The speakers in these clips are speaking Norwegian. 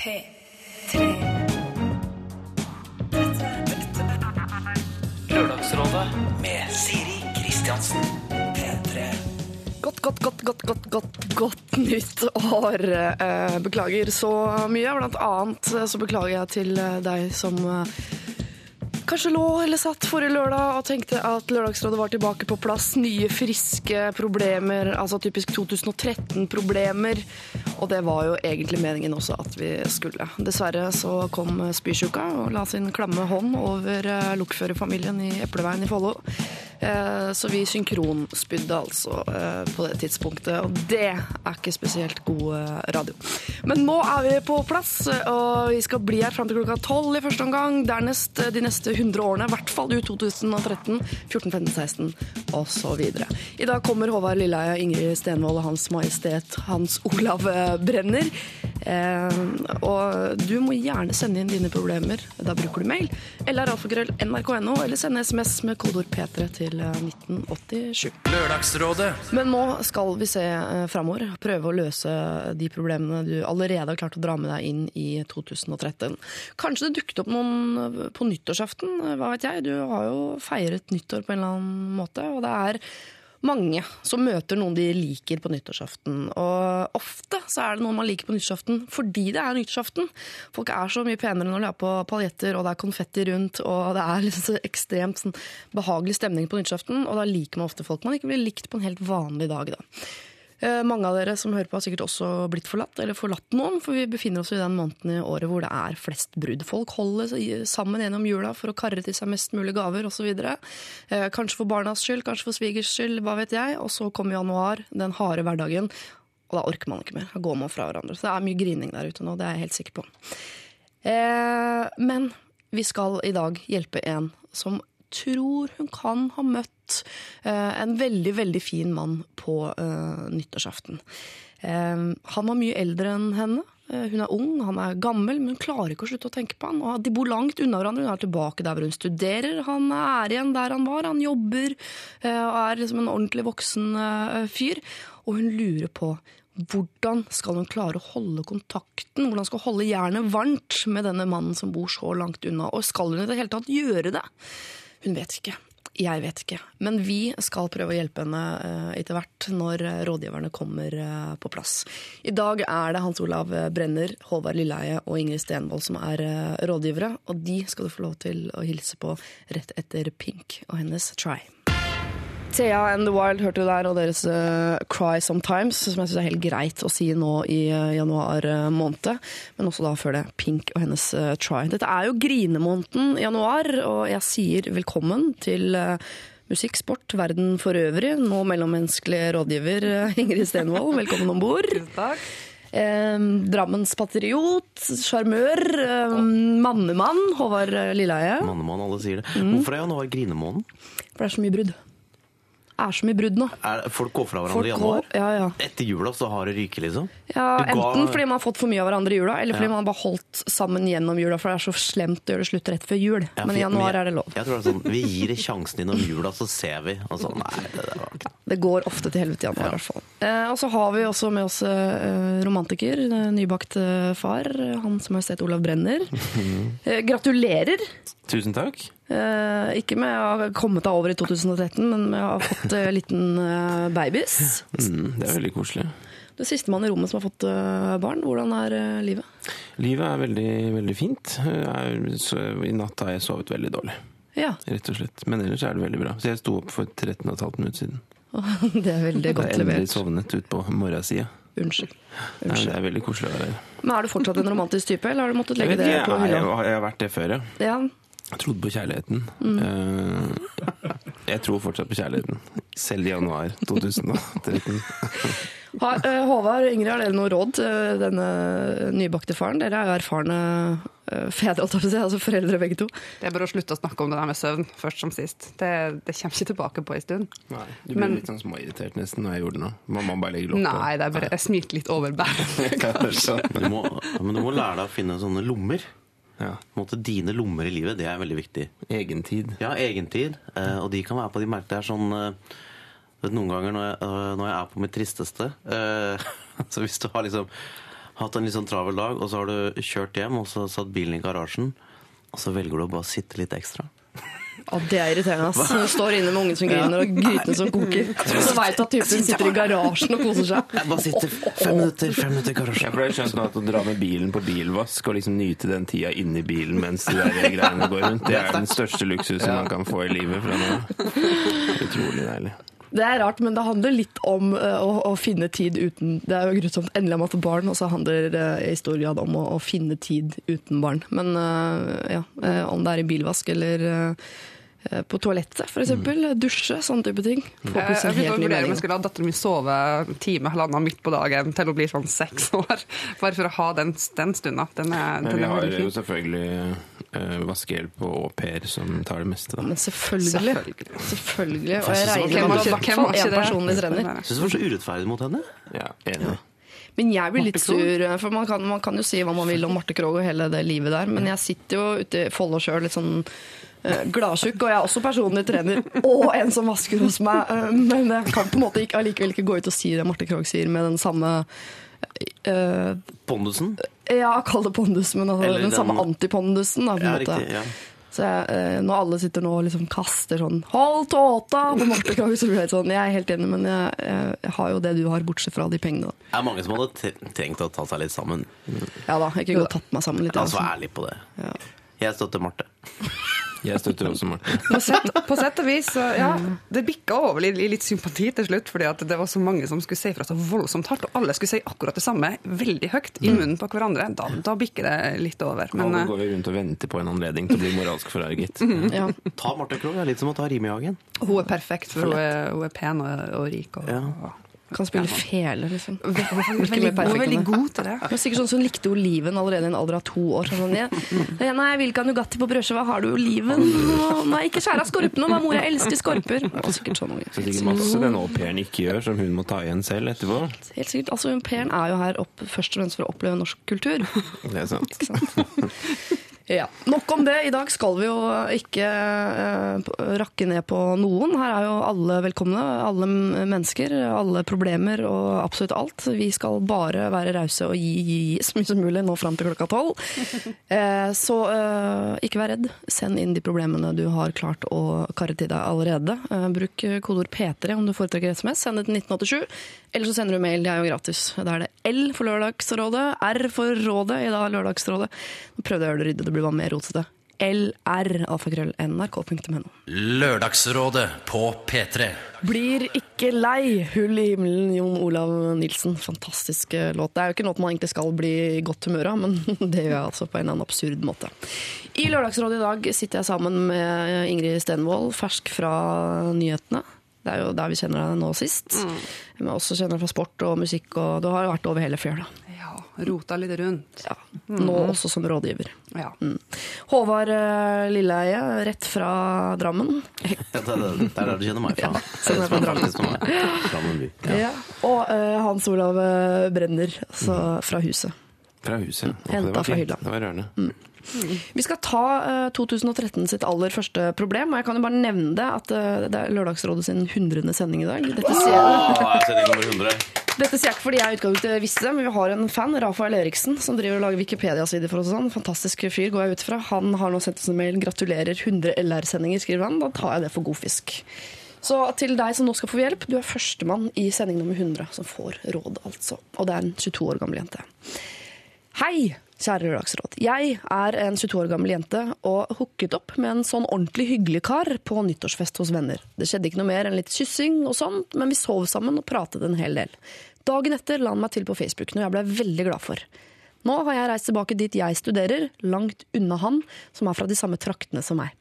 P3. Dette, dette Lørdagsrådet med Siri Kristiansen. P3. Godt, godt, godt, godt, godt, godt, godt nytt år. Eh, Beklager så mye. Blant annet eh, så beklager jeg til eh, deg som kanskje lå eller satt forrige lørdag og tenkte at Lørdagsrådet var tilbake på plass. Nye, friske problemer, altså typisk 2013-problemer. Og det var jo egentlig meningen også at vi skulle. Dessverre så kom spysjuka og la sin klamme hånd over eh, lokførerfamilien i Epleveien i Follo. Eh, Så vi synkronspydde altså eh, på det tidspunktet, og det er ikke spesielt god eh, radio. Men nå er vi på plass, og vi skal bli her fram til klokka tolv i første omgang. Dernest de neste 100 årene, i hvert fall ut 2013, 14, 15, 16 osv. I dag kommer Håvard Lilleheie, Ingrid Stenvold og Hans Majestet Hans Olav Brenner. Og du må gjerne sende inn dine problemer. Da bruker du mail. Eller alfakrøll nrk.no, eller sende SMS med kodeord P3 til eh, 1987. Lørdagsrådet Men nå skal vi se eh, framover. Prøve å løse de problemene du allerede har klart å dra med deg inn i 2013. Kanskje det dukket opp noen eh, på nyttårsaften, eh, hva vet jeg. Du har jo feiret nyttår på en eller annen måte, og det er mange som møter noen de liker på nyttårsaften. Og ofte så er det noen man liker på nyttårsaften fordi det er nyttårsaften. Folk er så mye penere når de er på paljetter og det er konfetti rundt, og det er liksom så ekstremt sånn, behagelig stemning på nyttårsaften, og da liker man ofte folk man ikke blir likt på en helt vanlig dag. da. Eh, Mange av dere som hører på har sikkert også blitt forlatt, eller forlatt noen, for vi befinner oss i den måneden i året hvor det er flest brudd. Folk holder sammen gjennom jula for å karre til seg mest mulig gaver osv. Kanskje for barnas skyld, kanskje for svigers skyld, hva vet jeg. Og så kommer januar, den harde hverdagen, og da orker man ikke mer. Da går man fra hverandre. Så det er mye grining der ute nå, det er jeg helt sikker på. Eh, men vi skal i dag hjelpe en som tror hun kan ha møtt eh, en veldig, veldig fin mann på eh, nyttårsaften. Eh, han var mye eldre enn henne. Hun er ung, han er gammel, men hun klarer ikke å slutte å tenke på han. Og de bor langt unna hverandre. Hun er tilbake der hvor hun studerer. Han er igjen der han var. Han jobber og er liksom en ordentlig voksen fyr. Og hun lurer på hvordan skal hun klare å holde kontakten? Hvordan skal hun holde jernet varmt med denne mannen som bor så langt unna? Og skal hun i det hele tatt gjøre det? Hun vet ikke. Jeg vet ikke. Men vi skal prøve å hjelpe henne eh, etter hvert når eh, rådgiverne kommer eh, på plass. I dag er det Hans Olav Brenner, Håvard Lilleheie og Ingrid Stenvold som er rådgivere. Og de skal du få lov til å hilse på rett etter Pink og hennes Try. Thea and The Wild hørte du der, og deres uh, Cry Sometimes, som jeg syns er helt greit å si nå i uh, januar uh, måned. Men også da før det Pink og hennes Try. Dette er jo grinemåneden januar, og jeg sier velkommen til musikk, sport, verden for øvrig. Nå mellommenneskelig rådgiver Ingrid Stenvold, velkommen om bord. Eh, Drammens patriot, sjarmør, eh, mannemann, Håvard Lilleheie. Mannemann, alle sier det. Mm. Hvorfor er januar grinemåneden? For det er så mye brudd. Er så mye brudd nå. Er, folk går fra hverandre i januar? går- ja, ja. Etter jula så har det ryket, liksom? Ja, Du Enten fordi man har fått for mye av hverandre i jula, eller fordi Ja. man har bare holdt sammen gjennom jula, for det er så slemt å gjøre det slutt rett før jul. Ja, Men i januar jeg- er det lov. Jeg tror det er sånn, Vi gir det sjansen innom jula, så ser vi. Og så, nei, det det, var ikke Det går ofte til helvete i januar, i hvert fall. Eh, og så har vi også med oss eh, romantiker, eh, nybakt far, far, som Hans Majestet Olav Brenner. Eh, gratulerer! Tusen takk. Eh, ikke med å ha kommet deg over i 2013, men med å ha fått eh, liten eh, babys. Mm, det er veldig koselig. Du er sistemann i rommet som har fått barn. Hvordan er livet? Livet er veldig, veldig fint. Jeg er, så, I natt har jeg sovet veldig dårlig, Ja, rett og slett. Men ellers er det veldig bra. Så jeg sto opp for 13,5 minutter siden. det er veldig Jeg godt har endelig sovnet ut på morgensida. Unnskyld. Nei. Det er veldig koselig å være her. Men er du fortsatt en romantisk type, eller har du måttet legge vet det på jeg, jeg, hylla? jeg har vært det før, ja. Ja, Jeg trodde på kjærligheten. Mm. jeg tror fortsatt på kjærligheten. Selv i januar 2013. Eh, Håvard og Ingrid, har dere noe råd til denne nybakte faren? Dere er jo erfarne eh, fedre, altså foreldre begge to. Det er bare å slutte å snakke om det der med søvn først som sist. Det, det kommer ikke tilbake på en stund. Nei, du blir Men- litt sånn småirritert nesten når jeg gjorde det nå. Mamma bare legger lokk på. Nei, det er bare, jeg smilte litt overbærende. bæret. Kanskje. Men du, må, men du må lære deg å finne sånne lommer. Ja. Måte, dine lommer i livet, det er veldig viktig. Egentid. Ja, egentid. Eh, og de kan være på de merkene. Det er sånn eh, vet, Noen ganger når jeg, øh, når jeg er på mitt tristeste eh, Så hvis du har liksom hatt en litt sånn travel dag, og så har du kjørt hjem, og så satt bilen i garasjen, og så velger du å bare sitte litt ekstra. Å, det er irriterende. ass. Når du står inne med ungen som griner og grytene som koker. Så veit du at typen sitter i garasjen og koser seg. Jeg bare sitter fem minutter, fem minutter i Jeg garasjen. ble skjønt nå at å dra med bilen på bilvask og liksom nyte den tida inni bilen mens de der greiene går rundt, det er den største luksusen man kan få i livet fra nå. Utrolig deilig. Det er rart, men det handler litt om eh, å, å finne tid uten Det er jo grusomt. Endelig har man fått barn, og så handler det i stor grad om å, å finne tid uten barn. Men eh, ja, eh, om det er i bilvask eller eh, på toalettet, for eksempel. Dusje, sånne type ting. Får Jeg, jeg vurdere om jeg skulle la datteren min sove en time halvannen midt på dagen til hun blir sånn seks år. Bare for å ha den, den stunda. Den er, den vi har jo selvfølgelig uh, vaskehjelp og au pair som tar det meste, da. Men selvfølgelig. Selvfølgelig. Selvfølgelig. Og Jeg regner med at i hvert fall én personlig trener. Jeg syns det var så urettferdig mot henne. Ja, enig. Men jeg blir litt sur, for man kan, man kan jo si hva man vil om Marte Krogh og hele det livet der, men jeg sitter jo ute i Follo sjøl litt sånn gladtjukk, og jeg er også personlig trener og en som vasker hos meg, eh, men jeg kan på en måte ikke, allikevel ikke gå ut og si det Marte Krogh sier med den samme eh, Pondusen. Ja, kall det pondus, men altså, den, den- samme antipondusen. Da, på en Ja, måte. riktig. Ja. Så jeg, eh, når alle sitter nå og liksom kaster sånn 'hold tåta' på Marte Krogh, så blir jeg sånn Jeg er helt enig, men jeg, jeg, jeg har jo det du har, bortsett fra de pengene. Det er mange som hadde trengt å ta seg litt sammen. Ja da, ikke kunne og tatt meg sammen litt. Altså, altså. vær ærlig på det. Ja. Jeg støtter Marte. Jeg støtter også Marte. På sett, på sett og vis, så ja, det bikka over i litt sympati til slutt, fordi at det var så mange som skulle si fra så voldsomt hardt, og alle skulle si akkurat det samme, veldig høyt, i munnen på hverandre. Da, da bikker det litt over. Men Alle eh, går vi rundt og venter på en anledning til å bli moralsk forarget. Ja. Ta Marte Krogh. Det er litt som å ta Rimi Hagen. hun er perfekt, for hun er, hun er pen og, og rik. Og, Ja. Kan spille fele, liksom. Hun er veldig, hun er veldig god til det. Men sikkert sånn som likte oliven allerede i en alder av to år. Sånn, ja. Nei, jeg vil ikke ha Nugatti på brødskiva. Har du oliven? Nei, ikke skjær av skorpene. Da, mor, jeg elsker skorper. Det var sikkert sånn unge. Så sikkert masse den au pairen ikke gjør, som hun må ta igjen selv etterpå. Helt sikkert. Altså, Per er jo her opp, først og fremst for å oppleve norsk kultur. Det er sant. Ja. Nok om det. I dag skal vi jo ikke eh, rakke ned på noen. Her er jo alle velkomne. Alle mennesker, alle problemer og absolutt alt. Vi skal bare være rause og gi, gi, gi så mye som mulig nå fram til klokka tolv. Eh, så eh, ikke vær redd. Send inn de problemene du har klart å karre til deg allerede. Bruk kodeord P3 om du foretrekker SMS. Send det til 1987. Eller så sender du mail, det er jo gratis. Da er det L for Lørdagsrådet, R for Rådet i dag Lørdagsrådet. Nå prøvde jeg å gjøre det ryddig, bare mer rotete. LR, alfakrøll, nrk.no. Lørdagsrådet på P3. Blir ikke lei, hull i himmelen, Jon Olav Nilsen. Fantastisk eh, låt. Det er jo ikke noe man egentlig skal bli i godt humør av, men det gjør jeg altså på en eller annen absurd måte. I Lørdagsrådet i dag sitter jeg sammen med Ingrid Stenvold, fersk fra nyhetene. Det er jo der vi kjenner deg nå sist. Men også kjenner deg fra sport og musikk, og du har vært over hele fjøla. Ja, rota litt rundt. Ja. Nå også som rådgiver. Ja. Mm. Håvard eh, Lilleheie, rett fra Drammen. Ja, det, det, det er der du kjenner meg fra. Ja, sånn er fra Drammen. Ja. Ja. Og uh, Hans Olav eh, Brenner, altså fra huset. Fra huset. Det var fra hylla. Det var rørende. Vi skal ta uh, 2013 sitt aller første problem, og jeg kan jo bare nevne det at uh, det er Lørdagsrådet sin 100. sending i dag. Dette ser jeg, Oh, sending nummer 100. dette sier jeg ikke fordi jeg utgangspunktet visste det, men vi har en fan, Rafael Eriksen, som driver og lager Wikipedia-sider for oss. og Sånn. Fantastisk fyr, går jeg ut fra. Han har nå sendt oss en mail. Gratulerer, 100 LR-sendinger, skriver han. Da tar jeg det for god fisk. Så til deg som nå skal få hjelp, du er førstemann i sending nummer 100 som får råd, altså. Og det er en 22 år gammel jente. Hei, kjære Lørdagsråd. Jeg er en 22 år gammel jente og hooket opp med en sånn ordentlig hyggelig kar på nyttårsfest hos venner. Det skjedde ikke noe mer enn litt kyssing og sånt, men vi sov sammen og pratet en hel del. Dagen etter la han meg til på Facebook, noe jeg ble veldig glad for. Nå har jeg reist tilbake dit jeg studerer, langt unna han, som er fra de samme traktene som meg.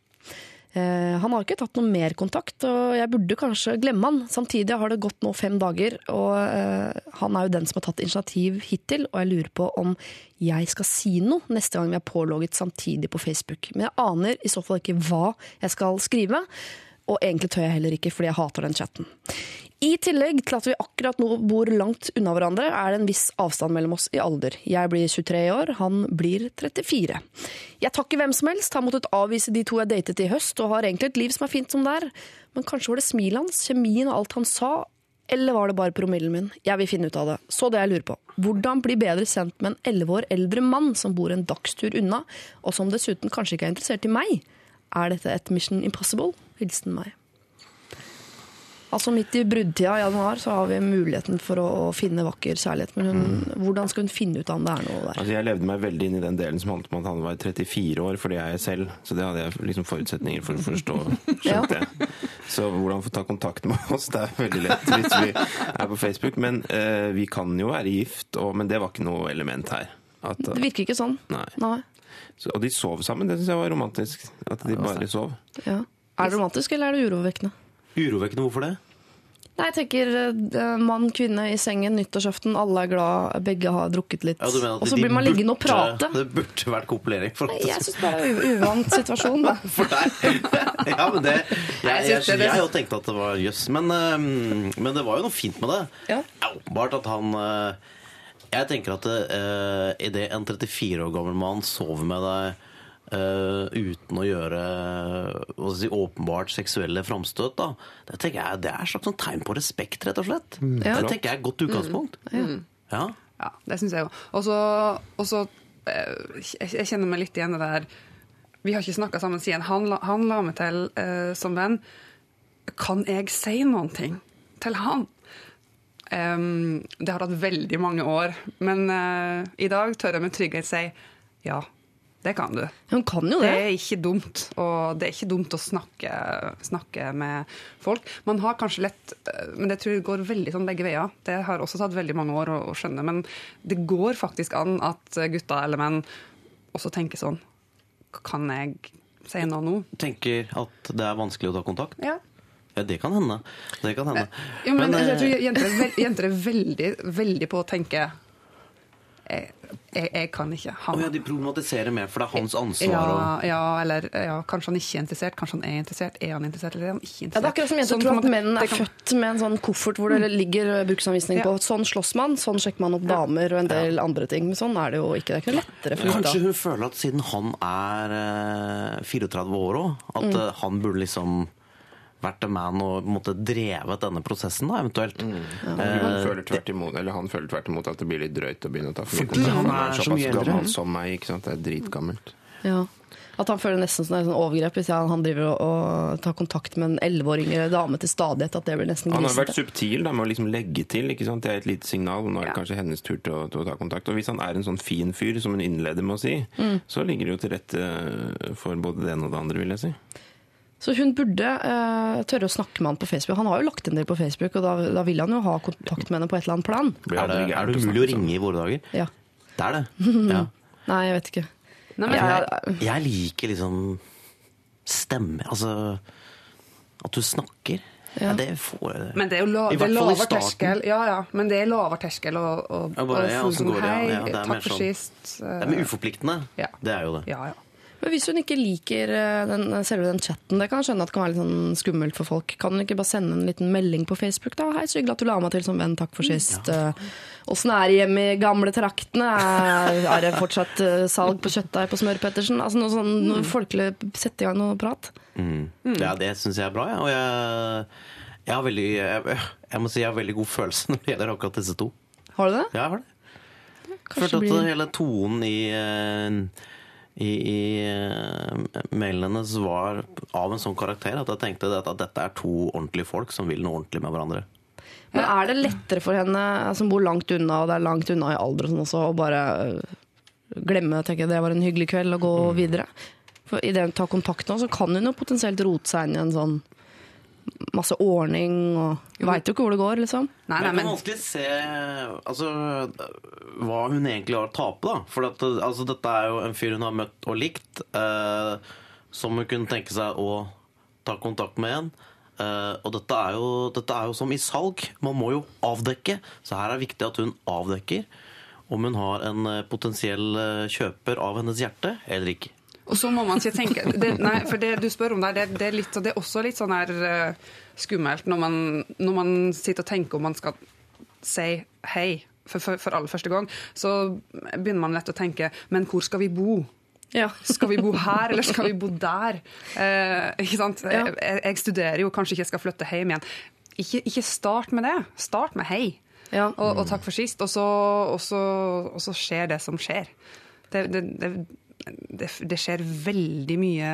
Eh, han har ikke tatt noe mer kontakt, og jeg burde kanskje glemme han. Samtidig har det gått nå fem dager, og eh, han er jo den som har tatt initiativ hittil, og jeg lurer på om jeg skal si noe neste gang vi er pålogget samtidig på Facebook. Men jeg aner i så fall ikke hva jeg skal skrive, og egentlig tør jeg heller ikke fordi jeg hater den chatten. I tillegg til at vi akkurat nå bor langt unna hverandre, er det en viss avstand mellom oss i alder. Jeg blir 23 år, han blir 34. Jeg takker hvem som helst, har måttet avvise de to jeg datet i høst, og har egentlig et liv som er fint som det er. Men kanskje var det smilet hans, kjemien og alt han sa, Eller var det bare promillen min? Jeg vil finne ut av det. Så det jeg lurer på. Hvordan bli bedre kjent med en elleve år eldre mann som bor en dagstur unna, og som dessuten kanskje ikke er interessert i meg? Er dette et Mission Impossible? Hilsen meg. Altså Midt i bruddtida i januar så har vi muligheten for å, finne vakker kjærlighet. Men hun, hvordan skal hun finne ut om det er noe der? Altså, jeg levde meg veldig inn i den delen som handlet om at han var 34 år, for det er jeg selv. Så det hadde jeg liksom forutsetninger for å forstå. skjønte jeg. Så hvordan få ta kontakt med oss, det er veldig lett hvis vi er på Facebook. Men eh, vi kan jo være gift, og, men det var ikke noe element her. At, Det virker ikke sånn. Nei. Nei. så, og de sov sammen, det syns jeg var romantisk. At de bare sov. Ja. Er det romantisk, eller er det urovekkende? Urovekkende, hvorfor det? Nei, jeg tenker eh, mann, kvinne i sengen, nyttårsaften, alle er glad, begge har drukket litt. Ja, og så blir man liggende og prate. Det burde vært kopulering. For, Nei, jeg syns det er en uvant situasjon. Da. for deg. Ja, men det Jeg, synes det- jeg, har jo tenkt at det var jøss. Men, øhm, men det var jo noe fint med det. Ja. Åpenbart at han øh, Jeg tenker at uh, idet en 34 år gammel mann sover med deg øh, uten å gjøre hva skal si, åpenbart seksuelle framstøt, da, det tenker jeg det er et slags sånn tegn på respekt, rett og slett. Ja. Det tenker jeg er et godt utgangspunkt. Ja. Ja, det syns jeg jo. Og så, og så eh, jeg, kjenner meg litt igjen i det der Vi har ikke snakka sammen siden han, la- han la meg til uh, som venn. Kan jeg si noen ting til han? Um, det har tatt veldig mange år, men uh, i dag tør jeg med trygghet si ja. Det kan du. Hun kan jo Det det. er ikke dumt, og det er ikke dumt å snakke, snakke med folk. Man har kanskje lett eh, Men det tror jeg går veldig sånn begge veier. Det har også tatt veldig mange år å, å skjønne. Men det går faktisk an at gutter eller menn også tenker sånn Kan jeg si noe nå? Tenker at det er vanskelig å ta kontakt. Ja. Ja, det kan hende. Det kan hende. Jo, men, Men, jeg eh, tror jenter er, veld, jenter er veldig, veldig på å tenke jeg, jeg, jeg kan ikke. Han, oh, ja, de problematiserer mer, for det er hans ansvar. Ja, og- ja, eller ja, kanskje han ikke er interessert, kanskje han er interessert. Er han interessert, eller er han ikke Ja, interessert? det er akkurat som jenter Sånn, tror at menn er kan- født med en sånn koffert hvor det ligger bruksanvisning Ja. på sånn slåss man, sånn sjekker man opp damer og en del andre ting. Men sånn er det jo ikke. Det er ikke noe lettere for Kanskje hun føler at siden han er eh, 34 år òg, at Mm. eh, han burde liksom vært en man og måtte, drevet denne prosessen, da, eventuelt. Mm. Han føler tvert imot eller han føler tvert imot at det blir litt drøyt å begynne å ta for mye kontakt. han er så såpass eldre. gammel som meg. ikke sant? Det er dritgammelt. Ja. At han føler nesten som sånn overgrep hvis han, han driver og, og tar kontakt med en elleveåring eller yngre dame til stadighet. At det blir nesten Han har vært subtil da, med å liksom legge til. ikke sant? Det er et lite signal. Nå er det Ja. kanskje hennes tur til å, til å ta kontakt. Og hvis han er en sånn fin fyr, som hun innleder med å si, Mm. så ligger det jo til rette for både det ene og det andre, vil jeg si. Så hun burde uh, tørre å snakke med han på Facebook. Han har jo lagt en del på Facebook, og da, da vil han jo ha kontakt med henne på et eller annet plan. Er det, er det umulig å ringe i våre dager? Ja. Det er det. Ja. Nei, jeg vet ikke. Nei, men, Jeg- Jeg liker liksom stemme Altså at du snakker. Ja. det får Men det er jo la, I det er hvert fall i lavere starten. terskel. Ja, ja, men det er lavere terskel å, å, Ja, bare, å ja, sånn det? hei, er takk for sist. Det er mer uforpliktende. Ja. Det er jo det. Ja, ja. Men hvis hun ikke liker eh, den, selve den chatten, det kan jeg skjønne at det kan være litt sånn skummelt for folk. Kan hun ikke bare sende en liten melding på Facebook? da? Hei, så hyggelig at du la meg til som venn, takk for sist. Åssen ja. er det hjemme i gamle traktene? Er, det fortsatt eh, salg på kjøttdeig på Smør-Pettersen? Altså noe sånn noe folkelig, sette i gang noe prat? Mm. Ja, det syns jeg er bra, ja. og jeg, jeg har veldig jeg, jeg må si jeg har veldig god følelse når det gjelder akkurat disse to. Har du det? Ja, jeg har det. Kanskje Følte at blir... hele tonen i, eh, i, i eh, mailen hennes var av en sånn karakter at jeg tenkte at, at dette er to ordentlige folk som vil noe ordentlig med hverandre. Men er det lettere for henne som bor langt unna, og det er langt unna i alder og sånn også, å bare glemme, glemme tenke det var en hyggelig kveld og gå videre? For idet hun tar kontakt nå, så kan hun jo potensielt rote seg inn i en sånn masse ordning og veit jo ikke hvor det går, liksom. Nei, nei, Men jeg kan vanskelig se altså, hva hun egentlig har å tape, da. For at, altså, dette er jo en fyr hun har møtt og likt, eh, som hun kunne tenke seg å ta kontakt med igjen. Eh, og dette er, jo, dette er jo som i salg. Man må jo avdekke. Så her er det viktig at hun avdekker om hun har en eh, potensiell eh, kjøper av hennes hjerte eller ikke. Og så må man ikke tenke det, Nei, for det du spør om der, det, det, er litt, det er også litt sånn her eh, skummelt når man, når man sitter og tenker om man skal si hei for, for, for aller første gang. Så begynner man lett å tenke Men hvor skal vi bo? Ja. Skal vi bo her, eller skal vi bo der? Eh, ikke sant? Ja. Jeg, jeg studerer jo, kanskje ikke jeg skal flytte hjem igjen. ikke, ikke start med det. Start med hei. Ja. Og, og takk for sist. Og så, og, så, og så skjer det som skjer. Det, det, det, det, det skjer veldig mye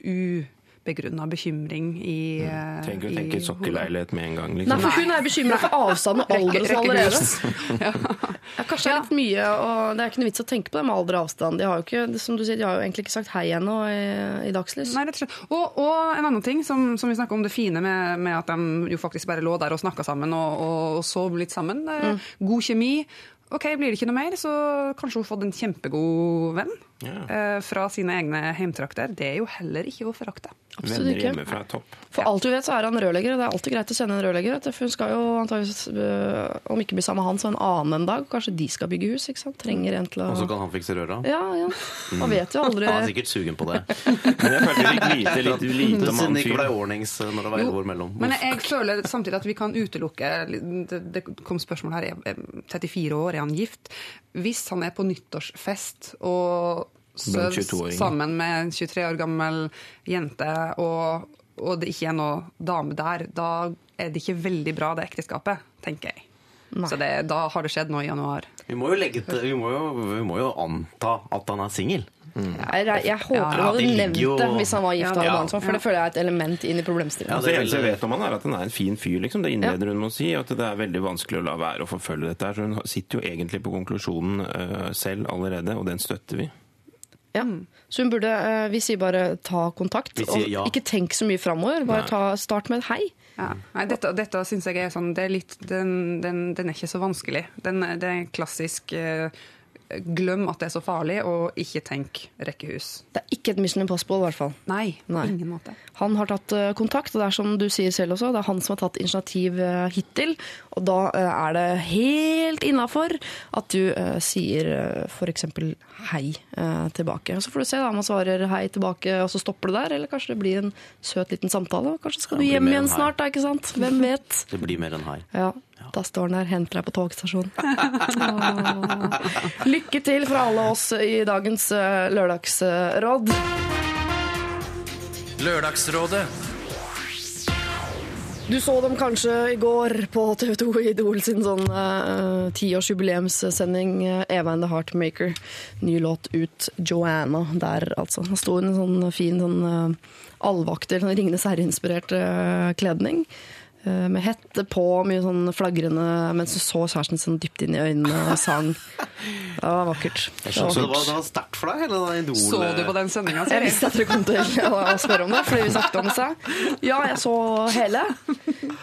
ubegrunna bekymring i mm. Trenger ikke å tenke sokkeleilighet med en gang. Nei, Liksom. for hun er bekymra for avstand og alder sånn allerede. Ja, kanskje det er litt mye, og det er ikke noe vits å tenke på det med alder og avstand. De har jo ikke, som du sier, de har jo egentlig ikke sagt hei ennå i, i dagslys. Nei, rett og slett. Og, og en annen ting som, som vi snakker om det fine med, med at de jo faktisk bare lå der og snakka sammen og, og, og sov litt sammen. Mm. God kjemi. Ok, Blir det ikke noe mer, så kanskje hun har fått en kjempegod venn Ja. eh, fra sine egne heimtrakter. Det er jo heller ikke å forakte. Absolutt Venner ikke. hjemmefra er topp. For alt du vet, så er han rørlegger, og det er alltid greit å sende en rørlegger. For hun skal jo antageligvis, øh, om ikke bli sammen med han, så en annen en dag. Kanskje de skal bygge hus. ikke sant? Trenger en til å Og så kan han fikse røra. Ja, ja. Man vet jo aldri. Han er sikkert sugen på det. Men jeg følte litt lite, litt lite om Siden han det ikke ble fyren. ordnings når det var elleve år mellom. Men jeg, føler samtidig at vi kan utelukke Det, det kom spørsmål her. er- er 34 år, er han gift? Hvis han er på nyttårsfest og Blant søv 22-åringer. Sammen med en 23 år gammel jente, og, og det ikke er noe dame der, da er det ikke veldig bra, det ekteskapet, tenker jeg. Så det, da har det skjedd nå i januar. Vi må jo, legge til, vi må jo, vi må jo anta at han er singel. Jeg, jeg, jeg håper Ja, han hadde de nevnt jo- det hvis han var gift og hadde Ja, barn sånn, for det føler jeg er et element inn i problemstillingen. Ja, det eneste jeg vet om han er at han er en fin fyr. liksom. Det innleder hun med å si. At det er veldig vanskelig å la være å forfølge dette. her, så Hun sitter jo egentlig på konklusjonen uh, selv allerede, og den støtter vi. Ja. Så hun burde, eh, vi sier bare ta kontakt, Vi sier og ikke tenk så mye framover. Bare Nei. ta, start med et hei. Ja. Nei, dette, dette syns jeg er sånn det er litt, den, den, den er ikke så vanskelig. Den, det er klassisk eh, glem at det er så farlig, og ikke tenk rekkehus. Det er ikke et Mission Impossible, i hvert fall. Nei, Nei. på ingen måte. Han har tatt eh, kontakt, og det er som du sier selv også, det er han som har tatt initiativ eh, hittil. Og da eh, er det helt innafor at du uh, sier f.eks. hei tilbake. Og så får du se da, om han svarer hei tilbake, og så stopper det der. Eller kanskje det blir en søt liten samtale. og Kanskje skal du hjem igjen snart, da, ikke sant? Hvem vet? Det blir mer enn hei. Ja, da står han der, henter deg på togstasjonen. Lykke til fra alle oss i dagens eh, lørdagsråd. Lørdagsrådet. Du så dem kanskje i går på TV 2 Idol sin sånn uh, tiårsjubileumssending uh, Eva and the Heartmaker. Ny låt ut, Joanna, der altså. Det sto en sånn fin sånn uh, allvakter, sånn Ringenes herre-inspirert uh, kledning. Uh, med hette på, mye sånn flagrende, mens du så kjæresten sånn dypt inn i øynene og sang. Det var vakkert. Det var Så det var, det var sterkt for deg, hele den Idol... Så du på den sendinga? Jeg visste at dere kom til å spørre om det, fordi vi snakket om det. Ja, jeg så hele.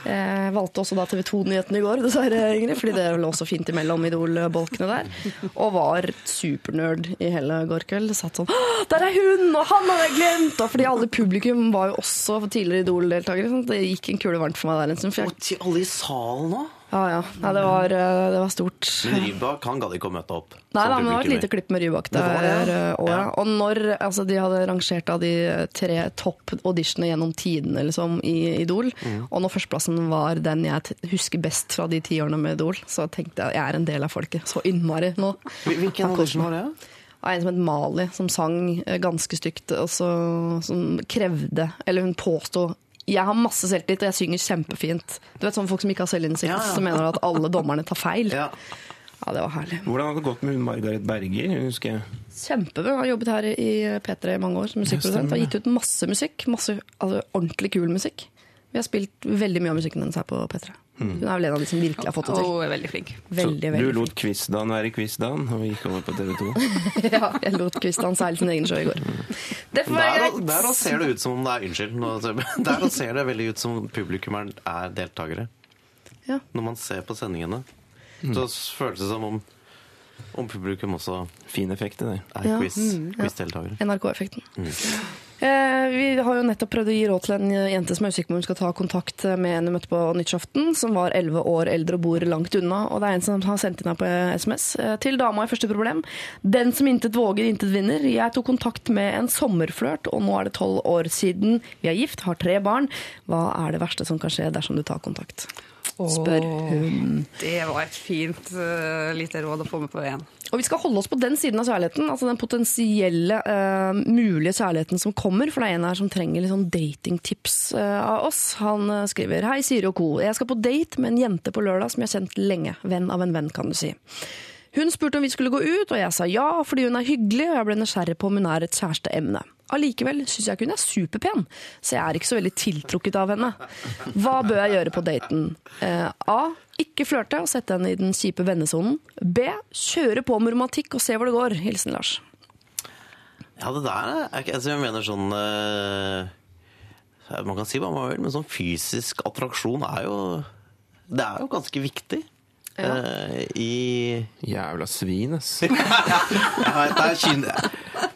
Jeg valgte også da TV 2-nyhetene i går, dessverre, Ingrid, fordi det lå så fint imellom Idol-bolkene der. Og var supernerd i hele går kveld. Satt sånn Der er hun! Og han hadde jeg glemt! Og fordi alle publikum var jo også tidligere Idol-deltakere. Det gikk en kule varmt for meg der en stund. Og til alle i salen nå! ja, ja. Nei, det var, eh, det var stort. Men Rybak, han gadd ikke å møte opp. Nei da, men det var et lite klipp med Rybak der. det, ja. Og, ja. Og når altså, de hadde rangert av de tre topp auditionene gjennom tidene liksom, i Idol, Mm. og når førsteplassen var den jeg husker best fra de ti årene med Idol, så tenkte jeg jeg er en del av folket. Så innmari nå. Hvilken audition var det? Det en som het Mali, som sang eh, ganske stygt, og så, som krevde Eller hun påsto jeg har masse selvtillit, og jeg synger kjempefint. Du vet sånne folk som ikke har selvinnsikt, Ja, ja. som mener at alle dommerne tar feil. Ja. Ja, det var herlig. Hvordan har det gått med hun Margaret Berger? Hun husker jeg. Kjempebra. Har jobbet her i P3 i mange år som musikkprodusent. Har gitt ut masse musikk. Masse altså, ordentlig kul musikk. Vi har spilt veldig mye av musikken hennes her på P3. Hun er vel en av de som virkelig har fått det til. hun er veldig flink. Veldig, Så du veldig lot Quizdan være Quizdan og gikk over på TV 2? Ja, jeg lot Kristian seile sin egen sjø i går. Det får være greit. der også ser det ut som om det er Unnskyld. nå- Der også ser det veldig ut som publikum er, er deltakere. Ja. Når man ser på sendingene. Så føles det som om, om publikum også Fin effekt i det. er Ja. quiz, quiz-deltakere. NRK-effekten. Eh, vi har jo nettopp prøvd å gi råd til en jente som er usikker på om hun skal ta kontakt med en hun møtte på nyttårsaften, som var 11 år eldre og bor langt unna. Og det er en som har sendt inn her på SMS. Eh, til dama i første problem. Den som intet våger, intet vinner. Jeg tok kontakt med en sommerflørt, og nå er det tolv år siden vi er gift, har tre barn. Hva er det verste som kan skje dersom du tar kontakt? Spør hun. Det var et fint uh, lite råd å få med på veien. Og vi skal holde oss på den siden av kjærligheten, altså den potensielle uh, mulige kjærligheten som kommer. For det er en her som trenger litt sånn datingtips uh, av oss. Han skriver Hei, Siri og co. Jeg skal på date med en jente på lørdag som jeg har kjent lenge. Venn av en venn, kan du si. Hun spurte om vi skulle gå ut, og jeg sa ja fordi hun er hyggelig, og jeg ble nysgjerrig på om hun er et kjæresteemne. Allikevel syns jeg ikke hun er superpen, så jeg er ikke så veldig tiltrukket av henne. Hva bør jeg gjøre på daten? Eh, A. Ikke flørte og sette henne i den kjipe vennesonen. B. Kjøre på med romantikk og se hvor det går. Hilsen Lars. Ja, det der er ikke altså, Jeg mener sånn eh, Man kan si hva man vil, men sånn fysisk attraksjon er jo Det er jo ganske viktig. Eh, I Jævla svin, ass. Det er kyn...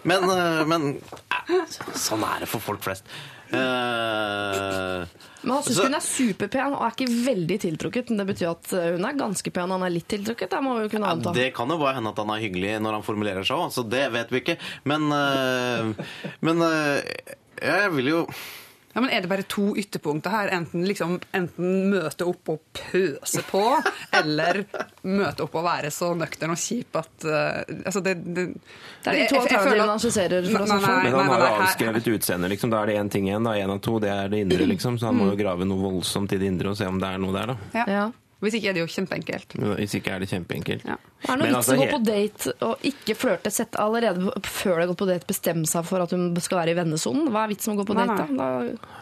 Men, eh, men eh, sånn er det for folk flest. Uh, Men han syns hun er superpen og er ikke veldig tiltrukket. Men det betyr at hun er ganske pen og han er litt tiltrukket. Det må vi kunne ja, anta. det kan jo bare hende at han er hyggelig når han formulerer seg òg, så det vet vi ikke. Men, uh, men uh, jeg vil jo Ja, men Er det bare to ytterpunkter her? Enten, liksom, enten møte opp og pøse på, eller møte opp og være så nøktern og kjip at uh, altså det, det, Det er de to alternativene han skisserer. Nei, nei, Nei, Men han har jo avskrevet utseendet. liksom. Da er det én ting igjen. da, Én av to. Det er det indre, liksom. Så han må jo grave noe voldsomt i det indre og se om det er noe der, da. Ja. Ja. Hvis ikke er det jo kjempeenkelt. Hvis ikke er det kjempeenkelt. Ja. Det er noe vits altså, å gå på date og ikke flørte. Sett allerede før du har gått på date bestemme seg for at hun skal være i vennesonen. Hva er vitsen med å gå på Nei, date, da? da?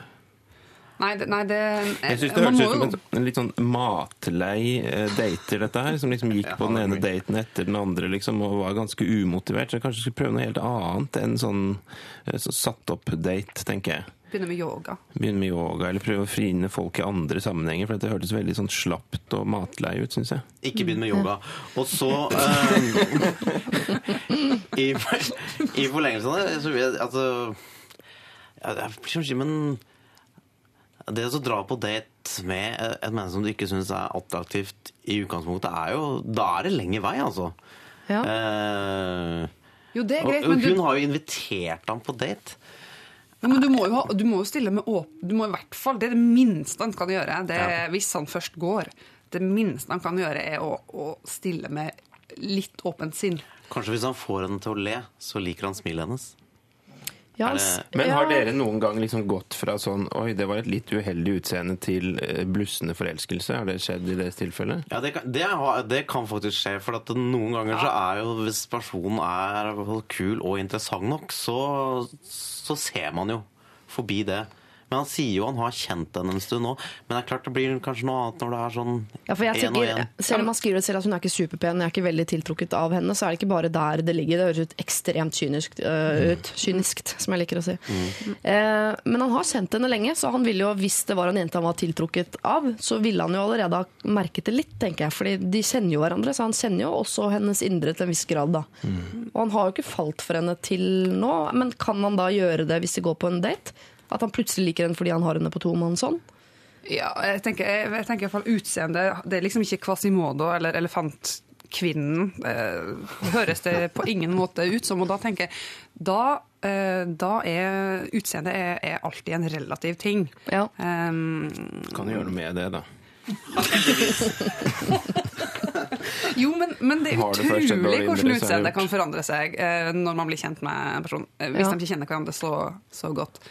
Nei, det, nei, det Jeg syns det høres ut som en, en litt sånn matlei eh, dater, dette her. Som liksom gikk på den ene daten etter den andre liksom, og var ganske umotivert. Så jeg kanskje skulle prøve noe helt annet enn sånn eh, så satt opp date, tenker jeg. Begynne med yoga. Begynne med yoga, eller prøve å frine folk i andre sammenhenger. For det hørtes veldig sånn slapt og matlei ut, syns jeg. Ikke begynn med yoga. Og så eh, i, I forlengelsen av det så vil jeg altså ja, det er Men det å dra på date med et menneske som du ikke syns er attraktivt i utgangspunktet, er jo Da er det lenge vei, altså. Ja. Eh, Jo, det er og, greit, og men du, hun har jo invitert ham på date. Ja, men du må jo, du må jo stille med åp... Du må i hvert fall, Det er det minste han kan gjøre. Det ja. Hvis han først går. Det minste han kan gjøre, er å, å stille med litt åpent sinn. Kanskje hvis han får henne til å le, så liker han smilet hennes. Ja, det- Men har ja. dere noen gang liksom gått fra sånn Oi, det var et litt uheldig utseende til eh, blussende forelskelse? Har det skjedd i deres tilfelle? Ja, det kan, det, det kan faktisk skje. For at noen ganger så er jo Hvis personen er kul og interessant nok, så, så ser man jo forbi det. Men han sier jo han har kjent henne en stund nå. Men det er klart det blir kanskje noe annet når det er sånn Ja, for jeg en og tenker, en. Selv om han skriver selv at hun er ikke superpen, jeg er ikke veldig tiltrukket av henne, så er det ikke bare der det ligger. Det høres ut ekstremt kynisk uh, ut. Kyniskt, som jeg liker å si. Eh, men han har kjent henne lenge, så han ville jo, hvis det var en jente han var tiltrukket av, så ville han jo allerede ha merket det litt, tenker jeg. Fordi de kjenner jo hverandre, så han kjenner jo også hennes indre til en viss grad, da. Og han har jo ikke falt for henne til nå, men kan han da gjøre det hvis de går på en date? At han plutselig liker henne fordi han har henne på tomannshånd? Ja, jeg tenker, jeg, jeg tenker i hvert fall utseende. Det er liksom ikke Quasimodo eller Elefantkvinnen. Eh, høres det på ingen måte ut som. Og da tenker jeg da, eh, da er utseendet er, er alltid en relativ ting. Ja. Um, Kan du gjøre noe med det, da? jo, men, men det er utrolig hvordan utseendet kan forandre seg eh, når man blir kjent med en person. Eh, hvis Ja. de ikke kjenner hverandre så, så godt.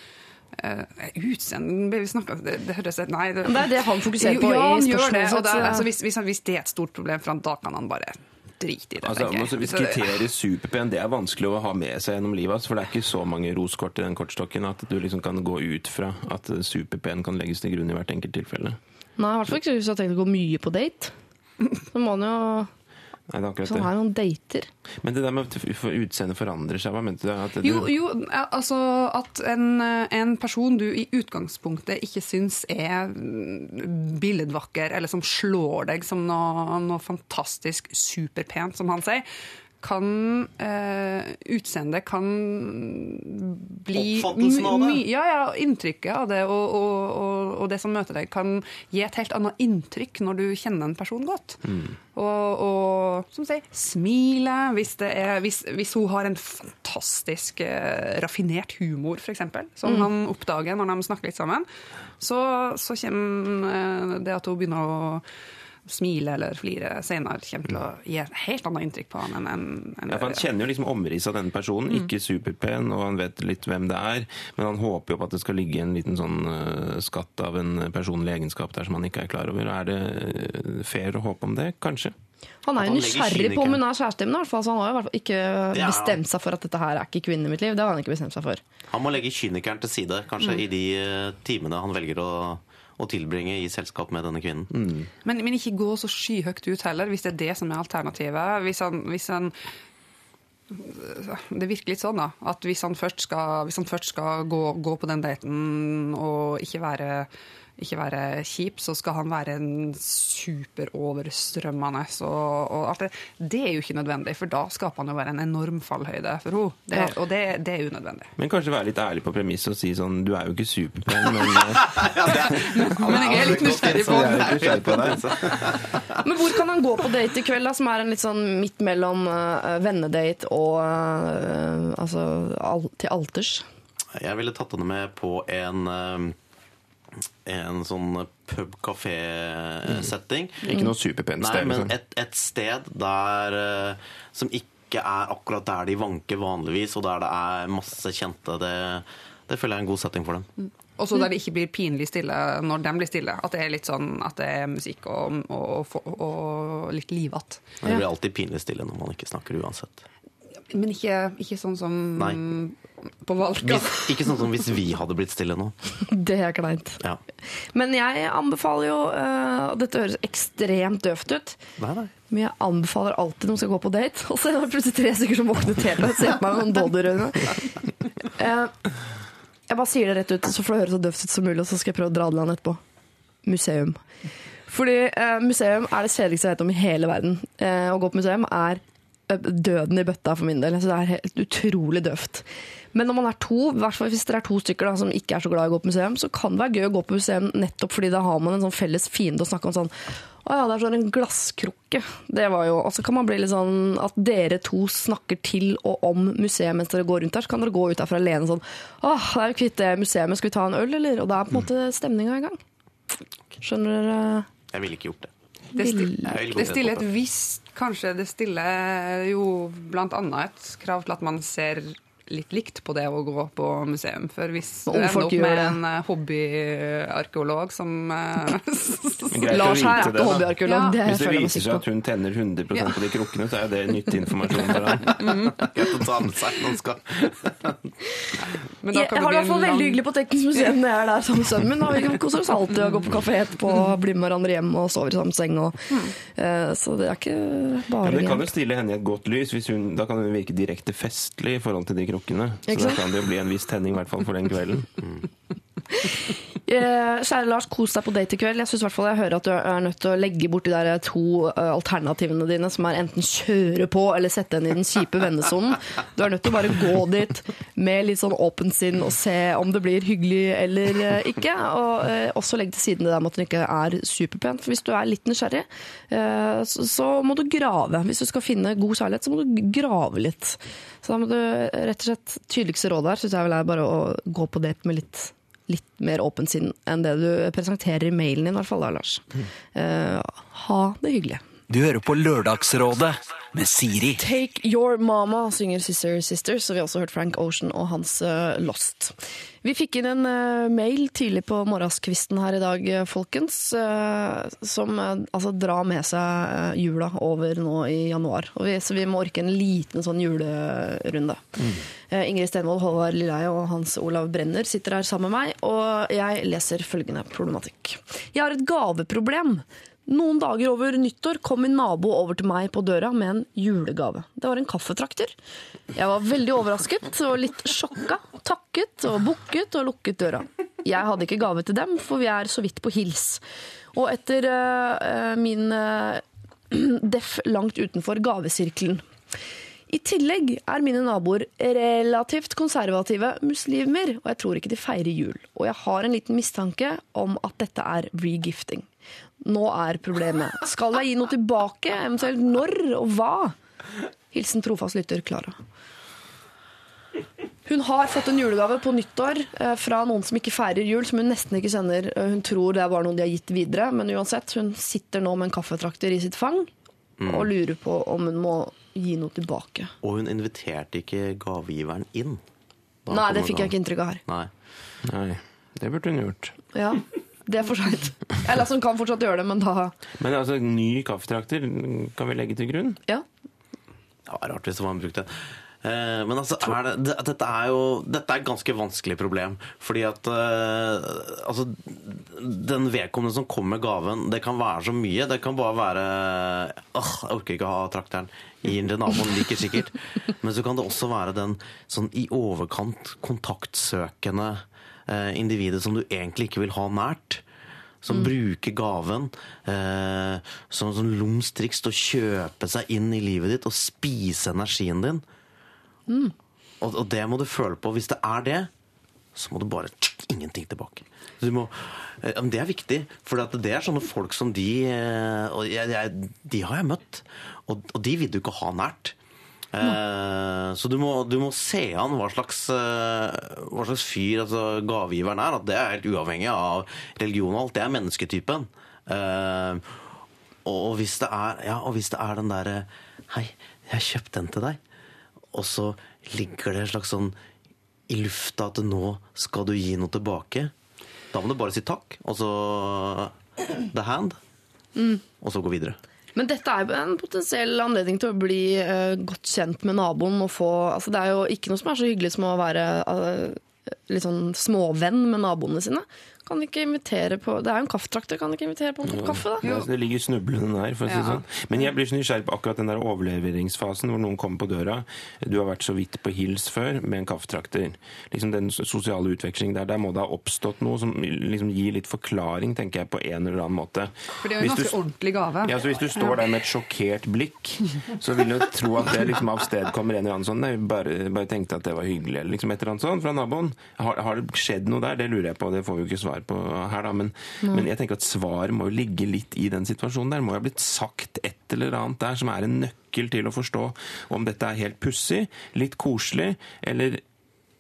Uh, Utseendet vi snakka det, det høres Nei. Det, det er det han fokuserer på ja, i han gjør spørsmålet det, og da, altså, hvis, hvis, hvis det er et stort problem for han, da kan han bare drite i det. Altså, altså, hvis kriteriet superpen, det er vanskelig å ha med seg gjennom livet. Altså, for det er ikke så mange roskort i den kortstokken at du liksom kan gå ut fra at superpen kan legges til grunn i hvert enkelt tilfelle. Nei, i hvert fall ikke hvis du har tenkt å gå mye på date. Så må han jo Nei, det er akkurat Så han har noen dater. Men det der med at utseendet forandrer seg, hva mente du? At det, Jo, jo, altså at en, en person du i utgangspunktet ikke syns er billedvakker, eller som slår deg som noe, noe fantastisk superpent, som han sier, kan eh, Utseendet kan bli Oppfattelsen av det? Ja, ja, inntrykket av det og, og, og, og det som møter deg, kan gi et helt annet inntrykk når du kjenner en person godt. Og, og som sier, smile hvis, hvis, hvis hun har en fantastisk eh, raffinert humor, f.eks., som han oppdager når de snakker litt sammen, så, så kommer eh, det at hun begynner å smile eller flire senere, kommer til å gi et helt annet inntrykk på han enn en, en, Ja, for Han kjenner jo liksom omrisset av denne personen, ikke superpen, og han vet litt hvem det er, men han håper jo på at det skal ligge en liten sånn eh, skatt av en personlig egenskap der som han ikke er klar over. Er det eh, fair å håpe om det? Kanskje. Han er jo nysgjerrig på om hun er kjæresten min, i hvert fall, så han har jo i hvert fall ikke Ja. bestemt seg for at dette her er ikke kvinnen i mitt liv. Det har han ikke bestemt seg for. Han må legge kynikeren til side, kanskje, i de eh, timene han velger å, å tilbringe i selskap med denne kvinnen. Men, men ikke gå så skyhøyt ut heller, hvis det er det som er alternativet. Hvis han, hvis han Det virker litt sånn, da. At hvis han først skal, hvis han først skal gå, gå på den daten og ikke være, ikke være kjip, så skal han være en superoverstrømmende. Og, og alt det. det er jo ikke nødvendig, for da skaper han jo bare en enorm fallhøyde for henne. Det, Og det, det er unødvendig. Men kanskje være litt ærlig på premisset og si sånn Du er jo ikke superpen, men eh, Men jeg er litt nysgjerrig på jeg er litt nysgjerrig på deg. Men hvor kan han gå på date i kveld, da, som er en litt sånn midt mellom uh, vennedate og uh, altså al til alters? Jeg ville tatt henne med på en, eh, en sånn pub-kafé-setting. Ikke noe superpent sted? Nei, men Liksom. et, et sted der eh, som ikke er akkurat der de vanker vanligvis, og der det er masse kjente. Det, det føler jeg er en god setting for dem. Og så der det ikke blir pinlig stille når de blir stille. At det er litt sånn at det er musikk og, og, og, og litt livete. Men det blir alltid pinlig stille når man ikke snakker uansett. Men ikke, ikke sånn som Nei. på. Hvis, ikke sånn som hvis vi hadde blitt stille nå. Det er kleint. Ja. Men jeg anbefaler jo uh, Dette høres ekstremt døvt ut. Nei, nei. Men jeg anbefaler alltid noen skal gå på date. Og så er det plutselig tre stykker som våkner helt og ser på meg med noen dodderøyne. Uh, jeg bare sier det rett ut, så får det høres så døvt ut som mulig, og så skal jeg prøve å dra det land etterpå. Museum. Fordi eh, museum er det kjedeligste jeg vet om i hele verden. Eh, å gå på museum er eh, døden i bøtta for min del. Så det er helt utrolig døvt. Men når man er to, hvis dere er to stykker da, som ikke er så glad i å gå på museum, så kan det være gøy å gå på museum nettopp fordi da har man en sånn felles fiende å snakke om sånn Å ja, det er sånn en glasskrukke. Det var jo Og så kan man bli litt sånn at dere to snakker til og om museet mens dere går rundt der. Så kan dere gå ut derfra alene sånn Åh, det er jo kvitt det museet, skal vi ta en øl, eller? Og da er på en måte stemninga i gang. Skjønner dere? Jeg ville ikke gjort det. Det, sti Jeg vil gå det stiller et visst Kanskje det stiller jo annet et krav til at man ser litt likt på det å gå på museum. For hvis du ender opp med en eh, hobbyarkeolog som eh, greit Lars her er ikke hobbyarkeolog. Ja. Hvis det viser seg at hun tenner 100 på de krukkene, så er det nyttig informasjon for ham. Greit å ta med seg når skal Men da kan jeg har det i hvert fall veldig hyggelig på Teknisk museum når jeg er der sammen med sønnen min. Da. Vi koser oss alltid og går på kafé etterpå, blir med hverandre hjem og sover i samme seng. Og, uh, så det er ikke Ja, bare det kan jo stille henne i et godt lys. Hvis hun, da kan hun virke direkte festlig i forhold til de krukkene. Så da kan det jo bli en viss tenning, i hvert fall for den kvelden. Eh, Kjære Lars, kos deg på date i kveld. Jeg fall jeg hører at du er nødt til å legge bort de der to eh, alternativene dine, som er enten kjøre på eller sette henne i den kjipe vennesonen. Du er nødt til å bare gå dit med litt sånn åpent sinn og se om det blir hyggelig eller eh, ikke. Og eh, også legge til siden det der med at hun ikke er superpen. For hvis du er litt nysgjerrig, eh, så må du grave. Hvis du skal finne god kjærlighet, så må du grave litt. Så da må du rett og slett Tydeligste rådet her syns jeg vel er bare å gå på date med litt litt mer åpent sinn enn det du presenterer i mailen din, i hvert fall da, Lars. Eh, ha det hyggelig. Du hører på Lørdagsrådet med Siri. Take Your Mama synger Sister Sisters, og vi har også hørt Frank Ocean og hans eh, Lost. Vi fikk inn en eh, mail tidlig på morgenskvisten her i dag, eh, folkens, som altså drar med seg jula over nå i januar. Og vi, så vi må orke en liten sånn julerunde. Mm. Ingrid Stenvold, Håvard Lilleheie og Hans Olav Brenner sitter her sammen med meg, og jeg leser følgende problematikk. Jeg har et gaveproblem. Noen dager over nyttår kom min nabo over til meg på døra med en julegave. Det var en kaffetrakter. Jeg var veldig overrasket og litt sjokka. Takket og bukket og lukket døra. Jeg hadde ikke gave til dem, for vi er så vidt på hils. Og etter uh, min uh, deff langt utenfor gavesirkelen. I tillegg er mine naboer relativt konservative muslimer, og jeg tror ikke de feirer jul. Og jeg har en liten mistanke om at dette er regifting. Nå er problemet. Skal jeg gi noe tilbake, eventuelt når og hva? Hilsen trofast lytter Klara. Hun har fått en julegave på nyttår eh, fra noen som ikke feirer jul, som hun nesten ikke kjenner. Eh, Hun tror det er bare noe de har gitt videre, men uansett, hun sitter nå med en kaffetrakter i sitt fang og lurer på om hun må gi noe tilbake. Og hun inviterte ikke gavegiveren inn. da Nei, det fikk jeg ikke inntrykk av her. Nei. Nei, det burde hun gjort. Ja, det er for seint. Eller altså, hun kan fortsatt gjøre det, men da Men altså, ny kaffetrakter kan vi legge til grunn? Ja. Det var rart hvis det var en brukt en. Eh, Men altså, er det, det, dette er jo dette er et ganske vanskelig problem. Fordi at eh, altså, den vedkommende som kommer med gaven, det kan være så mye. Det kan bare være Åh, jeg orker ikke å ha trakteren. Til naboen, liker sikkert. Men så kan det også være den sånn i overkant kontaktsøkende eh, individet som du egentlig ikke vil ha nært. Som bruker gaven eh, som sånn lumsk triks til å kjøpe seg inn i livet ditt og spise energien din. Og, og det må du føle på. Hvis det er det, så må du bare ingenting tilbake. Du må, det er viktig, for det er sånne folk som de eh, Og jeg, de har jeg møtt, og, og de vil du ikke ha nært. Eh, så du må, du må se an hva slags, eh, hva slags fyr altså, gavegiveren er. At det er helt uavhengig av religion og alt. Det er mennesketypen. Eh, og hvis det er, ja, og hvis det er den derre Hei, jeg kjøpte den til deg. Og så ligger det en slags sånn i lufta at nå skal du gi noe tilbake. Du bare si takk, og så the hand. Og så gå videre. Men dette er jo en potensiell anledning til å bli uh, godt kjent med naboen. Og få, altså det er jo ikke noe som er så hyggelig som å være uh, litt sånn småvenn med naboene sine. Kan ikke invitere på Det er jo en kaffetrakter, kan ikke invitere på en kopp kaffe, da? Ja, altså, det ligger snublende der, for å si det Ja. sånn. Men jeg blir så nysgjerrig på akkurat den der overleveringsfasen hvor noen kommer på døra. Du har vært så vidt på hils før med en kaffetrakter. Liksom Den sosiale utveksling der, der må det ha oppstått noe som liksom gir litt forklaring, tenker jeg, på en eller annen måte. For det er jo en ganske ordentlig gave. Ja, så Hvis du står der med et sjokkert blikk, så vil du tro at det liksom avstedkommer en eller annen sånn Nei, bare, bare tenkte at det var hyggelig, eller liksom et eller annet sånt fra naboen. Har, har det skjedd noe der? Det lurer jeg på, det får vi jo ikke svar på her, da. Men, men jeg tenker at svaret må jo ligge litt i den situasjonen der. Må jo ha blitt sagt et eller annet der som er en nøkkel til å forstå om dette er helt pussig, litt koselig, eller,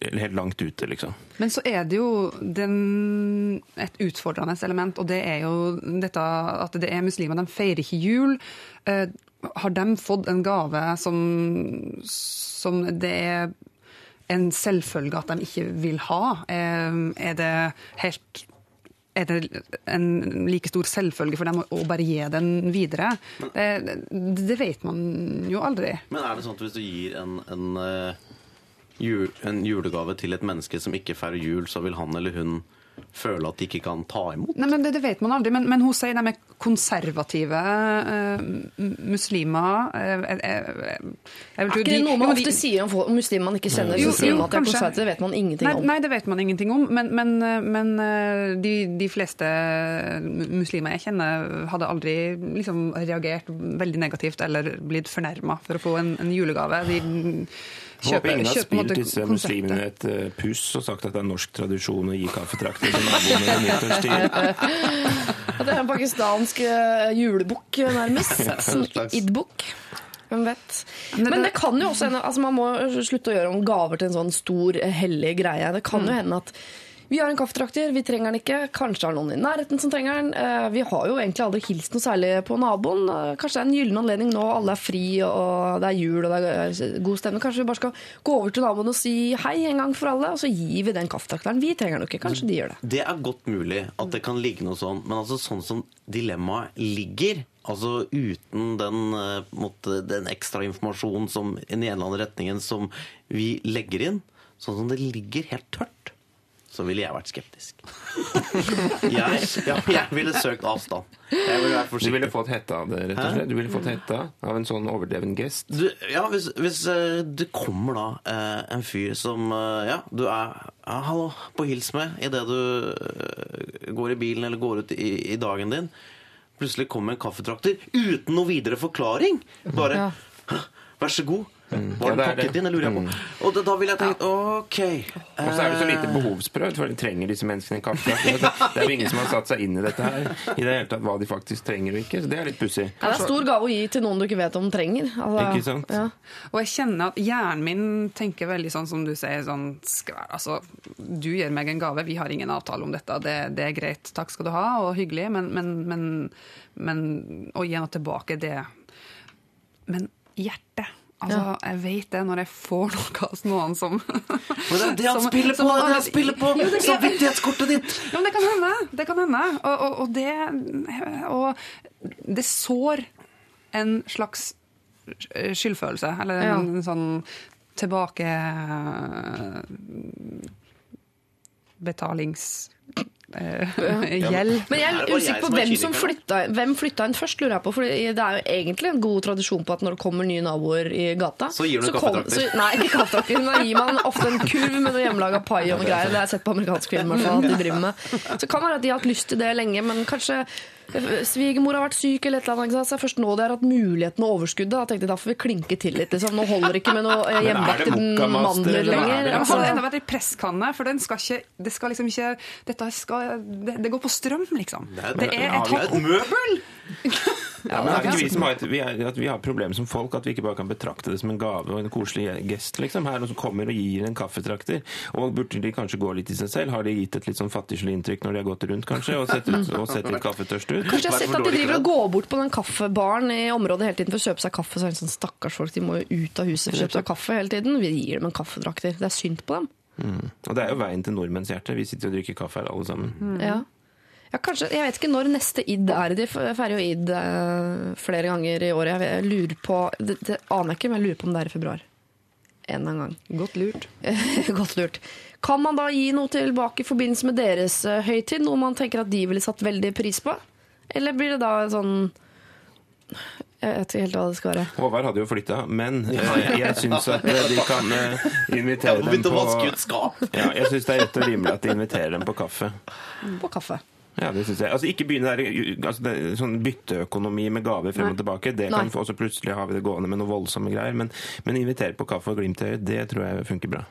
eller helt langt ute, liksom. Men så er det jo den, et utfordrende element, og det er jo dette at det er muslimer. De feirer ikke jul. Eh, har de fått en gave som, som det er en selvfølge at de ikke vil ha? Eh, er det helt er det en like stor selvfølge for dem å bare gi den videre? Det, det vet man jo aldri. Men er det sånn at hvis du gir en, en, eh, jul, en julegave til et menneske som ikke feirer jul, så vil han eller hun føle at de ikke kan ta imot? Nei, men det, det vet man aldri. Men, men hun sier de er konservative uh, muslimer. Uh, uh, eh, jeg Er ikke det noe man de- ofte sier om om muslimer man ikke kjenner? Jo, så sier jo, man at kanskje. det vet man ingenting Nei, om. nei, det vet man ingenting om. Men, men, eh, men eh, de, de fleste muslimer jeg kjenner, hadde aldri liksom, reagert veldig negativt eller blitt fornærma for å få en, en julegave. De Håper ingen har spilt disse muslimene et uh, puss og sagt at det er norsk tradisjon å gi kaffetrakter til naboene i nyttårstid. At det er en pakistansk eh, julebukk, nærmest. Sånn id-bukk. Hvem vet. Men det- kan jo også hende altså Man må slutte å gjøre om gaver til en sånn stor, eh, hellig greie. Det kan jo hende at vi har en kaffetrakter, vi trenger den ikke. Kanskje er noen i nærheten som trenger den. Eh, Vi har jo egentlig aldri hilst noe særlig på naboen. Eh, Kanskje det er en gyllen anledning nå, alle er fri og det er jul og det er god stemning. Kanskje vi bare skal gå over til naboen og si hei en gang for alle, og så gir vi den kaffetrakteren. Vi trenger den ikke, kanskje de gjør det. Det er godt mulig at det kan ligge noe sånn, men altså sånn som dilemmaet ligger, altså uten den, eh, måte, den ekstra informasjonen som i den ene eller andre retningen som vi legger inn, sånn som det ligger helt tørt, så ville jeg vært skeptisk. Jeg, ja, jeg ville søkt avstand. Jeg ville vært Du ville fått hetta av det, rett og slett. Du ville fått hetta av en sånn overdreven gest. Du, ja, hvis, hvis eh, det kommer da eh, en fyr som eh, Ja, du er ja, hallo, på hils med idet du går i bilen eller går ut i, i dagen din. Plutselig kommer en kaffetrakter uten noe videre forklaring. Bare Ja. Vær så god. Var Mm. Den det pakket det. inn, det lurer jeg på. Og da, da ville jeg tenkt OK. Og så er det så lite eh, behovsprøvd, for trenger disse menneskene kaffe. Det er jo ingen som har satt seg inn i dette her, i det hele tatt, hva de faktisk trenger og ikke. Så det er litt pussig. Ja, det er stor gave å gi til noen du ikke vet om trenger. Altså, Ikke sant? Ja. Og jeg kjenner at hjernen min tenker veldig sånn som du sier, sånn Altså, du gir meg en gave, vi har ingen avtale om dette, det, det er greit, takk skal du ha, og hyggelig, men, men, men, men å gi noe tilbake, det Men hjertet Altså, Jeg vet det når jeg får noe av noen som Men det er det han som- spiller på! som- Det han spiller på! Jo, det- Samvittighetskortet ditt! Ja, men det kan hende. Det kan hende. Og, og, og det Og det sår en slags skyldfølelse. Eller Ja. en sånn tilbake Betalings... eh, gjeld. Men jeg er usikker på hvem som flytta Hvem flytta inn først, lurer jeg på. For det er jo egentlig en god tradisjon på at når det kommer nye naboer i gata Så gir du kaffetrakter. så- Nei, ikke kaffetrakter. Men da gir man ofte en kurv med noe hjemmelaga pai og noe greier. Det har jeg sett på amerikansk film. i hvert fall, at de driver med. Så det kan være at de har hatt lyst til det lenge, men kanskje svigermor har vært syk, eller et eller annet. Så det er først nå de har hatt muligheten og overskuddet. Da tenkte jeg da får vi klinke til litt. Liksom. Nå holder det ikke med noe eh, det hjemmebakte mandler er lenger. det? Ja, hadde enda vært i presskanne, for den skal ikke Det skal liksom ikke Dette skal Det, det går på strøm, liksom. Det er- Det er et det er møbel! Ja, men er det ikke vi som har et, vi er, at vi har problemer som folk, at vi ikke bare kan betrakte det som en gave og en koselig gest, liksom. Her er noen som kommer og gir en kaffetrakter. Og burde de kanskje gå litt i seg selv? Har de gitt et litt sånn fattigslig inntrykk når de har gått rundt, kanskje, og sett, ut, og sett litt kaffetørst ut? Kanskje jeg har sett at de driver og går bort på den kaffebaren i området hele tiden for å kjøpe seg kaffe. Så er det sånn stakkars folk, de må jo ut av huset for å kjøpe seg kaffe hele tiden. Vi gir dem en kaffetrakter. Det er synd på dem. Og det er jo veien til nordmenns hjerte. Vi sitter og drikker kaffe her alle sammen. Ja. Ja, kanskje, jeg vet ikke når neste id er. De feirer jo id eh, flere ganger i året. Jeg lurer på, det, det aner jeg ikke, men jeg lurer på om det er i februar. En eller annen gang. Godt lurt. Godt lurt. Kan man da gi noe tilbake i forbindelse med deres eh, høytid? Noe man tenker at de ville satt veldig pris på? Eller blir det da sånn Jeg vet ikke helt hva det skal være. Håvard hadde jo flytta, men eh, jeg syns at de kan invitere dem på Jeg syns det er rett og rimelig at de inviterer dem på kaffe. På kaffe. Ja, det synes jeg. Altså Ikke begynne der altså, det, sånn bytteøkonomi med gaver frem Nei. og tilbake. Det kan også og plutselig har vi det gående med noen voldsomme greier. Men, men invitere på kaffe og glimt i øyet, det tror jeg funker bra.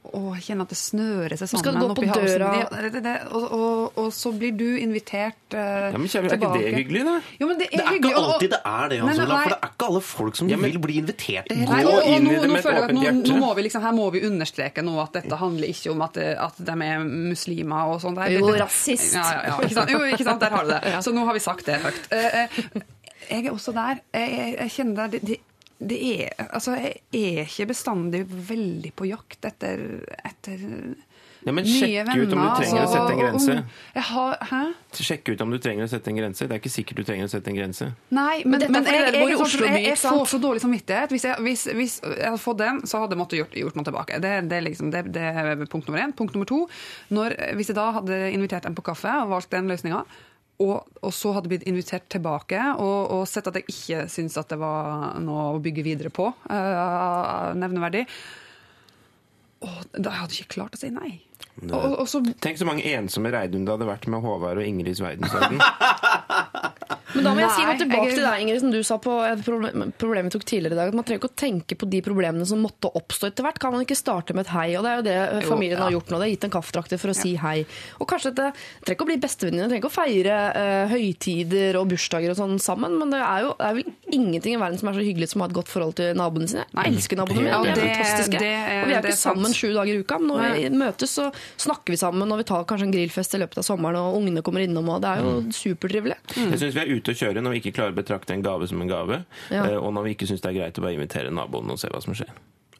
Å, jeg kjenner at det snører seg Skal sammen du gå på oppi halsen. døra? Ja, det, det, det, og, og, og så blir du invitert uh, Ja, men kjære, Er ikke det hyggelig, da? Jo, men det er, Det er hyggelig. ikke og- og- alltid det er det, Hans Nei, nei, Olav. For det er ikke alle folk som Ja, men- vil bli invitert til Gå og, og inn nå, i det med et åpent hjerte. nå må vi liksom, her må vi understreke nå at dette handler ikke om at, at de er muslimer og sånn. Det Jo, rasist. Ja, ja, ja, ikke sant? Jo, ikke sant? Der har du det. Så nå har vi sagt det høyt. Uh, uh, Jeg er også der. Jeg, jeg, jeg kjenner det, det, det er Altså, jeg er ikke bestandig veldig på jakt etter, etter Ja, men nye sjekk ut om du trenger trenger å altså, sette en grense. Om, Jeg har, hæ? Sjekk ut om du trenger å sette en grense. Det er ikke sikkert du trenger å sette en grense. Nei, men, er men jeg, jeg, jeg, sånn- Oslo jeg, jeg får så dårlig samvittighet. Hvis jeg, hvis, hvis jeg hadde fått den, så hadde jeg måttet gjort, gjort noe tilbake. Det, det, liksom, det, det er punkt nummer én. Punkt nummer to, når, hvis jeg da hadde invitert dem på kaffe og valgt den løsninga, og, og så hadde blitt invitert tilbake og, og sett at jeg ikke syntes at det var noe å bygge videre på, Uh, nevneverdig, og da hadde jeg ikke klart å si nei. Og, og, og så Tenk så mange ensomme Reidun det hadde vært med Håvard og Ingrids verdensorden. Men da må jeg si noe tilbake jeg- til deg, Ingrid, som du sa på et problem, problem vi tok tidligere i dag. At man trenger ikke å tenke på de problemene som måtte oppstå etter hvert. Kan man ikke starte med et hei? Og det er jo det Jo, familien har gjort nå. Det har gitt en kaffetrakter for å si hei. Og kanskje det trenger ikke å bli bestevenninner, trenger ikke å feire uh, høytider og bursdager og sånn sammen, men det er jo det er vel ingenting i verden som er så hyggelig som å ha et godt forhold til naboene sine. Jeg elsker naboene mine, Ja, de er fantastiske. det det, og vi er jo er ikke sammen sju dager i uka, men når vi møtes så snakker vi sammen, og vi tar kanskje en grillfest i løpet av sommeren, og ungene kommer innom, og det er jo supertrivelig. Jeg syns vi er ute å kjøre når vi ikke klarer å betrakte en gave som en gave, Ja. eh, og når vi ikke syns det er greit å bare invitere naboen og se hva som skjer.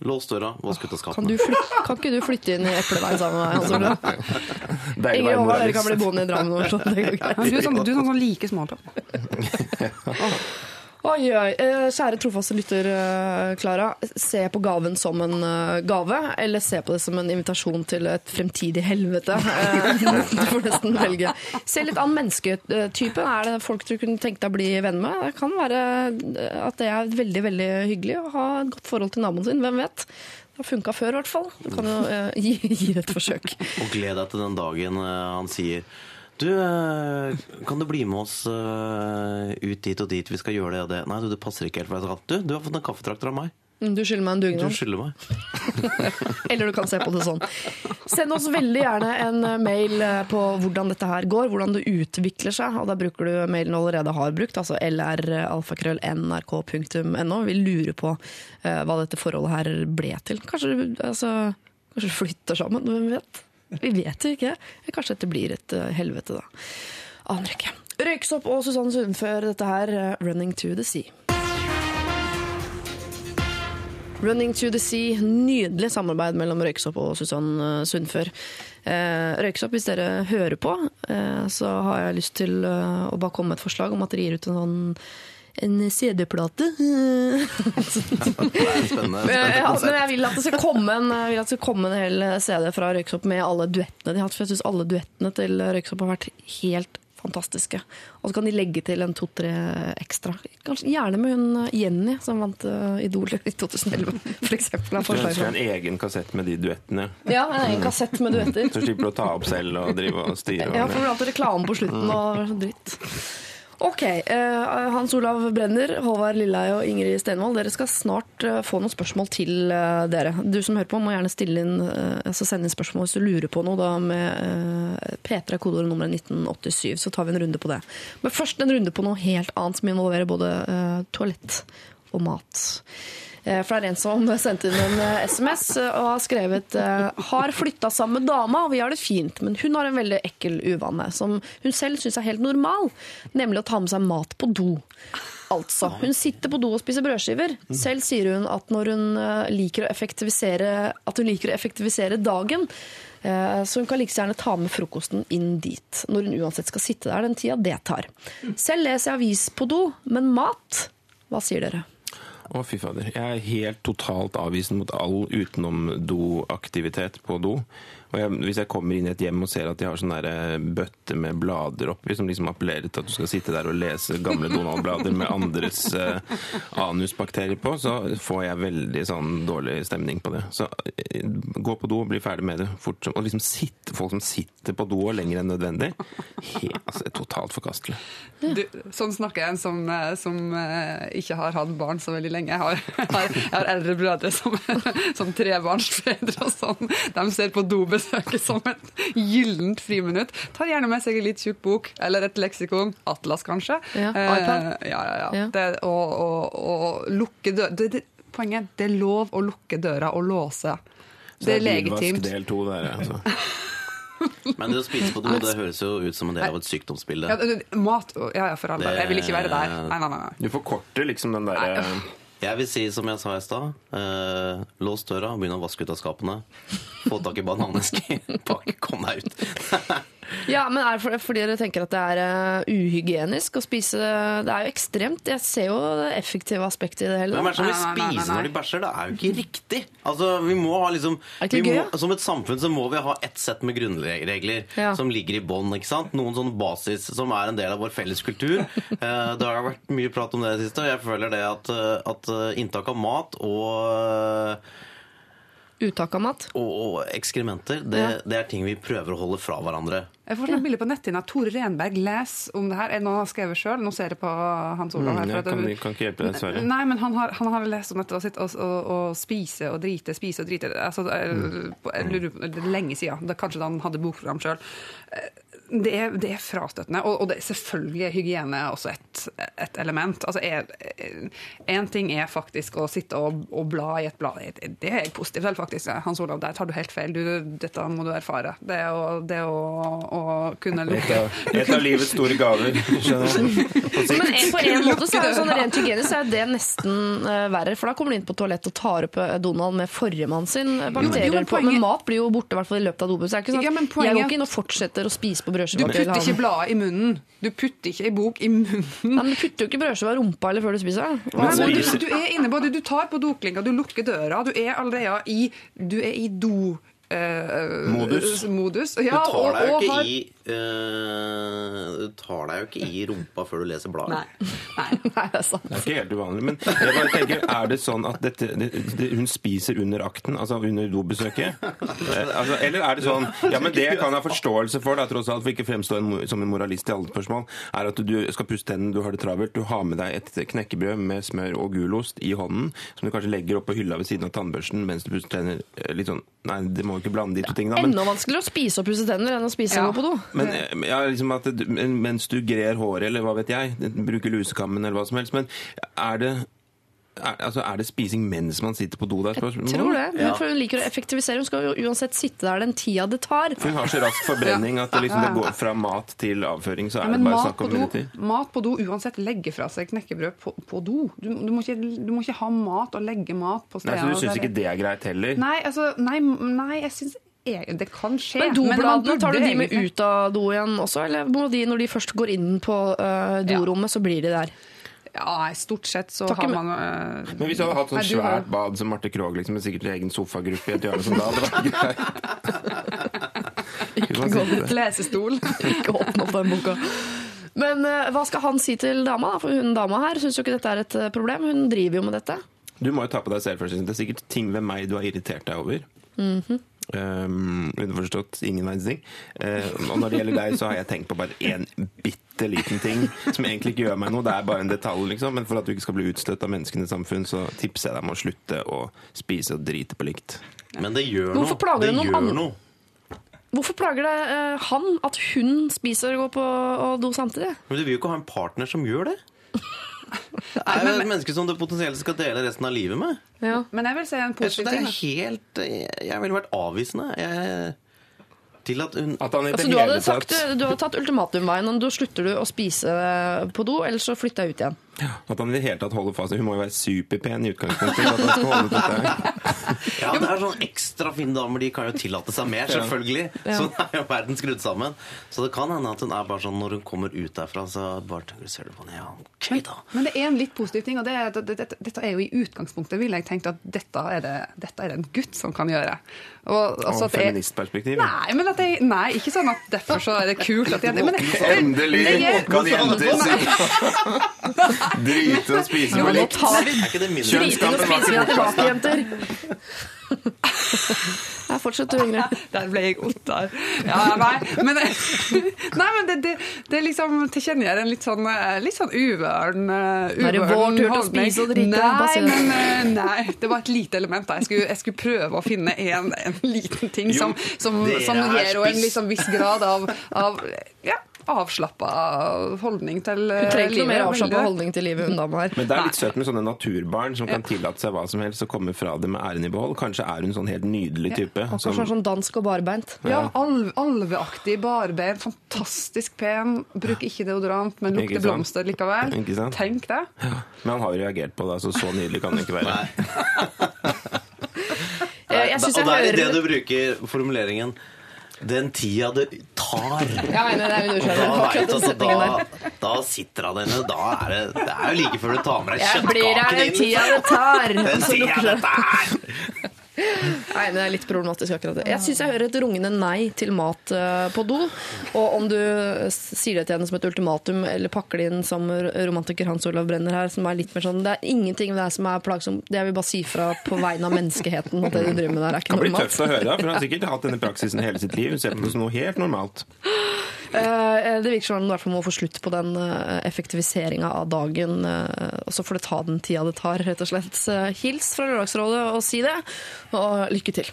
Lås døra, vask ut av Kan, skapene. Kan, kan ikke du flytte inn i Epleveien sammen med meg? Altså, og Håvard, dere kan bli boende i Drammen. sånn, du er sånn, du er sånn som liker smalltalk. Oi, oi. Eh, Kjære trofaste lytter, eh, Klara. Se på gaven som en eh, gave, eller se på det som en invitasjon til et fremtidig helvete. Du får nesten velge. Se litt an mennesketypen. Er det folk du kunne tenkt deg å bli venn med? Det kan være at det er veldig veldig hyggelig å ha et godt forhold til naboen sin. Hvem vet? Det har funka før, i hvert fall. Du kan jo gi, gi det et forsøk. Og gled deg til den dagen han sier du, eh, kan du bli med oss eh, ut dit og dit? Vi skal gjøre det og det. Nei, du, det passer ikke helt. for jeg skal- Du, du har fått en kaffetrakter av meg. Mm, Du skylder meg en Du skylder meg. Eller du kan se på det sånn. Send oss veldig gjerne en eh, mail på hvordan dette her går, hvordan det utvikler seg. Og da bruker du mailen du allerede har brukt, altså lralfakrøll.nrk.no. Vi lurer på hva dette forholdet her ble til. Kanskje, altså, kanskje flytter sammen, hvem vet? Vi vet jo ikke. Kanskje dette blir et eh, helvete, da. Aner ikke. Røyksopp og Susanne Sundfør, dette her, eh, 'Running to the Sea'. Running to the Sea, nydelig samarbeid mellom Røyksopp og Susann eh, Sundfør. Eh, Røyksopp, hvis dere hører på, eh, så har jeg lyst til å bare komme med et forslag om at dere gir ut en sånn en CD-plate. Spennende. Ja, men jeg vil at det skal komme en, jeg vil at det skal komme en hel CD fra Røyksopp med alle duettene de har hatt. For jeg syns alle duettene til Røyksopp har vært helt fantastiske. Og så kan de legge til en to-tre ekstra. Kanskje, gjerne med hun Jenny, som vant eh, Idol i 2011, for eksempel. er Du ønsker en egen kassett med de duettene, Ja, en egen kassett med duetter. så slipper du å ta opp selv og drive og styre. Ja, for du har alltid reklame på slutten og dritt. Ok, eh, Hans Olav Brenner, Håvard Lilleheie og Ingrid Stenvold, dere skal snart eh, få noen spørsmål til eh, dere. Du som hører på må gjerne stille inn, altså sende inn spørsmål hvis du lurer på noe, da med eh, P3 kodeord nummeret 1987, så tar vi en runde på det. Men først en runde på noe helt annet som involverer både toalett og mat. Eh, For det er en som sendte inn en eh, SMS og har skrevet eh, Har flytta sammen med dama, og vi har det fint, men hun har en veldig ekkel uvane som hun selv syns er helt normal, nemlig å ta med seg mat på do. Altså, Hun sitter på do og spiser brødskiver. Selv sier hun at når hun eh, liker å effektivisere, at hun liker å effektivisere dagen, eh, så hun kan like gjerne ta med frokosten inn dit, når hun uansett skal sitte der den tida det tar. Selv leser jeg avis på do, men mat Hva sier dere? Å, fy fader. Jeg er helt totalt avvisende mot all utenom-do-aktivitet på do. Og jeg, hvis jeg kommer inn i et hjem og ser at de har sånn der eh, bøtte med blader oppi, som liksom appellerer til at du skal sitte der og lese gamle Donald-blader med andres uh, anusbakterier på, så får jeg veldig sånn dårlig stemning på det. Så uh, gå på do og bli ferdig med det fort. Og liksom sitte, folk som sitter på do lenger enn nødvendig, helt, altså, er totalt forkastelig. Du, sånn snakker jeg en som, som uh, ikke har hatt barn så veldig lenge. Jeg har, jeg har, jeg har eldre brødre som, som trebarnsfedre og sånn. De ser på dobesøket som et gyllent friminutt. Tar gjerne med seg en litt tjukk bok eller et leksikon. Atlas, kanskje. Ja, Eh, iPad. ja, ja, ja. Ja. Det, og, og, og lukke døra det, det, Poenget det er lov å lukke døra og låse. Så Det er legitimt. del to der, altså. Men det å spise på do det høres jo ut som en del av et sykdomsbilde. Ja, mat Ja, ja, for all del. Jeg vil ikke være der. Nei, nei. nei. Du forkorter liksom den derre Jeg vil si som jeg sa i stad, eh, lås døra, begynn å vaske ut av skapene. Få tak i bananeske, pakke, kom deg ut. Ja, men er det fordi dere tenker at det er eh, uhygienisk å spise Det er jo ekstremt. Jeg ser jo det effektive aspektet i det hele. Hvem er det som vil spise når de bæsjer? Det er jo ikke riktig. Altså, vi må ha liksom vi gøy, må. Som et samfunn så må vi ha ett sett med grunnregler Ja. som ligger i bånn. ikke sant? Noen sånn basis som er en del av vår felles kultur. Eh, det har vært mye prat om det i det siste, og jeg føler det at, eh, at inntak av mat og Uttak av mat. og, og ekskrementer, det, Ja. det er ting vi prøver å holde fra hverandre. Jeg får et bilde på netthinna. Tore Renberg leser om det her. Nå har har skrevet sjøl? Nå ser jeg på Hans Olav her. Mm, Jeg kan, det- kan ikke hjelpe deg, dessverre. Nei, men han har, han har lest om dette og, og, og, og spise og drite, spise og drite. Altså, jeg, jeg lurer på, det er lenge siden. Det er kanskje da han hadde bokprogram sjøl. Det er, det er frastøtende. Og, og det er selvfølgelig er hygiene også et, et element. Altså, Én ting er faktisk å sitte og, og bla i et blad. Det er jeg positiv til, faktisk. Hans Olav, der tar du helt feil. Du, dette må du erfare. Det å, det å, å kunne lukke et av livets store gaver. På. Men på en måte så er det sånn rent hygienisk så er det nesten eh, verre. For da kommer du inn på toalett og tar opp eh, Donald med forrige mann sin bakterier Jo, men på. Men poenget- mat blir jo borte i hvert fall i løpet av er sånn Ja, poenget- Jeg går ikke inn og fortsetter å spise på Du brødskiva til putter ikke bladet i munnen. Du putter ikke ei bok i munnen. Nei, men Du putter jo ikke brødskiva i rumpa eller før du spiser. Nei, men du, du er inne på det. Du tar på doklinga, du lukker døra. Du er allerede i, du er i do eh, Modus. modus. Du tar deg jo og- og ikke har- i eh, Du tar deg jo ikke i rumpa før du leser bladet. Nei. Nei. Nei, det er sant. Det er ikke helt uvanlig, men jeg bare tenker, er det sånn at dette, det, det, hun spiser under akten, altså under dobesøket? Eh, altså, eller er det sånn Ja, men det jeg kan ha forståelse for, da, tross alt, for ikke fremstå en, som en moralist i alle spørsmål, er at du skal pusse tennene, du har det travelt, du har med deg et knekkebrød med smør og gulost i hånden, som du kanskje legger opp på hylla ved siden av tannbørsten mens du pusser tenner. eh, Litt sånn Nei, det må jo ikke blande de to tingene, men- Enda vanskeligere å spise og pusse tenner enn å spise Ja. og gå på do. men eh, ja, liksom at mens du grer håret, eller hva vet jeg, bruker lusekammen eller hva som helst, men er det, er, altså, er det spising mens man sitter på do der? spørsmål? Tror det. Ja. For hun liker å effektivisere. Hun skal jo uansett sitte der den tida det tar. For hun har så rask forbrenning at det, liksom, det går fra mat til avføring, så er ja, det bare snakk om do, minutter. mat på do uansett legge fra seg knekkebrød på, på do. Du, du, må ikke, du må ikke ha mat og legge mat på Nei, så du syns ikke det er greit heller? Nei, altså, nei, nei jeg syns det kan skje. Men dobladene, tar du de med ut av do igjen også? Eller må de, når de først går inn på uh, dorommet, så blir de der? Ja, stort sett så Takk, har man øh, Men hvis du hadde hatt sånn svært har- bad som Marte Krogh, liksom, med sikkert egen sofagruppe i et hjørne som da, hadde vært greit. Ikke gå med der? Lesestol. Ikke åpne opp den boka. Men øh, hva skal han si til dama? da? For hun dama her syns jo ikke dette er et øh, problem. Hun driver jo med dette. Du må jo ta på deg selvfølelsen. Det er sikkert ting ved meg du har irritert deg over. Um, underforstått ingen verdens ting. Eh, og når det gjelder deg, så har jeg tenkt på bare én bitte liten ting som egentlig ikke gjør meg noe. Det er bare en detalj, liksom. Men for at du ikke skal bli utstøtt av menneskene i samfunn, så tipser jeg deg om å slutte å spise og drite på likt. Men det gjør Hvorfor noe. plager det det gjør noe. Hvorfor plager det han at hun spiser og går på og do samtidig? Men du vil jo ikke ha en partner som gjør det. Det er jo et menneske som du potensielt skal dele resten av livet med. Ja. Men jeg vil si en positiv ting. Jeg, Jeg ville vært avvisende jeg, til at hun At han Altså, du, hadde sagt, du hadde tatt ultimatumveien. om Da slutter du å spise på do, eller så flytter jeg ut igjen. At han i det hele tatt holder fast Hun må jo være superpen i utgangspunktet. At han skal holde på dette her. Ja, det er sånn ekstra fine damer. De kan jo tillate seg mer, selvfølgelig. Sånn er jo verden skrudd sammen. Så det kan hende at hun er bare sånn når hun kommer ut derfra, så bare tenker du, ser du på henne, ja, ok da. Men det er en litt positiv ting, og det er at dette, er jo i utgangspunktet ville jeg tenkt at dette er det, dette er det en gutt som kan gjøre. Og, altså Og at det er- feministperspektiv. Nei, men at jeg, nei, ikke sånn at derfor så er det kult at jenter men Endelig det kan jenter si Drite og spise på likt. Kjønnskampen var ikke tilbake, jenter. Jeg fortsetter å Ingrid. Der ble jeg Ottar. Ja, nei, men, nei, men det, det, det liksom tilkjennegjør en litt sånn, eh, litt sånn uvøren uh, er det vår tur til å spise og drite, Nei, men, eh, nei, det var et lite element. da. Jeg skulle, jeg skulle prøve å finne en, en liten ting som, som, som gir henne en liksom viss grad av, av ja, avslappa holdning til Hun uh, trenger ikke noe mer livet. avslappa holdning til livet, hun dama her. Men det er litt søtt med sånne naturbarn som kan tillate seg hva som helst og komme fra det med æren i behold. Kanskje er hun sånn helt nydelig type. Som- kanskje sånn dansk og barbeint. Ja, alv, alveaktig barbeint, fantastisk pen. Bruker ikke deodorant, men lukter blomster likevel. Ikke sant? Tenk det. Men han har jo reagert på det, så så nydelig kan det ikke være. Nei. Jeg jeg og det er i det du bruker formuleringen 'den tida det tar'. Ja, nei, nei, er da, vet altså, da, da sitter han inne. Da er det, det er jo like før du tar med deg Jeg blir her den tida inn. det tar. Den tida det det. tar! Nei, det er litt problematisk akkurat det. Jeg syns jeg hører et rungende nei til mat eh, på do. Og om du sier det til henne som et ultimatum, eller pakker det inn som romantiker Hans Olav Brenner her, som er litt mer sånn Det er ingenting ved det som er plagsomt. Det jeg vil bare si fra på vegne av menneskeheten at det du driver med der, er Det kan bli tøft å høre, for han har sikkert hatt denne praksisen hele sitt liv. Hun Ser på det som noe helt normalt. Eh, Det virker som om fall må få slutt på den effektiviseringa av dagen. eh, Og så får det ta den tida det tar, rett og slett. Hils fra Lørdagsrådet og si det, og lykke til.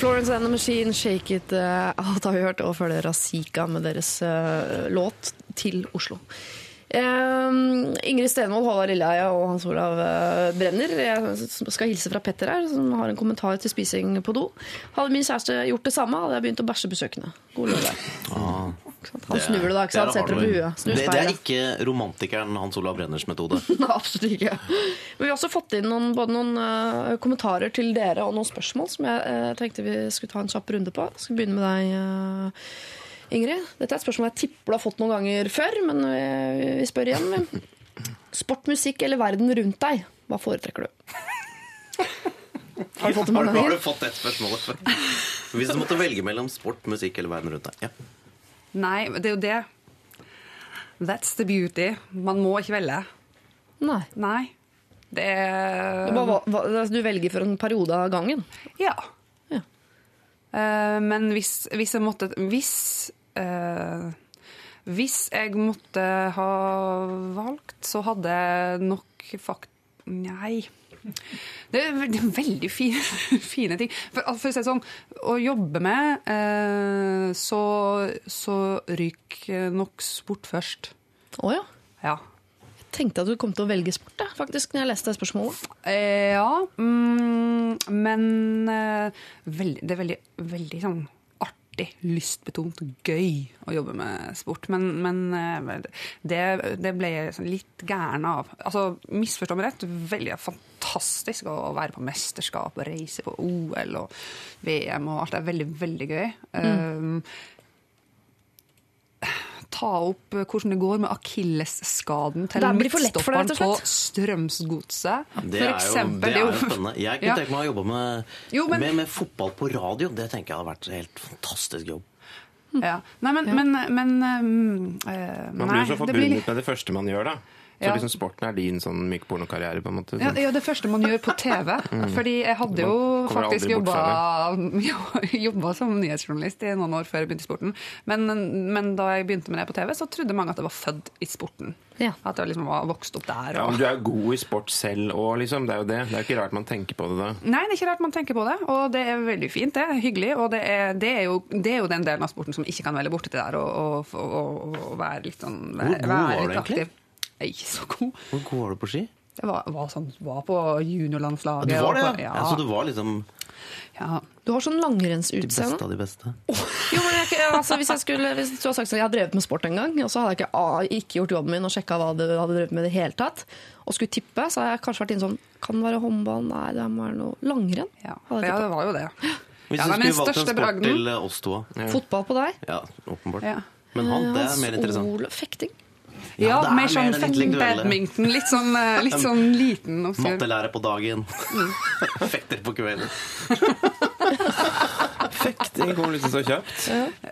Florence and the Machine, Shake It, eh, alt har vi hørt, og følger Razika med deres eh, låt til Oslo. Um, Ingrid Stenvold, Håvard Lilleheie og Hans Olav uh, Brenner. Jeg skal hilse fra Petter her, som har en kommentar til spising på do. Hadde min kjæreste gjort det samme, hadde jeg begynt å bæsje besøkende. God lørdag. Ah. Han snur det da, ikke sant? Setter det på huet. Det, det er ikke romantikeren Hans Olav Brenners metode. Nei, absolutt ikke. Men vi har også fått inn noen, både noen uh, kommentarer til dere og noen spørsmål som jeg uh, tenkte vi skulle ta en kjapp runde på. Jeg skal begynne med deg, uh, Ingrid. Dette er et spørsmål jeg tipper du har fått noen ganger før, men vi, vi spør igjen. vi. Sport, musikk eller verden rundt deg? Hva foretrekker du? Har du fått det Har, har du fått ett spørsmål? Hvis du måtte velge mellom sport, musikk eller verden rundt deg? Ja. Nei, det er jo det. That's the beauty. Man må ikke velge. Nei. Nei. Det Du, er bare, hva, du velger for en periode av gangen? Ja. Ja. Eh, men hvis, hvis jeg måtte Hvis uh, Hvis jeg måtte ha valgt, så hadde jeg nok fakt... Nei. Det er, det er veldig fine, fine ting. For, for å si det sånn, å jobbe med, eh, så, så ryker nok sport først. Å ja. Ja. Jeg tenkte at du kom til å velge sport, da, faktisk, når jeg leste det spørsmålet. Eh, ja, mm, men eh, veldig, det er veldig, veldig sånn artig, lystbetont, gøy å jobbe med sport. Men, men eh, det, det ble jeg sånn litt gæren av. Altså, Misforstå meg rett, veldig fantastisk å være på mesterskap og reise på OL og VM og alt. Det er veldig, veldig gøy. Eh, ta opp eh, hvordan det går med akillesskaden til midtstopperen på. Strømsgodset. Det, er jo, det er jo spennende. Jeg kunne tenke meg å jobbe med, Jo, men- med, med fotball på radio. Det tenker jeg hadde vært en helt fantastisk jobb. Ja. Nei, men, men, men um, eh, Man blir jo så forbundet blir- med det første man gjør, da. Så Ja. liksom sporten er din sånn mykpornokarriere, på en måte. ja, det er det første man gjør på TV. Fordi jeg hadde jo faktisk jobba, jobba som nyhetsjournalist i noen år før jeg begynte i sporten. Men, men da jeg begynte med det på TV, så trodde mange at jeg var født i sporten. Ja. At jeg liksom var vokst opp der. Ja, men du er jo god i sport selv òg, liksom. Det er jo det. Det er jo ikke rart man tenker på det da. Nei, det er ikke rart man tenker på det, og det er veldig fint. Det hyggelig, og det er, det er, jo, det er jo den delen av sporten som ikke kan velge bort det der og, og, og, og være litt sånn Hvor god var du egentlig? aktiv. Jeg er ikke så god. Hvor god var du på ski? Jeg var, var, sånn, var på juniorlandslaget. Du var det, ja? på- ja. Så du var liksom ja. Du har sånn de beste av de beste? Jo, men jeg, altså, hvis, jeg skulle, hvis du hadde sagt sånn, jeg har drevet med sport en gang, og så hadde jeg ikke, ah, ikke gjort jobben min og sjekka hva du hadde drevet med i det hele tatt, og skulle tippe, så hadde jeg kanskje vært inne sånn Kan det være håndball? Nei, det må være noe langrenn. Ja. Hadde jeg ja, det var jo det. Hvis Ja, du skulle valgt en sport bragden- til eh, oss to, da? Fotball på deg. Ja, åpenbart. Ja. Men han, det er mer interessant. Fekting. Ja, er mer sånn fetting den badminton. Litt sånn, eh, litt sånn liten. Mattelære på dagen. Mm. Fekter på kvelden. Fekting kommer liksom så kjapt.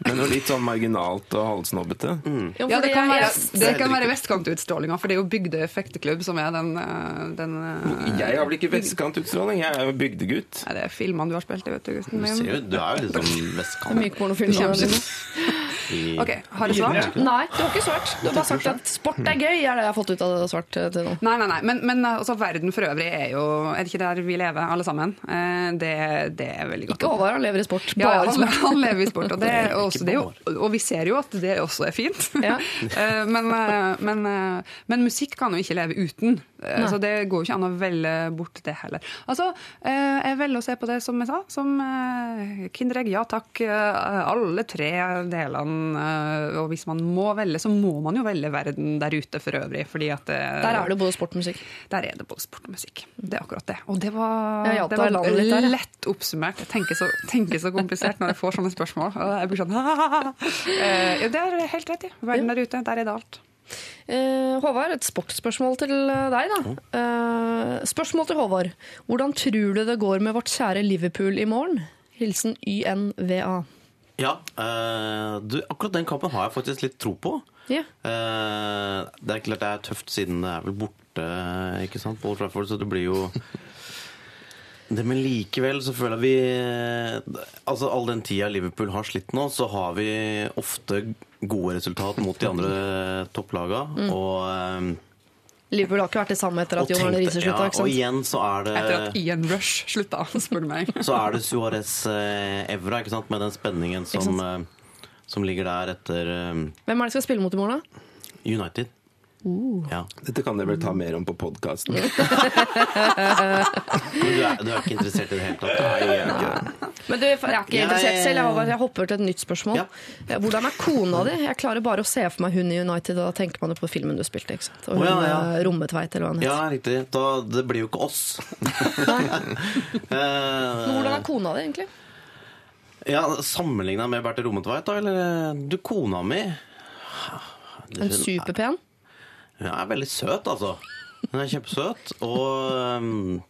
Men noe litt sånn marginalt og halvsnobbete. Mm. Ja, det kan være, det kan være vestkantutstrålinga, for det er jo Bygdøy fekteklubb som er den, eh, den eh, Jeg har vel ikke vestkantutstråling, jeg er jo bygdegutt. Nei, det er filmene du har spilt i, vet du, Gusten. Du, ser jo, du er jo sånn vestkant. Mykpornofilm. i- OK, har du svart? Nei, du har ikke svart. Du har bare sagt at sport er gøy, er det jeg har fått ut av det svart eh, til nå. Nei, nei, nei. Men, men altså, verden for øvrig er jo Er det ikke der vi lever, alle sammen? Eh, Det, det er veldig godt. Ikke Håvard, han lever i sport. Ja, han, han lever i sport, og, det, også, det jo, og vi ser jo at det også er fint. Ja. Eh, men, eh, men, eh, men musikk kan jo ikke leve uten. Eh, Så det går jo ikke an å velge bort det heller. Altså, eh, Jeg velger å se på det som jeg sa, som eh, Kinderegg. Ja takk, eh, alle tre delene. Og hvis man må velge, så må man jo velge verden der ute for øvrig. fordi at Der er det både sport og musikk. der er det både sport og musikk. Det er akkurat det. Og det var, Ja, ja, det var litt der, ja. lett oppsummert. Jeg tenker så, tenker så komplisert når jeg får sånne spørsmål. Og jeg blir sånn eh, ja, Det er helt rett i. Verden der ute, der er det alt. Eh, Håvard, et sportsspørsmål til eh, deg. da. Eh, spørsmål til Håvard. Hvordan tror du det går med vårt kjære Liverpool i morgen? Hilsen YNVA. Ja, eh, du, akkurat den kampen har jeg faktisk litt tro på. Ja. Eh, det er klart det er tøft siden det er vel borte, ikke sant, Paul Trafford, så det blir jo det, Men likevel så føler vi Altså All den tida Liverpool har slitt nå, så har vi ofte gode resultat mot de andre topplaga. Mm. Og, um, Liverpool har ikke vært det samme etter at John Arne Riise slutta. ja, og igjen så er det Etter at Ian Rush slutta, spør du meg. så er det Suárez eh, Evra, ikke sant? med den spenningen som, eh, som ligger der etter eh, Hvem er det som skal spille mot i morgen, da? United. Uh. Ja. Dette kan dere vel ta mer om på podkasten. Du er, du er ikke interessert i det hele tatt? Men du, jeg er ikke interessert selv. Jeg, jeg hopper til et nytt spørsmål. Ja. Eh, Hvordan er kona di? Jeg klarer bare å se for meg hun i United, og da tenker man jo på filmen du spilte. ikke sant? Og hun oh, ja, ja. eh, Rommetveit, eller hva han Ja, riktig. Da, det blir jo ikke oss. Men hvordan Eh, er kona di, egentlig? ja, Sammenligna med Berthe Rommetveit, da? Eller du, kona mi En superpen? Hun er veldig søt, altså. Hun er kjempesøt og, um,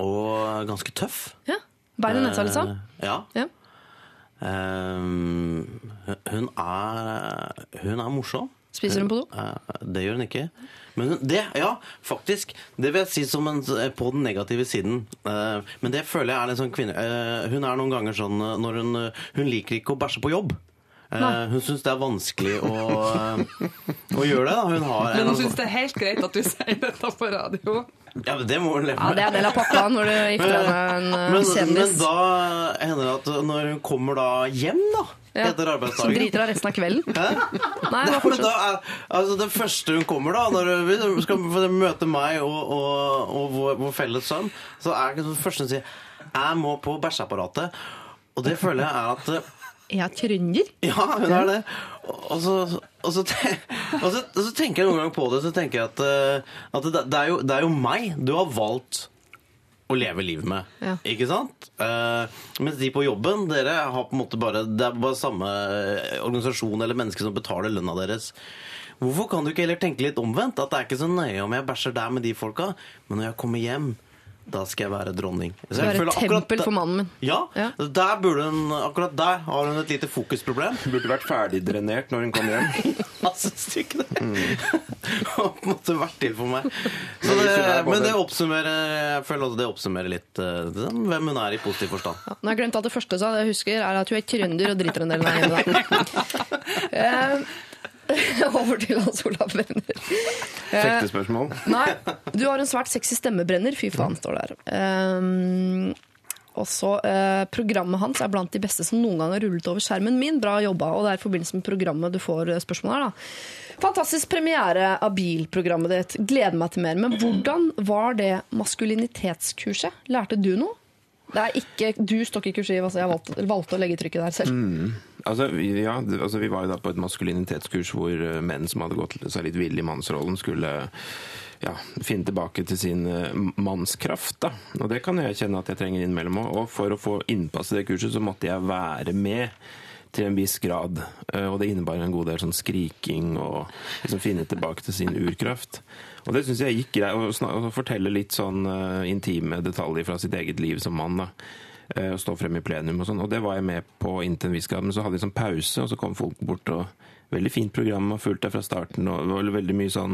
og ganske tøff. Ja. Bein i nesa, liksom? Eh, Ja. Ja. Um, hun er Hun er morsom. Spiser hun på do? Eh, Det gjør hun ikke. Men det, ja, faktisk. Det vil jeg si som en, på den negative siden. Eh, Men det føler jeg er litt sånn kvinne eh, Hun er noen ganger sånn eh, når hun eh, Hun liker ikke å bæsje på jobb. Eh, Nei. Hun syns det er vanskelig å, eh, å gjøre det. da. Hun har Men hun syns det er helt greit at du sier dette på radio. Ja, men det må hun leve Ja, det er en del av pappaen når du gifter deg med en men, Men, men da hender det at når hun kommer da hjem, da, Ja. etter Så arbeidsdagen driter hun resten av kvelden. Hæ? Nei, Nei, men da er, altså Det første hun kommer, da når hun skal møte meg og, og, og vår, vår felles sønn, så er det det første hun sier 'Jeg må på bæsjeapparatet'. Og det føler jeg er at Er trønder. Ja, hun er det. Og så, og så, og så, og så tenker jeg noen ganger på det, så tenker jeg at, eh, at det, det, er jo, det er jo meg du har valgt å leve livet med. Ja. Ikke sant? Uh, mens de på jobben, dere har på en måte bare Det er bare samme organisasjon eller menneske som betaler lønna deres. Hvorfor kan du ikke heller tenke litt omvendt? At det er ikke så nøye om jeg bæsjer der med de folka, men når jeg kommer hjem, da skal jeg være dronning. Så jeg Være føler et akkurat tempel for mannen min. Ja, Ja. Der burde hun, akkurat der har hun et lite fokusproblem. Hun Burde vært ferdigdrenert når hun kom hjem. Masse stykker det. Har måtte vært til for meg. Så Men det, men det oppsummerer Jeg føler også det oppsummerer litt eh, hvem hun er i positiv forstand. Ja, Nå har jeg glemt at det første sa, det jeg husker, er at hun er trønder og driter en del. Eh, Over til Hans Olav Brenner. Eh, Fektespørsmål. Nei, du har en svært sexy stemmebrenner. Fy faen, står der. Um, og så, eh, Programmet hans er blant de beste som noen gang har rullet over skjermen min. Bra jobba. Og det er i forbindelse med programmet du får eh, spørsmål her. da. Fantastisk premiere av bilprogrammet ditt. Gleder meg til mer. Men hvordan var det maskulinitetskurset? Lærte du noe? Det er ikke, Du står ikke i kursiv, altså jeg valgte, valgte å legge trykket der selv. Altså, ja, altså, vi var jo da på et maskulinitetskurs hvor eh, menn som hadde gått seg litt vill i mannsrollen, skulle ja, finne tilbake til sin eh, mannskraft. Da. Og det kan jeg kjenne at jeg trenger innimellom òg. Og for å få innpass i det kurset, så måtte jeg være med til en viss grad. Eh, Og det innebar en god del sånn skriking og liksom finne tilbake til sin urkraft. Og det syns jeg gikk greit. Å fortelle litt sånn intime detaljer fra sitt eget liv som mann. da. Eh, Og stå frem i plenum og sånn. Og det var jeg med på inntil en viss grad. Men så hadde vi sånn pause, og så kom folk bort og Veldig fint program og fulgt deg fra starten. og det var veldig mye sånn.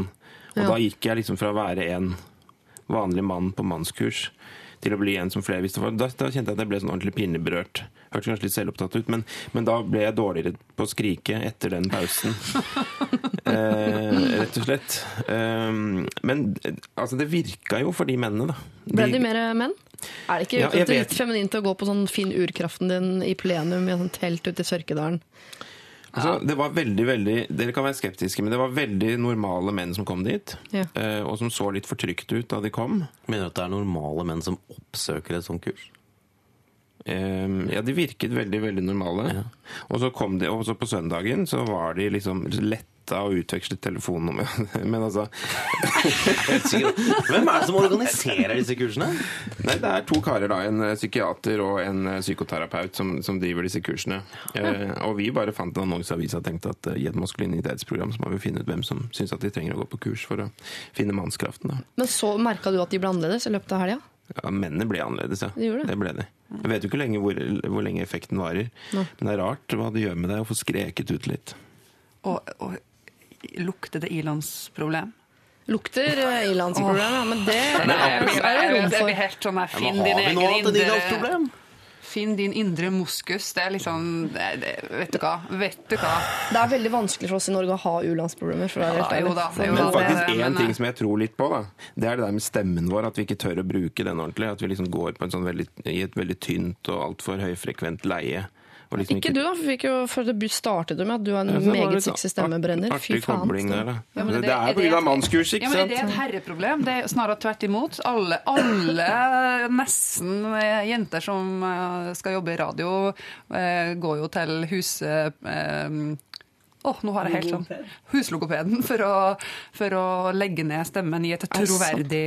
Og Ja. da gikk jeg liksom fra å være en vanlig mann på mannskurs til å bli en som flere visste for. Da, da kjente jeg at jeg ble sånn ordentlig pinneberørt. Hørtes kanskje litt selvopptatt ut, men, men da ble jeg dårligere på å skrike etter den pausen. eh, rett og slett. Eh, men eh, altså, det virka jo for de mennene, da. Ble de mer menn? Er det ikke Ja, vet- litt feminint å gå på sånn fin urkraften din i plenum i et sånt telt ute i Sørkedalen? Altså, det var veldig, veldig, Dere kan være skeptiske, men det var veldig normale menn som kom dit. Ja. eh, Og som så litt fortrykt ut da de kom. Mener du at det er normale menn som oppsøker et sånt kurs? Um, Ja, de virket veldig, veldig normale. Og så kom de, og så på søndagen så var de liksom letta og utvekslet telefonnummer. Men altså Hvem er det som organiserer disse kursene? Nei, det er to karer, da. En eh, psykiater og en eh, psykoterapeut som, som driver disse kursene. Eh, og vi bare fant en annonse i avisa og tenkte at eh, i et maskulinitetsprogram så må vi finne ut hvem som syns at de trenger å gå på kurs for å finne mannskraften. Da. Men så merka du at de ble annerledes i løpet av helga? Ja, Mennene ble annerledes, ja. De det. det. ble de. Jeg vet jo ikke lenge hvor, hvor lenge effekten varer. Nei. Men det er rart hva det gjør med deg å få skreket ut litt. Og, og lukter det ilandsproblem? Lukter eh, ilandsproblem, ja, men det er, Er er det rom for. for. helt sånn her, finn din egen indre? Finn din indre moskus. Det er liksom det, det, Vet du hva? Vet du hva? Det er veldig vanskelig for oss i Norge å ha u-landsproblemer. for å være helt Ja, jo da, jo Men da. det- faktisk men, én ting eh, som jeg tror litt på, da, det er det der med stemmen vår. At vi ikke tør å bruke den ordentlig. At vi liksom går på en sånn veldig, i et veldig tynt og altfor høyfrekvent leie. Og liksom Ikke du, da. for vi fikk jo, før det startet du med at du er en Ja, meget litt sexy stemmebrenner. Fy faen. kobling der. Ja, det, det- er av mannskurs, Ja, ikke men sant? Det er et herreproblem. Det er snarere tvert imot. Alle, alle nesten eh, jenter som eh, skal jobbe i radio, eh, går jo til hus... Åh, nå har jeg helt sånn Huslogopeden for å, for å legge ned stemmen i et troverdig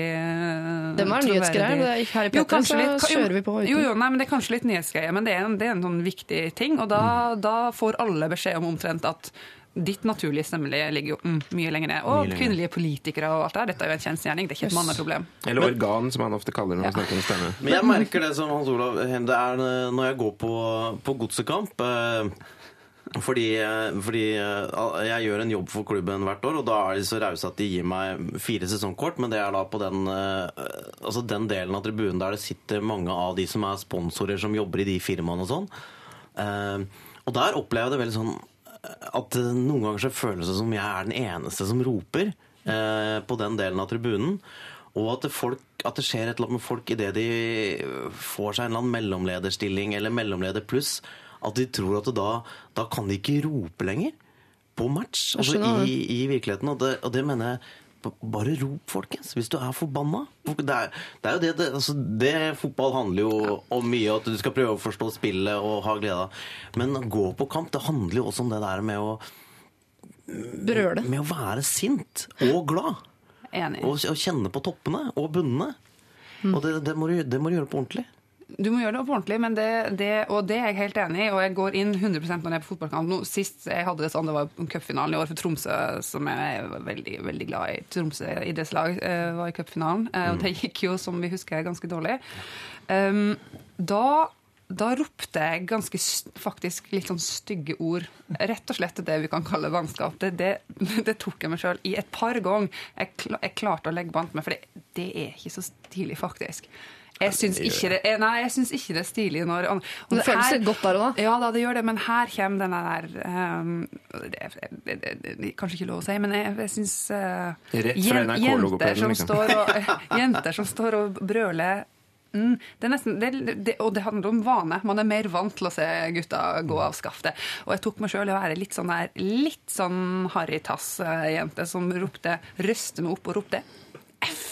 Det må være nyhetsgreier. Er ikke Jo, kanskje så litt- kjører vi på uten. Jo, jo, nei, men Det er kanskje litt nyhetsgreier, men det er en, det er en sånn viktig ting. Og da, da får alle beskjed om omtrent at ditt naturlige stemmeleie ligger jo mm, mye lenger ned. Og lenger. kvinnelige politikere og alt det der. Dette er jo en kjensgjerning. Det er ikke et manneproblem. Eller organ, som han ofte kaller det når han snakker om stemme. Men jeg merker det som Hans Olav Det er når jeg går på, på godsekamp eh, fordi, fordi eh, jeg gjør en jobb for klubben hvert år, og da er de så rause at de gir meg fire sesongkort. Men det er da på den, eh, altså den delen av tribunen der det sitter mange av de som er sponsorer som jobber i de firmaene og sånn. Eh, Og der opplever jeg det veldig sånn at noen ganger så føles det som jeg er den eneste som roper på den delen av tribunen. Og at det, folk, at det skjer et eller annet med folk idet de får seg en eller annen mellomlederstilling eller mellomleder pluss, at de tror at da, da kan de ikke rope lenger på match. Altså i, i virkeligheten. Og det, og det mener jeg bare rop, folkens, hvis du er forbanna. Det er, det er jo det, det, altså det Fotball handler jo om mye, at du skal prøve å forstå spillet og ha glede av. Men å gå på kamp, det handler jo også om det der med å, Brøle. med å være sint og glad. Enig. Og, og kjenne på toppene og bunnene. Og det, det, må du, det må du gjøre på ordentlig. Du må gjøre det på ordentlig, men det, det, og det er jeg helt enig i. Og jeg går inn 100 når jeg er på fotballkamp. Nå, sist jeg hadde det sånn, det var cupfinalen i år for Tromsø, som jeg er veldig veldig glad i. Tromsø idrettslag uh, var i cupfinalen, uh, og det gikk jo, som vi husker, ganske dårlig. Um, da da ropte jeg ganske faktisk litt sånn stygge ord. Rett og slett det vi kan kalle vannskap. Det, det, det tok jeg meg sjøl i et par ganger. Jeg, jeg klarte å legge bant meg, for det, det er ikke så stilig, faktisk. Jeg syns ikke det, eh, nei, jeg syns ikke det er stilig når og Det føles her, godt der òg, da. Ja da, det gjør det, men her kommer den der um, det, er- det, det, det, det er Kanskje ikke lov å si, men jeg, jeg syns uh, NRK-logopeden, jenter, som liksom. står og, jenter som står og brøler Mm, det er nesten, det, det, og det handler om vane. Man er mer vant til å se gutta gå av skaftet. Og jeg tok meg sjøl i å være litt sånn der, litt sånn harrytass-jente som ropte, røste meg opp og ropte F.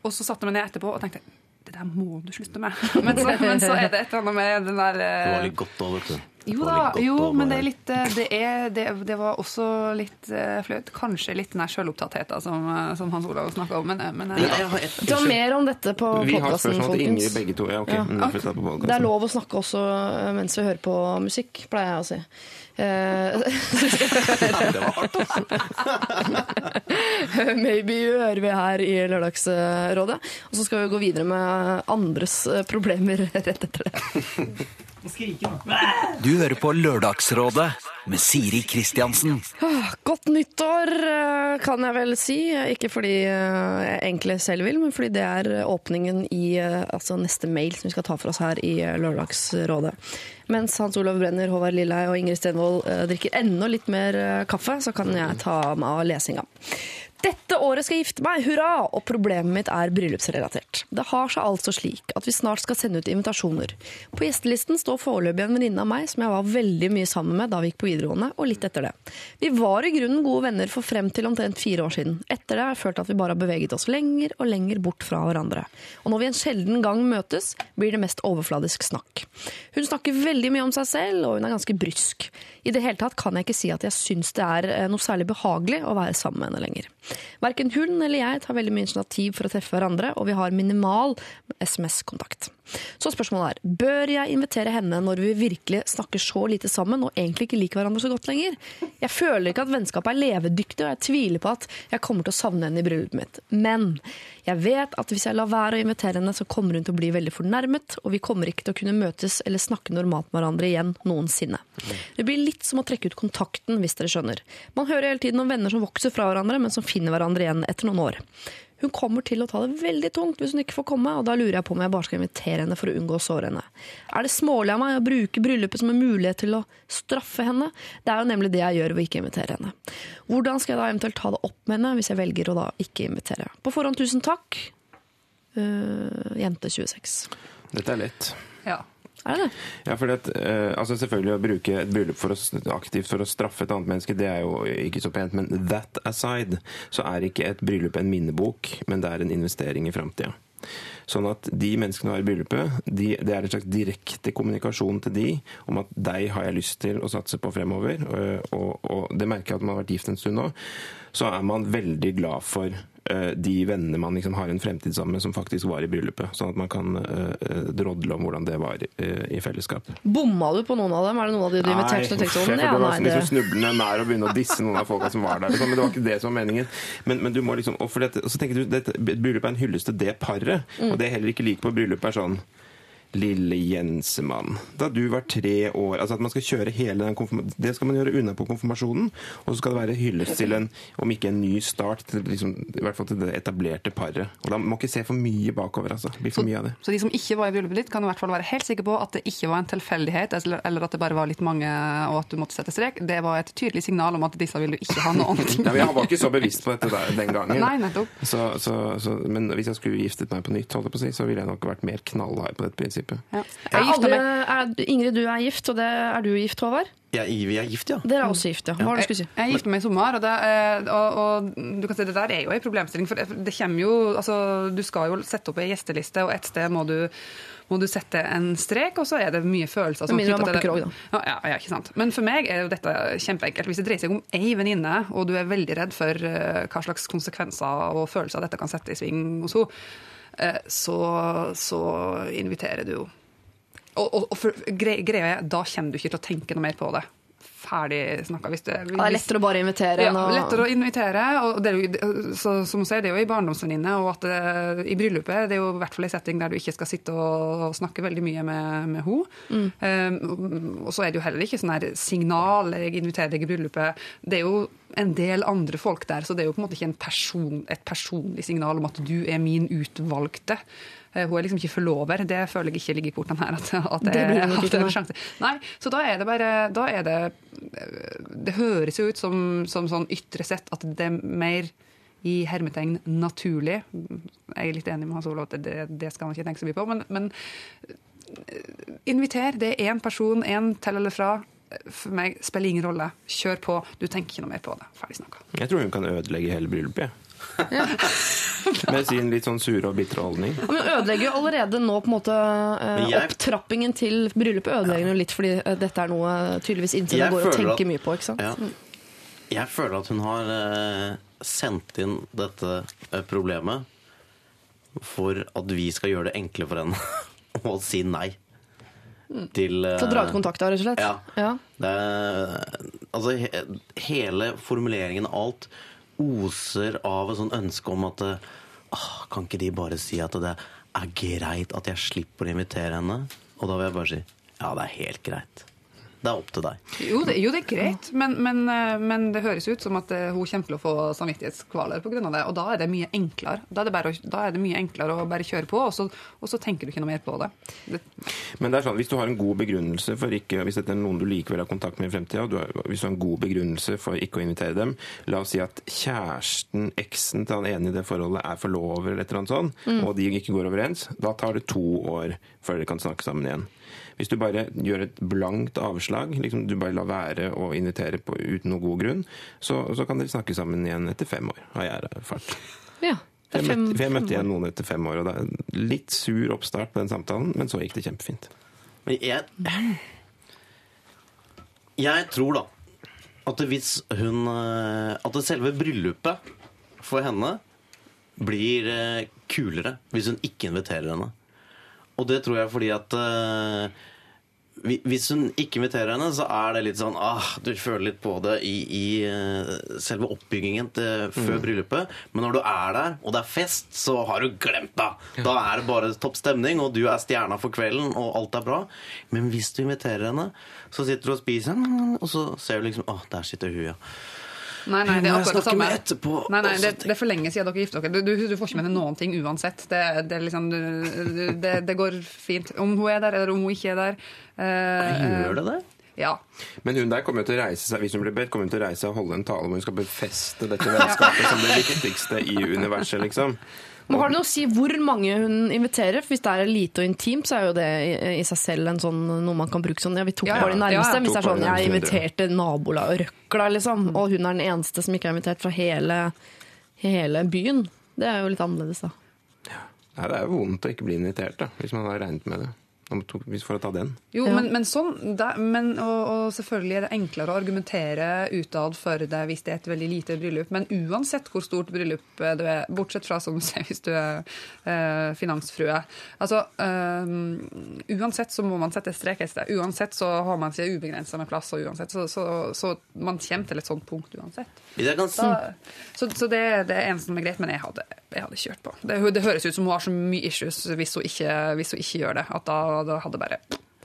Og så satte jeg meg ned etterpå og tenkte det der må du slutte med. Men så, men så er det et eller annet med den der eh, var litt godt òg, vet du. Jo da, jo, men det er litt eh, Det, er, det, det var også litt eh, flaut. Kanskje litt den der sjølopptattheten som, eh, som Hans Olav snakka om, men, men ja. Jeg, jeg har Ta mer om dette på Vi har podkasten, spørsmål til Ingrid begge to. Ja, okay. Ja. Mm, Det er lov å snakke også mens vi hører på musikk, pleier jeg å si. Eh, det var hardt. Maybe hører vi her i Lørdagsrådet. Og så skal vi gå videre med andres problemer rett etter det. Du hører på Lørdagsrådet med Siri Kristiansen. Godt nyttår, eh, kan jeg vel si. Ikke fordi eh, jeg egentlig selv vil, men fordi det er åpningen i eh, altså neste mail som vi skal ta for oss her i Lørdagsrådet. Mens Hans Olav Brenner, Håvard Lilleheie og Ingrid Stenvold drikker enda litt mer kaffe, så kan jeg ta meg av lesinga. Dette året skal jeg gifte meg, hurra! Og problemet mitt er bryllupsrelatert. Det har seg altså slik at vi snart skal sende ut invitasjoner. På gjestelisten står foreløpig en venninne av meg som jeg var veldig mye sammen med da vi gikk på videregående, og litt etter det. Vi var i grunnen gode venner for frem til omtrent fire år siden. Etter det har jeg følt at vi bare har beveget oss lenger og lenger bort fra hverandre. Og når vi en sjelden gang møtes, blir det mest overfladisk snakk. Hun snakker veldig mye om seg selv, og hun er ganske brysk. I det hele tatt kan jeg ikke si at jeg syns det er eh, noe særlig behagelig å være sammen med henne lenger. Verken hun eller jeg tar veldig mye initiativ for å treffe hverandre, og vi har minimal SMS-kontakt. Så spørsmålet er, bør jeg invitere henne når vi virkelig snakker så lite sammen og egentlig ikke liker hverandre så godt lenger? Jeg føler ikke at vennskapet er levedyktig, og jeg tviler på at jeg kommer til å savne henne i bryllupet mitt. Men jeg vet at hvis jeg lar være å invitere henne, så kommer hun til å bli veldig fornærmet, og vi kommer ikke til å kunne møtes eller snakke normalt med hverandre igjen noensinne. Det blir litt som å trekke ut kontakten, hvis dere skjønner. Man hører hele tiden om venner som vokser fra hverandre, men som finner hverandre igjen etter noen år. Hun kommer til å ta det veldig tungt hvis hun ikke får komme, og da lurer jeg på om jeg bare skal invitere henne for å unngå å såre henne. Er det smålig av meg å bruke bryllupet som en mulighet til å straffe henne? Det er jo nemlig det jeg gjør ved å ikke invitere henne. Hvordan skal jeg da eventuelt ta det opp med henne hvis jeg velger å da ikke invitere? På forhånd tusen takk. Uh, jente 26. Dette er lett. ja. Er det det? Ja, fordi at, eh, altså Selvfølgelig å bruke et bryllup for å, aktivt for å straffe et annet menneske, det er jo ikke så pent. Men that aside, så er ikke et bryllup en minnebok, men det er en investering i framtida. Sånn at de menneskene du har i bryllupet, de, det er en slags direkte kommunikasjon til de om at deg har jeg lyst til å satse på fremover. Og, og, og det merker jeg at man har vært gift en stund nå. Så er man veldig glad for eh, de vennene man liksom har en fremtid sammen med, som faktisk var i bryllupet. Sånn at man kan eh, eh, drodle om hvordan det var eh, i fellesskap. Bomma du på noen av dem? Er det noen av de du inviterte sånn? jeg Ja, det var sånn liksom snublende nær å begynne å disse noen av folka som var der. Liksom. Men det var ikke det som var meningen. Men, men du må liksom, og, for dette, så tenker du, dette, Bryllupet er en hyllest til det paret. Mm. Og det er heller ikke liker på bryllup, er sånn Lille Jensemann. Da du var tre år altså at man skal kjøre hele den konfirmasjonen, Det skal man gjøre unna på konfirmasjonen. Og så skal det være hyllest til en, om ikke en ny start, til, liksom, i hvert fall til det etablerte paret. Og da må ikke se for mye bakover, altså. Det blir for mye av det. Så de som ikke var i bryllupet ditt, kan i hvert fall være helt sikre på at det ikke var en tilfeldighet, eller at det bare var litt mange, og at du måtte sette strek. Det var et tydelig signal om at disse vil du ikke ha noe annet. Ja, men jeg var ikke så bevisst på dette der, den gangen. Nei, nettopp. Så, så, så, men hvis jeg skulle giftet meg på nytt, holdt jeg på å si, så ville jeg nok vært mer knallhard på dette prinsippet. Ja. Er Jeg alle, er, Ingrid, du er gift, og det er du gift, Håvard? Jeg, vi er gift, ja. Dere er også gift, ja. Hva var det du skulle si? jeg gifta meg i sommer, og, det, og, og du kan si det der er jo en problemstilling. For det, kommer jo, altså, du skal jo sette opp ei gjesteliste, og et sted må du, må du sette en strek, og så er det mye følelser. som mindre Marte det. Krogh, da. ja, ja, ikke sant. Men for meg er jo dette kjempeenkelt. Hvis det dreier seg om ei venninne, og du er veldig redd for eh, hva slags konsekvenser og følelser dette kan sette i sving hos henne, så, så inviterer du jo. Og, og, og for, gre- greia er, da kommer du ikke til å tenke noe mer på det. Ferdig snakka. Hvis det, det er lettere å bare invitere ja, lettere å invitere. og det er jo, så, Som hun sier, det er jo ei barndomsvenninne, og at det, i bryllupet det er jo i hvert fall en setting der du ikke skal sitte og, snakke veldig mye med, med henne. Um, og så er det jo heller ikke sånn her signal jeg inviterer deg i bryllupet. Det er jo en del andre folk der, så det er jo på en måte ikke en person, et personlig signal om at du er min utvalgte. Eh, Hun er liksom ikke forlover. Det føler jeg ikke ligger i kortene her. At, at det, Det blir at ikke, det er en sjanse. Nei, så da er det bare da er det, det høres jo ut som, som sånn ytre sett at det er mer i hermetegn naturlig. Jeg er litt enig med Hans Olav at det, det skal han ikke tenke så mye på. Men, men eh, inviter. Det er én person, én til eller fra. For meg spiller ingen rolle. Kjør på. Du tenker ikke noe mer på det. Ferdig snakka. Jeg tror hun kan ødelegge hele bryllupet. Jeg. Med sin litt sånn sure og bitre holdning. Ja, Men ødelegger jo allerede nå på en måte eh, jeg- opptrappingen til bryllupet ødelegger jo litt, fordi eh, dette er noe tydeligvis inntil det går og tenker at- mye på. ikke sant? Ja. Jeg føler at hun har eh, sendt inn dette eh, problemet for at vi skal gjøre det enkle for henne å si nei. Til, eh, Til å dra ut kontakta, rett og slett? Ja. Ja. Det altså, he, hele formuleringen av alt oser av et sånt ønske om at ah, Kan ikke de bare si at det er greit at jeg slipper å invitere henne? Og da vil jeg bare si ja, det er helt greit. Det er opp til deg. Jo, det, jo, det er greit, men, men, eh, men det høres ut som at eh, hun kommer til å få samvittighetskvaler pga. det. Og da er det mye enklere Da er det, bare, å- da er det mye enklere å bare kjøre på, og så, og så tenker du ikke noe mer på det. det Men det er sånn, hvis du har en god begrunnelse for ikke, hvis dette er noen du likevel har kontakt med i fremtida, og du har, hvis du har en god begrunnelse for ikke å invitere dem, la oss si at kjæresten, eksen til han ene i det forholdet er forlover eller et eller annet sånt, og de ikke går overens, da tar det to år før dere kan snakke sammen igjen. Hvis du bare gjør et blankt avslag, liksom du bare lar være å invitere på, uten noe god grunn, så, så kan dere snakke sammen igjen etter fem år, har jeg erfart. Ja. Jeg er fem- møtte, for jeg møtte igjen noen etter fem år, og det er litt sur oppstart på den samtalen, men så gikk det kjempefint. Men jeg Jeg tror da at hvis hun eh, At selve bryllupet for henne blir eh, kulere hvis hun ikke inviterer henne. Og det tror jeg fordi at uh, hvis hun ikke inviterer henne, så er det litt sånn ah, Du føler litt på det i, i eh, selve oppbyggingen til, før bryllupet. Men når du er der, og det er fest, så har du glemt det. Da er det bare topp stemning, og du er stjerna for kvelden, og alt er bra. Men hvis du inviterer henne, så sitter du og spiser, og så ser du liksom Å, der sitter hun, ja. Nei, nei, det er akkurat det samme. etterpå? Nei, nei, det, det er for lenge siden dere gifter dere. Du, du, du får ikke med deg noen ting uansett. Det, det, er liksom, du- det, det går fint. Om hun er der, eller om hun ikke er der. Uh, Gjør det det? Ja. Men hun der kommer jo til å reise seg hvis hun blir bedt, kommer hun til å reise seg og holde en tale hvor hun skal befeste dette vennskapet som det viktigste i universet, liksom. Men Har det noe å si hvor mange hun inviterer? For Hvis det er lite og intimt, så er jo det i, seg selv en sånn, noe man kan bruke sånn Ja, vi tok Ja, ja. bare de nærmeste. Ja, ja. Hvis det er sånn Jeg inviterte nabolaget og Røkla, liksom, og hun er den eneste som ikke er invitert fra hele, hele byen. Det er jo litt annerledes, da. Nei, det er jo vondt å ikke bli invitert, da, hvis man har regnet med det. Hvis For å ta den. Jo, Ja. men, men sånn, det, men, og, og selvfølgelig er det enklere å argumentere utad for det hvis det er et veldig lite bryllup. Men uansett hvor stort bryllup du er, bortsett fra som du ser hvis du er eh, finansfrue altså, eh, Uansett så må man sette strek et sted. Uansett så har man ikke ubegrensa med plass, og uansett så, så, så man kommer til et sånt punkt uansett. Det Da, så så det, det er eneste som er greit, men jeg hadde, jeg hadde kjørt på. Det, det høres ut som hun har så mye issues hvis hun ikke, hvis hun ikke gjør det, at da, da hadde bare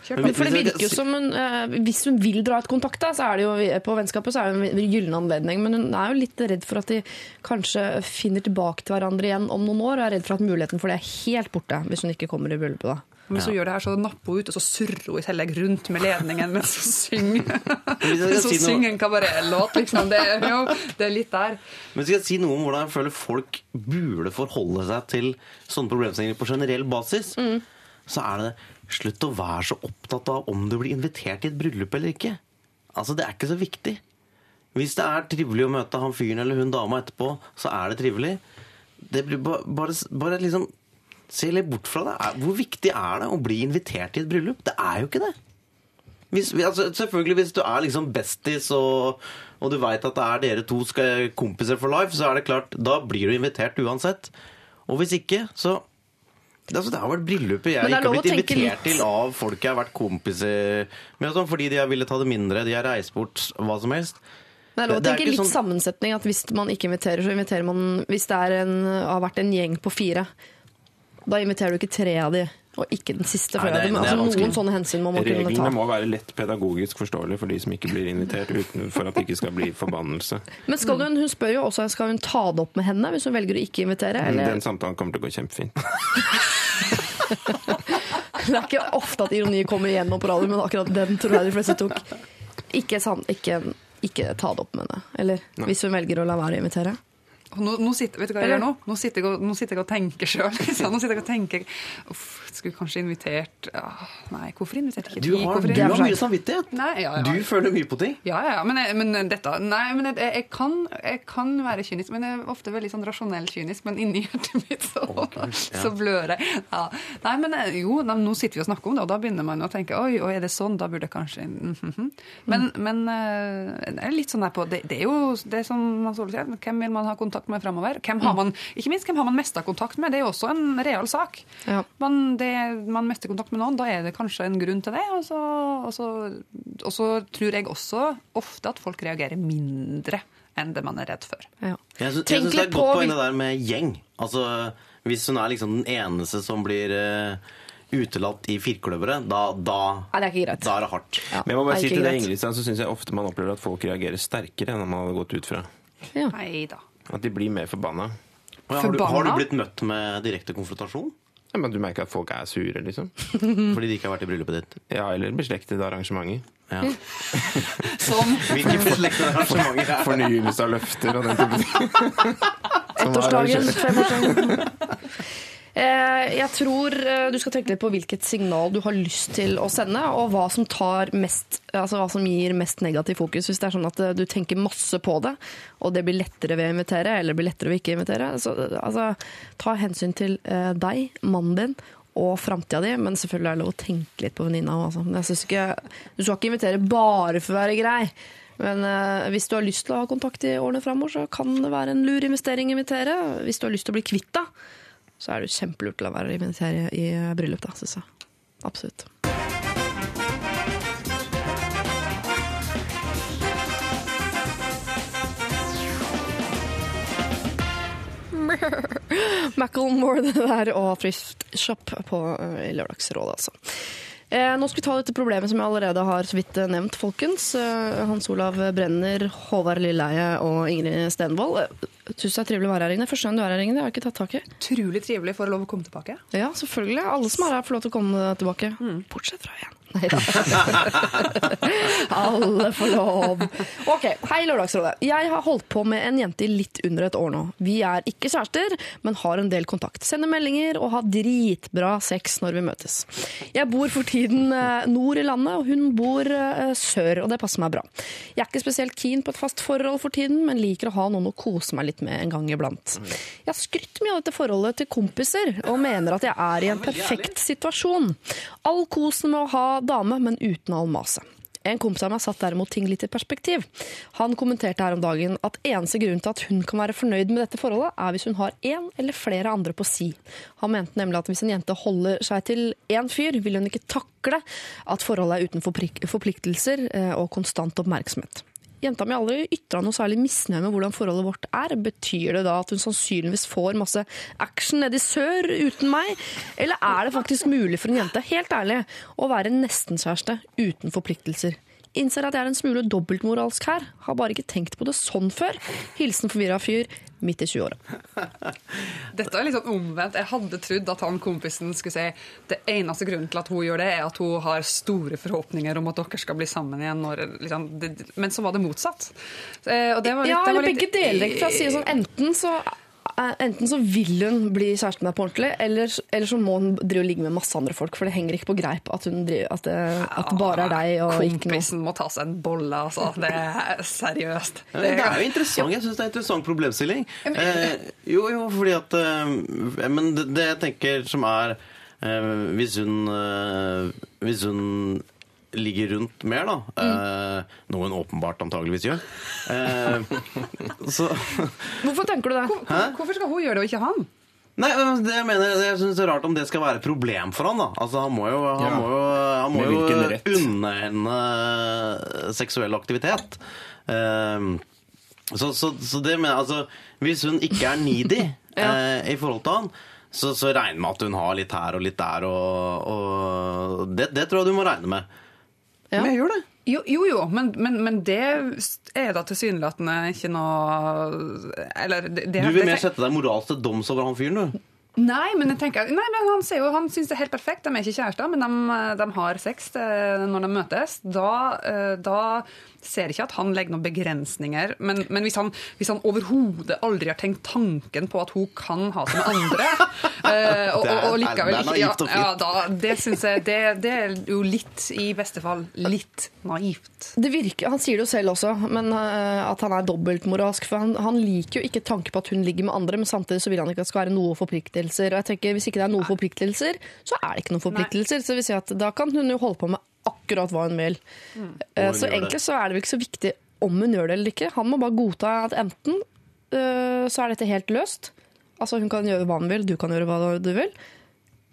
kjørt For det virker jo som hun, eh, Hvis hun vil dra et kontakt, da, så er det jo på vennskapet så er det en gyllen anledning. Men hun er jo litt redd for at de kanskje finner tilbake til hverandre igjen om noen år. Og er redd for at muligheten for det er helt borte hvis hun ikke kommer i bryllupet da. Men hvis hun gjør det her, så napper hun ut, og så surrer hun i tillegg rundt med ledningen mens hun synger. noe- synger en kabaretlåt, liksom. Det, er jo, det er litt der. Men skal jeg si noe om hvordan jeg føler folk burde forholde seg til sånne problemstillinger på generell basis? Så er det slutt å være så opptatt av om du blir invitert til et bryllup eller ikke. Altså, det er ikke så viktig. Hvis det er trivelig å møte han fyren eller hun dama etterpå, så er det trivelig. Det blir ba- bare, bare liksom Se litt bort fra det. Hvor viktig er det å bli invitert til et bryllup? Det er jo ikke det. Hvis, altså, selvfølgelig Hvis du er liksom bestis og, og du veit at det er dere to skal, kompiser for life, så er det klart, da blir du invitert uansett. Og hvis ikke, så altså, Det har vært bryllupet jeg ikke har blitt invitert litt. til av folk jeg har vært kompiser med, sånn, fordi de har ville ta det mindre, de har reist bort, hva som helst. Det er lov å tenke litt sånn- sammensetning. at Hvis man ikke inviterer, så inviterer man Hvis det er en, har vært en gjeng på fire, da inviterer du ikke tre av de, og ikke den siste. Nei, det er- altså, det noen sånne hensyn må man kunne ta. Reglene må være lett pedagogisk forståelige for de som ikke blir invitert, uten, for at det ikke skal bli forbannelse. Men skal hun, hun spør jo også skal hun ta det opp med henne hvis hun velger å ikke invitere. Eller? Den samtalen kommer til å gå kjempefint. Det er ikke ofte at ironi kommer igjennom på radio, men akkurat den tror jeg de fleste tok. Ikke, sant, ikke, ikke ta det opp med henne. Eller hvis hun velger å la være å invitere. Nå, nå, sitter, vet du hva jeg gjør nå? Nå sitter jeg og, nå sitter jeg og tenker sjøl. Liksom. Nå sitter jeg og tenker Uff, skulle kanskje invitert ah, Nei, hvorfor inviterte ikke Du har, Hvorfor du har mye samvittighet. Nei, ja, ja. Du føler mye på ting. Ja, ja, men, jeg, men dette Nei, men jeg, jeg, kan, jeg kan være kynisk, men jeg er ofte veldig sånn rasjonell kynisk. Men inni hjertet mitt så, så blør jeg. Ja. Nei, men eh, jo, nei, nå sitter vi og snakker om det, og da begynner man å tenke Oi, oi er det sånn? Da burde jeg kanskje mhm. Men, men eh, det er litt sånn der på Det, det er jo det som man så sier, hvem vil man ha kontakt med framover? Man, ikke minst hvem har man mest av kontakt med? Det er jo også en real sak. Ja. Men det, man mister kontakt med noen, da er det kanskje en grunn til det. Og så, og så, og så tror jeg også ofte at folk reagerer mindre enn det man er redd for. Ja. Jeg syns, jeg syns det er godt på poeng det der med gjeng. Altså, Hvis hun er liksom den eneste som blir eh, utelatt i firkløveret, da, da, Nei, det er ikke greit. da er det hardt. Ja. Men jeg må bare si til det. Ingrid så syns jeg ofte man opplever at folk reagerer sterkere enn man hadde gått ut fra. Ja. Nei da. At de blir mer forbanna. Og Har du, har du blitt møtt med direkte konfrontasjon? Ja, men du merker at folk er sure, liksom. Fordi de ikke har vært i bryllupet ditt? Ja, Eller beslektede arrangementer. Ja. Som Hvilke beslektede arrangementer er det? Fornyelse av løfter og den type ting. Ettårsdagen, femårsdagen. Eh, Jeg tror eh, du skal tenke litt på hvilket signal du har lyst til å sende, og hva som, mest, altså hva som gir mest negativ fokus. Hvis det er sånn at eh, du tenker masse på det, og det blir lettere ved å invitere, eller blir lettere ved ikke invitere, så altså, ta hensyn til deg, mannen din, og framtida di, men selvfølgelig er det lov å tenke litt på venninna òg. Du skal ikke invitere bare for å være grei. Men eh, hvis du har lyst til å ha kontakt i årene framover, så kan det være en lur investering å invitere. Hvis du har lyst til å bli kvitt deg, så er det kjempelurt å la være å invitere i bryllup, da, syns jeg. Absolutt. Macclemore det der og Thrift Shop på, eh, i Lørdagsrådet, altså. Eh, nå skal vi ta dette problemet som jeg allerede har så vidt eh, nevnt, folkens. Eh, Hans Olav Brenner, Håvard Lilleheie og Ingrid Stenvold. Eh, det er trivelig å være her inne. Første gang du er her, Ingrid. Jeg har ikke tatt tak i. utrolig trivelig for å love å komme tilbake. Ja, selvfølgelig. Alle som er her, får lov til å komme tilbake. Bortsett fra én. Nei da. Alle får lov. Ok, Hei, Lørdagsrådet. Jeg har holdt på med en jente i litt under et år nå. Vi er ikke kjærester, men har en del kontakt. Sender meldinger og har dritbra sex når vi møtes. Jeg bor for tiden eh, nord i landet, og hun bor eh, sør, og det passer meg bra. Jeg er ikke spesielt keen på et fast forhold for tiden, men liker å ha noen å kose meg litt med en gang iblant. Jeg har skrytt mye av dette forholdet til kompiser, og mener at jeg er i en perfekt situasjon. All kosen med å ha dame, men uten all maset. En kompis av meg satt derimot ting litt i perspektiv. Han kommenterte her om dagen at eneste grunn til at hun kan være fornøyd med dette forholdet, er hvis hun har én eller flere andre på si. Han mente nemlig at hvis en jente holder seg til én fyr, vil hun ikke takle at forholdet er uten forpliktelser eh, og konstant oppmerksomhet. Jenta mi aldri ytra noe særlig misnøye med hvordan forholdet vårt er. Betyr det da at hun sannsynligvis får masse action nede i sør uten meg? Eller er det faktisk mulig for en jente, helt ærlig, å være nestenkjæreste uten forpliktelser? Innser at jeg er en smule dobbeltmoralsk her. Har bare ikke tenkt på det sånn før. Hilsen forvirra fyr midt i 20-åra. Dette er litt sånn omvendt. Jeg hadde trodd at han kompisen skulle si det eneste grunnen til at hun gjør det, er at hun har store forhåpninger om at dere skal bli sammen igjen. Når, liksom, det, men så var det motsatt. Eh, Og det var litt, Ja, eller begge deler. For jeg si sånn, enten så Enten så vil hun bli kjæreste med deg på ordentlig, eller, eller så må hun drive og ligge med masse andre folk. For det henger ikke på greip at, hun driver, at, det, at det bare er deg og ikke noe. Kompisen må ta seg en bolle, altså. Det er seriøst. Ja, Det er jo interessant. Jeg syns det er en interessant problemstilling. Eh, jo, jo, fordi at eh, Men det, det jeg tenker som er eh, Hvis hun eh, Hvis hun ligger rundt mer, da, eh, noe hun åpenbart antageligvis gjør, eh, så Hvorfor tenker du det? Hvor- Hvorfor skal hun gjøre det, og ikke han? Nei, men det jeg mener, jeg synes det er rart om det skal være et problem for han da. Altså, han må jo, han Ja. må jo, han må jo unne henne seksuell aktivitet. Ehm, så, så, så det mener jeg, altså, hvis hun ikke er needy eh, i forhold til han, så, så regner med at hun har litt her og litt der, og, og det, det tror jeg du må regne med. Ja. Men jeg gjør det. Jo, jo, jo men, men, men det er da tilsynelatende ikke noe Eller det, det, Du vil mer sette deg moralsk til doms over han fyren, du. Nei, men jeg tenker, nei, men han, jo, han syns det er helt perfekt. De er ikke kjærester, men de, de har sex eh, når de møtes. Da, eh, da ser ikke at han legger noen begrensninger. Men, men hvis han, hvis han overhodet aldri har tenkt tanken på at hun kan ha seg med andre eh, og, og, og likevel ikke ja, ja, da, Det syns jeg det, det er jo litt, i beste fall, litt naivt. Det virker, Han sier det jo selv også, men uh, at han er dobbeltmoralsk. For han, han liker jo ikke tanke på at hun ligger med andre, men samtidig så vil han ikke at det skal være noe forpliktelser. Og jeg tenker, Hvis ikke det er noen forpliktelser, så er det ikke noen forpliktelser. Så vil si at Da kan hun jo holde på med akkurat hva hun vil. Mm. hun Så egentlig egentlig så er det vel ikke så viktig om hun gjør det eller ikke. Han må bare godta at enten uh, så er dette helt løst. Altså Hun kan gjøre hva hun vil, du kan gjøre hva du vil.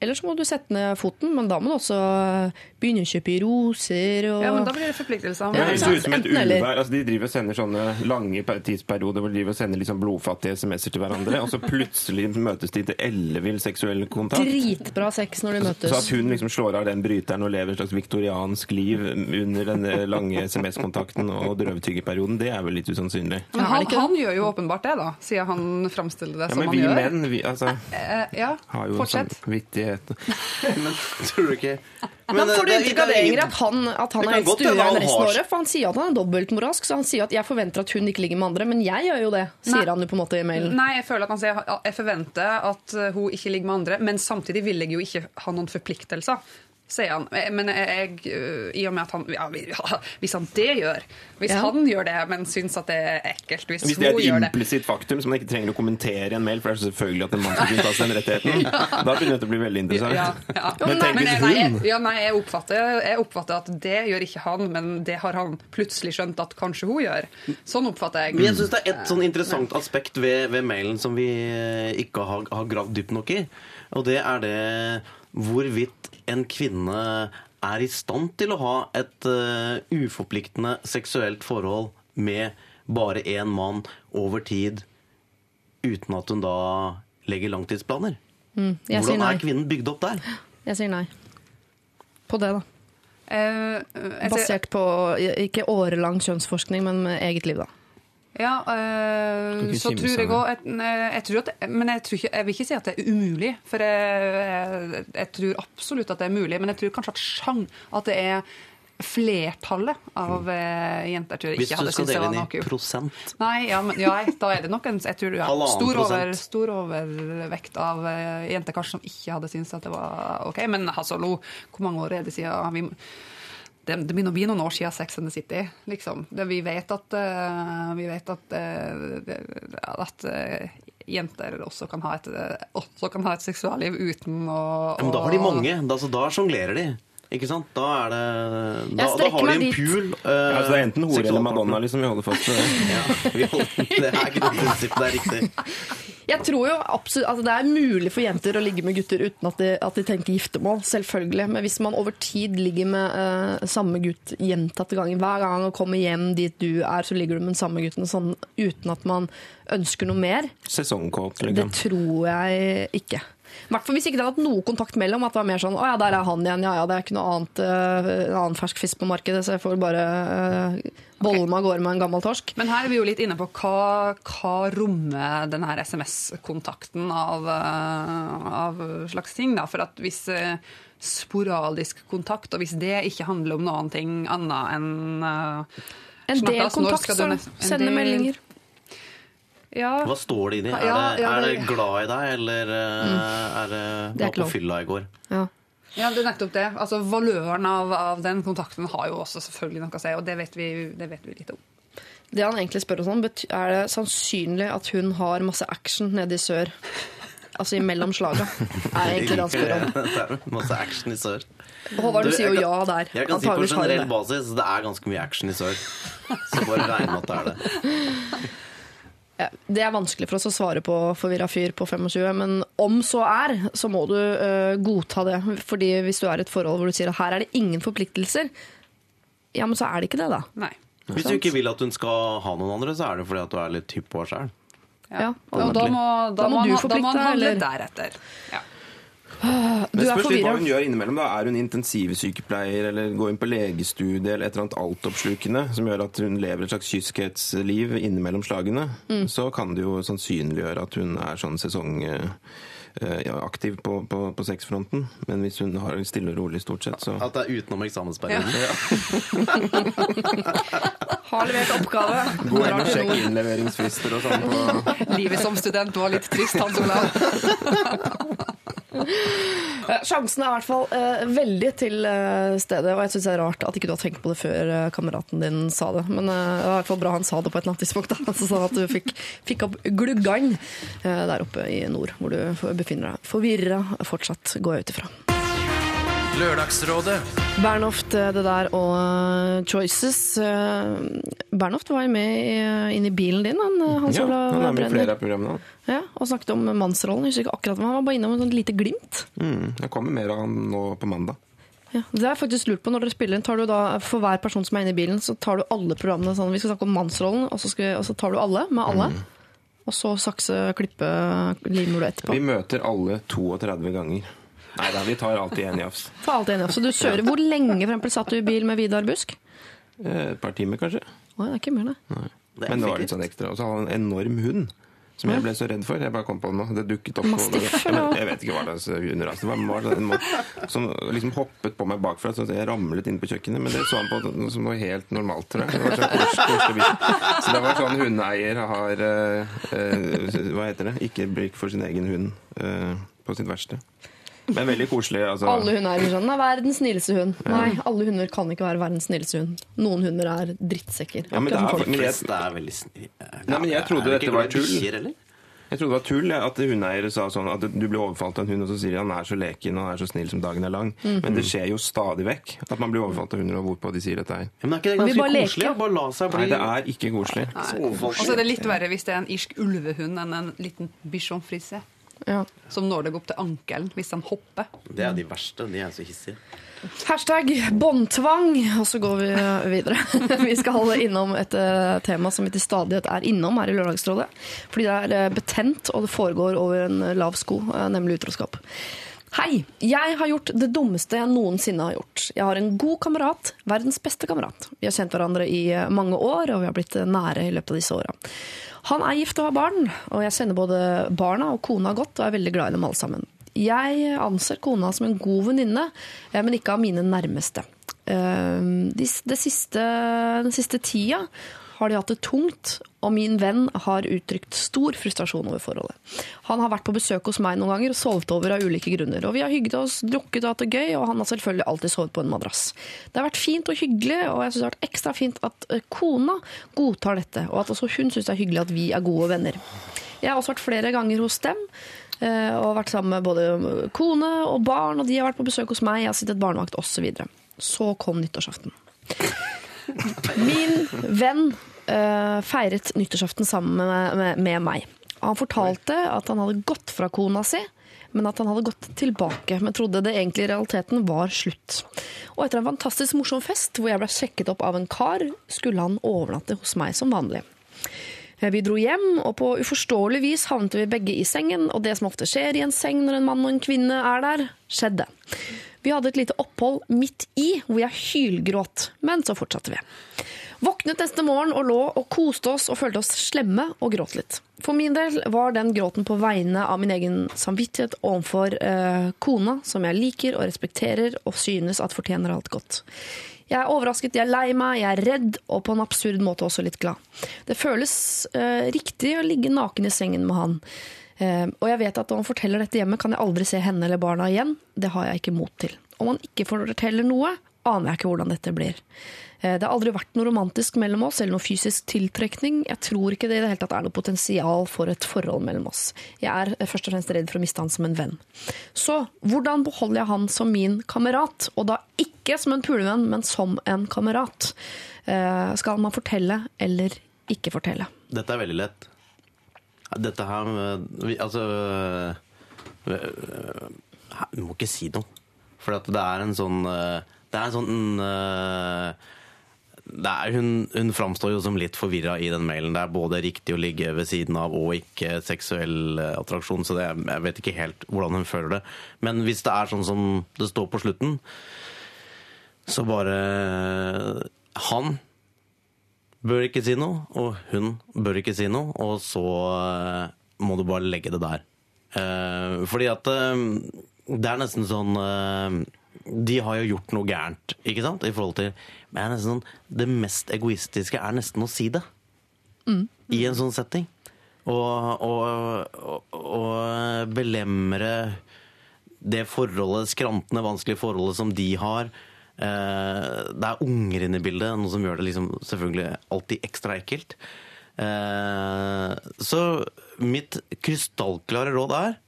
Eller så må du sette ned foten, men da må du også begynne å kjøpe roser og Ja, men Da blir det forpliktelser. Ja, det ser ut som et uvær. Altså, de driver og sender sånne lange tidsperioder hvor de driver og sender liksom blodfattige SMS-er til hverandre, og så plutselig møtes de til ellevill seksuell kontakt. Dritbra sex når de møtes. Så at hun liksom slår av den bryteren og lever et slags viktoriansk liv under den lange SMS-kontakten og drøvtyggerperioden, det er vel litt usannsynlig. Men han, han gjør jo åpenbart det, da, siden han framstiller det Ja, som men han vi gjør. menn, vi altså, Eh, ja, har jo en sånn fortsett. Vittighet. Men tror du ikke Men men får du det- inntrykk av det Ingrid, at han, at han er helt stueren resten av året? For han sier at han er dobbeltmoralsk, så han sier at 'jeg forventer at hun ikke ligger med andre', men jeg gjør jo det, sier Nei. han jo på en måte i mailen. Nei, jeg føler at han sier jeg forventer at hun ikke ligger med andre, men samtidig vil jeg jo ikke ha noen forpliktelser. Sier han. Eh, Men jeg, uh, i og med at han ja, Hvis han det gjør Hvis Ja. han gjør det, men syns at det er ekkelt Hvis, Hvis det er et implisitt faktum som man ikke trenger å kommentere i en mail, for det er så selvfølgelig at en mann skal kunne ta seg den rettigheten, da begynner det å bli veldig interessant. ja, ja. Men tenk hvis hun jeg, ja, nei, jeg oppfatter, jeg oppfatter at det gjør ikke han, men det har han plutselig skjønt at kanskje hun gjør. Sånn oppfatter jeg. Men jeg syns det er et sånn interessant aspekt ved, ved mailen som vi eh, ikke har, har gravd dypt nok i. Og det er det hvorvidt en kvinne er i stand til å ha et uh, uforpliktende seksuelt forhold med bare én mann over tid, uten at hun da legger langtidsplaner. Mm, jeg sier Hvordan nei. er kvinnen bygd opp der? Jeg sier nei. På det, da. Uh, jeg Basert på ikke årelang kjønnsforskning, men med eget liv, da. Ja, øh, så tror jeg òg Men jeg, tror ikke, jeg vil ikke si at det er umulig, for jeg, jeg, jeg tror absolutt at det er mulig. Men jeg tror kanskje at sjang, at det er flertallet av eh, jenter tror jeg Hvis ikke du hadde skal syntes det dele var noe i prosent Nei, ja, men, ja, da er det nok en jeg tror, ja, stor, over, stor overvekt av jenter kanskje som ikke hadde syntes at det var OK. Men hallo, lo, hvor mange år er det siden vi, det, det begynner å bli noen år siden Sex and the City. Liksom. Det, vi vet at, uh, vi vet at, uh, at uh, jenter også kan, ha et, også kan ha et seksualliv uten å ja, Men da har de mange. Da, så da sjonglerer de. Ikke sant? Da er det Da, da har de en dit. pool. Ja, altså, det er enten hore eller. Madonna, liksom. Vi holder fast på det. Ja, vi holder, det er ikke noe prinsipp, det er riktig. Jeg tror jo absolutt altså Det er mulig for jenter å ligge med gutter uten at de, at de tenker giftermål, selvfølgelig. Men hvis man over tid ligger med uh, samme gutt gjentatte ganger, hver gang han kommer hjem dit du er, så ligger du med den samme gutten sånn uten at man ønsker noe mer, Sesongkåt, det liksom. tror jeg ikke. I hvert fall hvis ikke det hadde hatt noe kontakt mellom. At det var mer sånn 'Å ja, der er han igjen. Ja ja, det er ikke noe annet, uh, annen fersk fisk på markedet, så jeg får bare uh, bolle meg av gårde med en gammel torsk'. Men her er vi jo litt inne på hva, hva rommer denne SMS-kontakten av, uh, av slags ting. Da. For at hvis sporadisk kontakt, og hvis det ikke handler om noen ting annet enn uh, En del kontakt, som du så nest- en sende del- meldinger. Ja, Hva står det inni? Er, Ja, det, ja, er det- 'glad i deg', eller eh, er det Det var på fylla i går? Ja. ja, det er nettopp det. Altså, Valøren av, av den kontakten har jo også selvfølgelig noe å si, og det vet vi, det vet vi litt om. Det han egentlig spør oss om, er det sannsynlig at hun har masse action nede i sør? Altså imellom slaga, er egentlig det han spør om. Masse action i sør. Håvard, du Du, sier jo kan- ja der. Jeg kan si på generell basis det er ganske mye action i sør. Så bare regn med at det er det. Ja, Det er vanskelig for oss å svare på forvirra fyr på 25, men om så er, så må du uh, godta det. Fordi hvis du er i et forhold hvor du sier at her er det ingen forpliktelser, ja, men så er det ikke det, da. Nei. Hvis du ikke vil at hun skal ha noen andre, så er det fordi at du er litt hypp på henne sjøl. Ja, Og da må, da Da må må, du forplikte må han deg, handle eller? deretter. Ja. Men spørs litt hva hun gjør innimellom. da. Er hun intensivsykepleier eller går inn på legestudie eller et eller annet altoppslukende som gjør at hun lever et slags kyskhetsliv innimellom slagene, Mm. så kan det jo sannsynliggjøre at hun er sånn sesongaktiv ja, aktiv på, på, på sexfronten. Men hvis hun har stille og rolig stort sett, så At det er utenom eksamensperioden. Har levert oppgave. Gå inn og sjekk innleveringsfrister og sånn på Livet som student var litt trist, Hans Olav. Eh, Sjansen er i hvert fall uh, veldig til uh, stede, og jeg syns det er rart at ikke du har tenkt på det før uh, kameraten din sa det. Men eh, det var i hvert fall bra han sa det på et eller annet tidspunkt. Altså, sånn at du fikk, fikk opp gluggan eh, der oppe i nord, hvor du befinner deg. Forvirra fortsatt, går jeg ut ifra. Lørdagsrådet Bernhoft, eh, det der, og eh, Choices. Eh, Bernhoft var jo med i- inn i bilen din, han, Hans Ja, Olav han er med i flere av programmene. Ja, og snakket om mannsrollen. Jeg husker ikke akkurat, men Han var bare innom et sånt lite glimt. Mm, det kommer mer av han nå på mandag. Ja, det er jeg faktisk lurt på når dere spiller inn. Tar du da, For hver person som er inne i bilen, så tar du alle programmene sånn. Vi skal snakke om mannsrollen, og så, skal, og så tar du alle med alle. Og så sakse, klippe, limer du etterpå. Vi møter alle 32 ganger. Nei da, vi tar alltid en jafs. For alt enig. Så du kjører Hvor lenge for eksempel, satt du i bil med Vidar Busk? Eh, Et par timer, kanskje. Å, det er ikke mer, det. Det er Men det var litt sånn ekstra. Og så hadde han en enorm hund. Som jeg ble så redd for. Jeg bare kom på det nå. Det dukket opp. Mastiff, Ja, jeg vet ikke hva slags underras det var. var en må- Som liksom hoppet på meg bakfra, så jeg ramlet inn på kjøkkenet. Men det så han på som noe helt normalt, tror jeg. Det var sånn kors, kors. Så det var sånn hundeeier har uh, uh, Hva heter det? Ikke blikk for sin egen hund uh, på sitt verste. Men veldig koselig. Altså. Alle hunder er sånn, nei, verdens snilleste hund. Nei, alle hunder kan ikke være verdens snilleste hund. Noen hunder er drittsekker. Ja, men det er- men jeg- det er veldig snill. Nei, men jeg trodde dette var tull. bikkjer. Jeg trodde det var tull at hundeeiere sa sånn at du blir overfalt av en hund, og så sier de han er så leken og er så snill som dagen er lang. Mm. Men det skjer jo stadig vekk at man blir overfalt av hunder, og hvorpå de sier dette her. Men er ikke det ganske bare koselig? Leke. Bare la seg Nei, det er ikke koselig. Og så er det litt verre hvis det er en irsk ulvehund enn en liten bichon frise. Ja. Som når deg opp til ankelen hvis han hopper. Det er de verste. De er så hissige. Hashtag båndtvang, og så går vi videre. Vi skal holde innom et eh, tema som vi til stadighet er innom her i Lørdagsrådet. Fordi det er eh, betent, og det foregår over en lav sko, eh, nemlig utroskap. Hei! Jeg har gjort det dummeste jeg noensinne har gjort. Jeg har en god kamerat, verdens beste kamerat. Vi har kjent hverandre i mange år, og vi har blitt nære i løpet av disse åra. Han er gift og har barn, og jeg kjenner både barna og kona godt og er veldig glad i dem alle sammen. Jeg anser kona som en god venninne, eh, men ikke av mine nærmeste. Eh, de, siste, den siste tida har de hatt det tungt, og min venn har uttrykt stor frustrasjon over forholdet. Han har vært på besøk hos meg noen ganger og sovet over av ulike grunner. Og vi har hygget oss, drukket og hatt det gøy, og han har selvfølgelig alltid sovet på en madrass. Det har vært fint og hyggelig, og jeg syns det har vært ekstra fint at eh, kona godtar dette, og at også hun syns det er hyggelig at vi er gode venner. Jeg har også vært flere ganger hos dem. eh, Og vært sammen med både kone og barn, og de har vært på besøk hos meg. Jeg har sittet barnevakt osv. Så, videre. så kom nyttårsaften. Min venn eh, feiret nyttårsaften sammen med, med, med meg. Han fortalte at han hadde gått fra kona si, men at han hadde gått tilbake. Men trodde det egentlig i realiteten var slutt. Og etter en fantastisk morsom fest, hvor jeg ble sjekket opp av en kar, skulle han overnatte hos meg som vanlig. Vi dro hjem, og på uforståelig vis havnet vi begge i sengen, og det som ofte skjer i en seng når en mann og en kvinne er der, skjedde. Vi hadde et lite opphold midt i, hvor jeg hylgråt, men så fortsatte vi. Våknet neste morgen og lå og koste oss og følte oss slemme og gråt litt. For min del var den gråten på vegne av min egen samvittighet overfor eh, kona, som jeg liker og respekterer og synes at fortjener alt godt. Jeg er overrasket, jeg er lei meg, jeg er redd og på en absurd måte også litt glad. Det føles eh, riktig å ligge naken i sengen med han. Eh, og jeg vet at når han forteller dette hjemme, kan jeg aldri se henne eller barna igjen. Det har jeg ikke mot til. Om han ikke forteller noe, aner jeg ikke hvordan dette blir. Eh, det har aldri vært noe romantisk mellom oss, eller noe fysisk tiltrekning. Jeg tror ikke det i det hele tatt er noe potensial for et forhold mellom oss. Jeg er eh, først og fremst redd for å miste han som en venn. Så hvordan beholder jeg han som min kamerat? Og da ikke som en pulevenn, men som en kamerat. Eh, Skal man fortelle eller ikke fortelle? Dette er veldig lett. Dette her Altså øh, Du må ikke si noe. For det er en sånn øh, Det er en sånn øh, er, hun, hun framstår jo som litt forvirra i den mailen. Det er både riktig å ligge ved siden av og ikke seksuell øh, attraksjon, så det, jeg vet ikke helt hvordan hun føler det. Men hvis det er sånn som det står på slutten, så bare Han bør ikke si noe, og hun bør ikke si noe, og så eh, må du bare legge det der. Eh, fordi at eh, det er nesten sånn eh, De har jo gjort noe gærent, ikke sant? I forhold til Men sånn Det mest egoistiske er nesten å si det. I en sånn setting. Og, og, og, og belemre det forholdet, skrantende, vanskelige forholdet som de har. Eh, det er unger inne i bildet, noe som gjør det liksom selvfølgelig alltid ekstra ekkelt. Eh, så mitt krystallklare råd er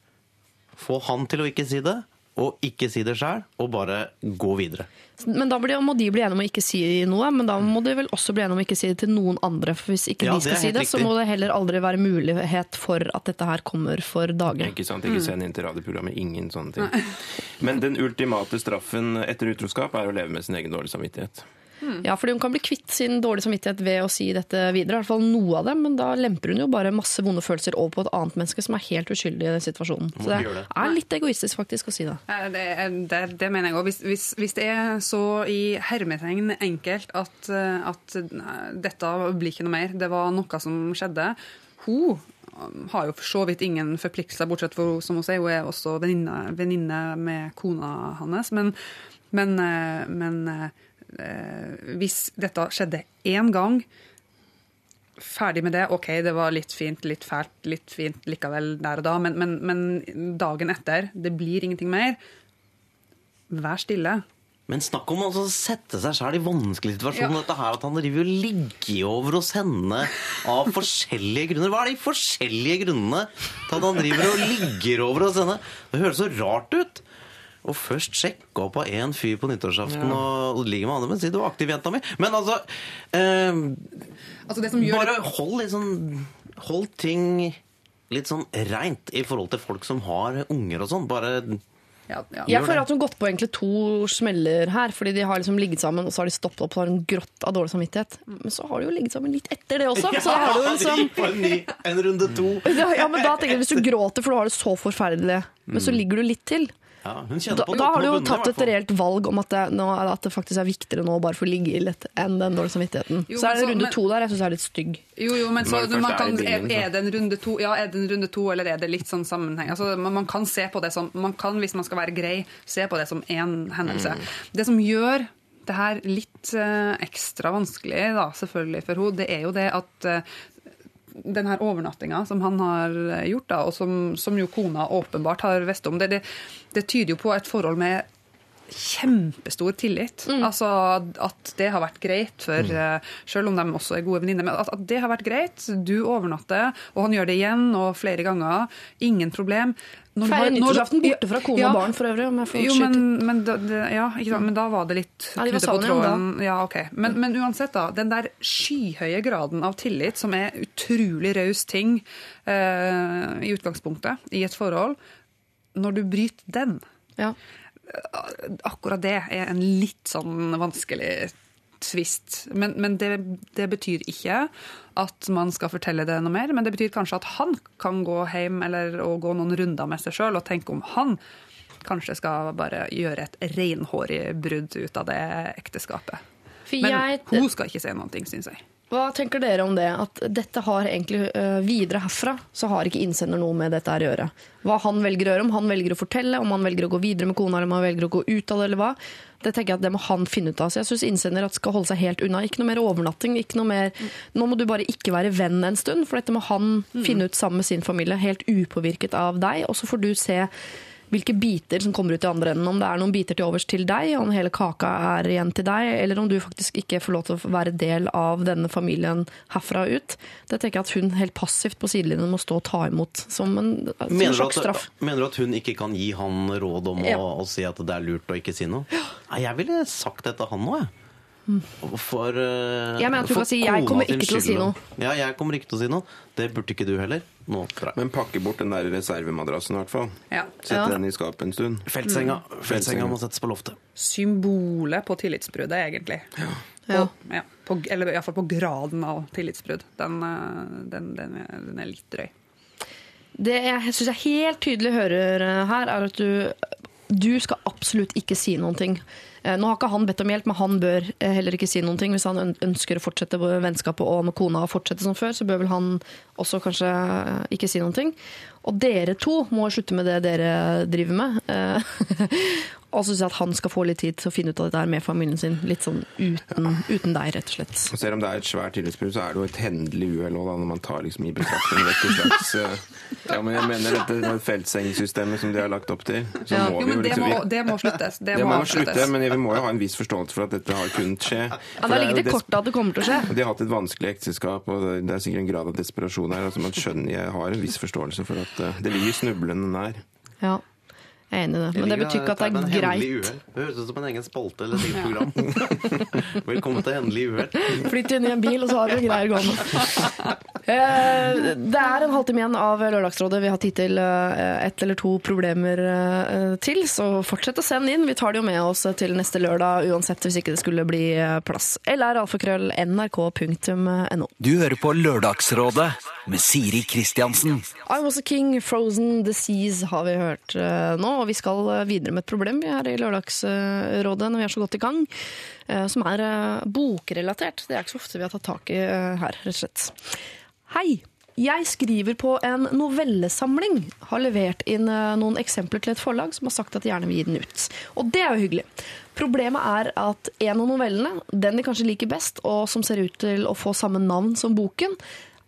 få han til å ikke si det, og ikke si det sjøl, og bare gå videre. Men da blir, må de bli enige om å ikke si noe, men da må de vel også bli enige om å ikke si det til noen andre. For hvis ikke Ja, de skal si det, det, så må det heller aldri være mulighet for at dette her kommer for dagen. Ikke sant? Ikke send inn til radioprogrammet. Ingen sånne ting. Men den ultimate straffen etter utroskap er å leve med sin egen dårlige samvittighet. Ja, fordi hun kan bli kvitt sin dårlige samvittighet ved å si dette videre. I hvert fall noe av det, men da lemper hun jo bare masse vonde følelser over på et annet menneske som er helt uskyldig i den situasjonen. Så det er litt egoistisk faktisk å si det. Eh, Det, det, det mener jeg òg. Hvis, hvis, hvis det er så i hermetegn enkelt at, eh, at dette blir ikke noe mer, det var noe som skjedde Hun um, har jo for så vidt ingen forpliktelser, bortsett fra som hun sier, hun er også venninne med kona hans. Men, men, eh, men eh, hvis dette skjedde én gang ferdig med det. OK, det var litt fint, litt fælt, litt fint likevel der og da, men, men, men dagen etter, det blir ingenting mer. Vær stille. Men snakk om altså, å sette seg sjøl i vanskelige situasjoner. Dette her At han driver og ligger over hos henne av forskjellige grunner. Hva er de forskjellige grunnene til at han driver og ligger over hos henne? Det høres så rart ut. Og først sjekke opp av én fyr på nyttårsaften og ligge med andre, men si du var aktiv, jenta mi. Men altså eh, Altså det som gjør Bare hold litt sånn Hold ting litt sånn reint i forhold til folk som har unger og sånn. Bare ja, ja. Jeg føler at hun har gått på egentlig to smeller her, fordi de har liksom ligget sammen, og så har de stoppet opp og har hun grått av dårlig samvittighet. Men så har de jo ligget sammen litt etter det også. Så da har du liksom en ny en runde to. ja, ja, men da tenker jeg Hvis du gråter for du har det så forferdelig, men så ligger du litt til, Ja, hun Da, på da har du jo tatt et reelt valg om at det, nå, at det faktisk er viktigere nå å bare få ligge i litt enn den dårlige samvittigheten. Jo, så er det runde men- to der jeg syns er litt stygg. Jo, jo, men så, man kan, er, er det en runde to, ja, er det en runde to, eller er det litt sånn sammenheng? Altså, man, man kan se på det som, man kan, hvis man skal være grei, se på det som én hendelse. Det som gjør det her litt eh, ekstra vanskelig, da, selvfølgelig for henne, det er jo det at eh, den her overnattinga som han har gjort, da, og som, som jo kona åpenbart har visst om, det, det, det tyder jo på et forhold med kjempestor tillit. Altså at det har vært greit for mm. Selv om de også er gode venninner. Men at, at det har vært greit. Du overnatter, og han gjør det igjen og flere ganger. Ingen problem. Feirer nyttårsaften borte fra kone Ja. og barn for øvrig. Om jeg får Jo, men, men, da, det, ja, men da var det litt knute på tråden. Ja, ok. men, men uansett, da. Den der skyhøye graden av tillit, som er utrolig raus ting eh, i utgangspunktet i et forhold, når du bryter den ja. akkurat det er en litt sånn vanskelig tvist. Men, men det, det betyr ikke at man skal fortelle det noe mer, men det betyr kanskje at han kan gå hjem eller og gå noen runder med seg sjøl og tenke om han kanskje skal bare gjøre et renhårig brudd ut av det ekteskapet. For Men jeg, hun skal ikke si ting, syns jeg. Hva tenker dere om det? At dette har egentlig øh, Videre herfra så har ikke innsender noe med dette her å gjøre. Hva han velger å gjøre, om han velger å fortelle, om han velger å gå videre med kona, eller om han velger å gå ut av det, eller hva. Det tenker jeg at det må han finne ut av. Så jeg syns innsender at skal holde seg helt unna. Ikke noe mer overnatting. ikke noe mer Nå må du bare ikke være venn en stund, for dette må han finne ut sammen med sin familie. Helt upåvirket av deg. Og så får du se hvilke biter som kommer ut i andre enden. Om det er noen biter til overs til deg, om hele kaka er igjen til deg, eller om du faktisk ikke får lov til å være del av denne familien herfra og ut. Det tenker jeg at hun helt passivt på sidelinjen må stå og ta imot som en, som en Mener sjokkstraff. at, mener du at hun ikke kan gi han råd om Ja. å, å si at det er lurt å ikke si noe? Nei, jeg ville sagt det til han nå, jeg. For, uh, Jeg mener at du kan si, «Jeg kommer ikke til å si noe. Ja, jeg kommer ikke til å si noe. Det burde ikke du heller. Nå. Men pakke bort den der reservemadrassen, i hvert fall. Ja. Sette Ja. den i skapet en stund. Feltsenga, Mm. feltsenga må settes på loftet. Symbolet på tillitsbruddet, egentlig. Ja. På, ja, på, eller iallfall på graden av tillitsbrudd. Den, eh, den, den, er, den er litt drøy. Det jeg syns jeg helt tydelig hører eh, her, er at du, du skal absolutt ikke si noen ting. Eh, Nå har ikke han bedt om hjelp, men han bør eh, heller ikke si noen ting. Hvis han ønsker å fortsette vennskapet og med kona fortsette som før, så bør vel han også kanskje eh, ikke si noen ting. Og dere to må slutte med det dere driver med. Eh, Og så syns jeg at han skal få litt tid til å finne ut av dette her med familien sin. Litt sånn uten, uten deg, rett og slett. Og selv om det er et svært tillitsbrudd, så er det jo et hendelig uhell òg, når man tar liksom i betraktning dette slags eh, Ja, men jeg mener dette feltsengsystemet som de har lagt opp til. Så Ja. må Jo, vi jo men det liksom må, det må sluttes. Det, det må må slutte, men vi må jo ha en viss forståelse for at dette har kunnet skje. Ja, Da er ligger det i des- kortet at det kommer til å skje. De har hatt et vanskelig ekteskap, og det- det er sikkert en grad av desperasjon her. Altså man skjønner, Jeg har en viss forståelse for at det ligger snublende nær. Ja, jeg er enig i det. Men det betyr ikke at det er greit. Det høres ut som en egen spalte eller et eget program. Velkommen til hendelig uhell. Flytt inn i en bil, og så har du greier gående. Eh, Det er en halvtime igjen av Lørdagsrådet. Vi har tid til eh, ett eller to problemer eh, til, så fortsett å sende inn. Vi tar det jo med oss til neste lørdag uansett, hvis ikke det skulle bli plass. LR alfakrøll nrk.no. Du hører på Lørdagsrådet med Siri Kristiansen. I Was A King, Frozen the seas har vi hørt nå, og vi skal eh, videre med et problem vi her i Lørdagsrådet når vi er så godt i gang, eh, som er eh, bokrelatert. Det er ikke så ofte vi har tatt tak i her, rett og slett. Hei! Jeg skriver på en novellesamling. Har levert inn noen eksempler til et forlag som har sagt at de gjerne vil gi den ut. Og det er jo hyggelig. Problemet er at en av novellene, den de kanskje liker best, og som ser ut til å få samme navn som boken,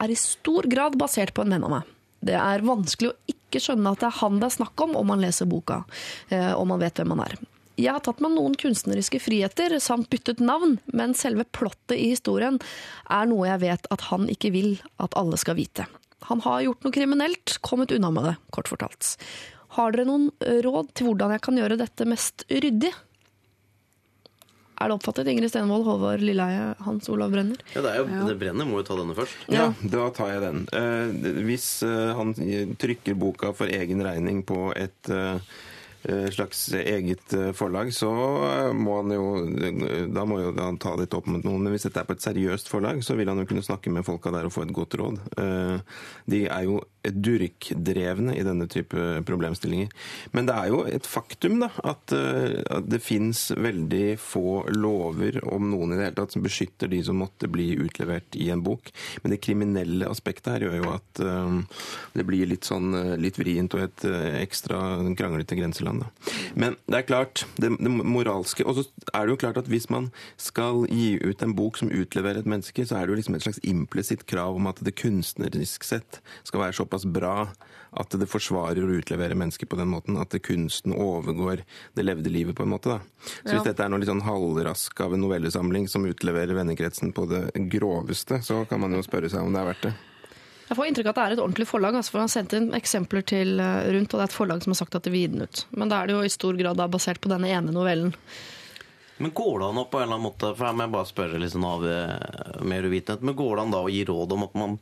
er i stor grad basert på en venn av meg. Det er vanskelig å ikke skjønne at det er han det er snakk om om man leser boka, om og man vet hvem han er. Jeg har tatt meg noen kunstneriske friheter samt byttet navn, men selve plottet i historien er noe jeg vet at han ikke vil at alle skal vite. Han har gjort noe kriminelt, kommet unna med det, kort fortalt. Har dere noen råd til hvordan jeg kan gjøre dette mest ryddig? Er det oppfattet, Ingrid Stenvold, Håvard Lilleheie, Hans Olav Brenner? Ja, det, er jo, det brenner må jo ta denne først. Ja, da tar jeg den. Eh, hvis eh, han trykker boka for egen regning på et eh, eh, slags eget eh, forlag, så eh, må han jo Da må jo han ta dette opp med noen. Men hvis dette er på et seriøst forlag, så vil han jo kunne snakke med folka der og få et godt råd. Eh, De er jo durkdrevne i denne type problemstillinger. Men det er jo et faktum da, at, eh, at det fins veldig få lover, om noen i det hele tatt, som beskytter de som måtte bli utlevert i en bok. Men det kriminelle aspektet her gjør jo at um, det blir litt sånn eh, litt vrient og et ekstra kranglete grenseland. Da. Men det er klart, det, det moralske Og så er det jo klart at hvis man skal gi ut en bok som utleverer et menneske, så er det jo liksom et slags implisitt krav om at det kunstnerisk sett skal være såpass bra at det forsvarer å utlevere mennesker på den måten. At kunsten overgår det levde livet, på en måte. da. Så hvis dette er noe litt sånn halvrask av en novellesamling som utleverer vennekretsen på det groveste, så kan man jo spørre seg om det er verdt det. Jeg får inntrykk av at det er et ordentlig forlag. Altså, for Han sendte inn eksempler til eh, rundt, og det er et forlag som har sagt at det vil gi den ut. Men da er det jo i stor grad da basert på denne ene novellen. Men går det an å på en eller annen måte For her må jeg bare spørre litt sånn av eh, mer uvitenhet. Men går det an da å gi råd om at man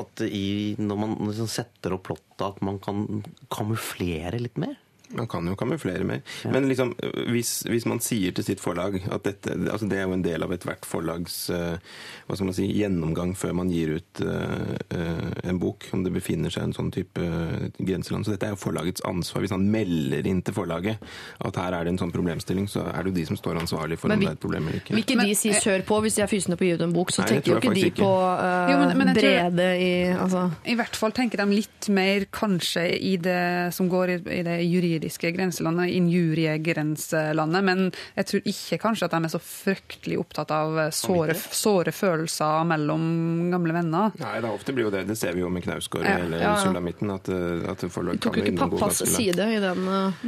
at i, når man liksom setter opp plottet, at man kan kamuflere litt mer? Man kan jo kamuflere mer. Men liksom, hvis, hvis man sier til sitt forlag at dette altså Det er jo en del av ethvert forlags uh, hva skal man si, gjennomgang før man gir ut uh, uh, en bok, om det befinner seg en sånn type grenseland. Så dette er jo forlagets ansvar. Hvis han melder inn til forlaget at her er det en sånn problemstilling, så er det jo de som står ansvarlig for Men om vi- det er et problem eller ikke. Vil ikke de si sør på hvis de er fysende på å gi ut en bok, så Nei, tenker jo ikke de faktisk på uh, Jo, men- men jeg tror- brede i altså. I hvert fall tenker de litt mer kanskje i det som går i, i det juridiske grenselandet, injuriegrenselandet, men jeg tror ikke kanskje at de er så fryktelig opptatt av såre, såre følelser mellom gamle venner. Nei, det ofte blir jo det. Det ser vi jo med Knausgård Ja, eller ja, ja. Sulamitten. At, eh, at forlag Tok kan jo ikke pappas side i den. uh,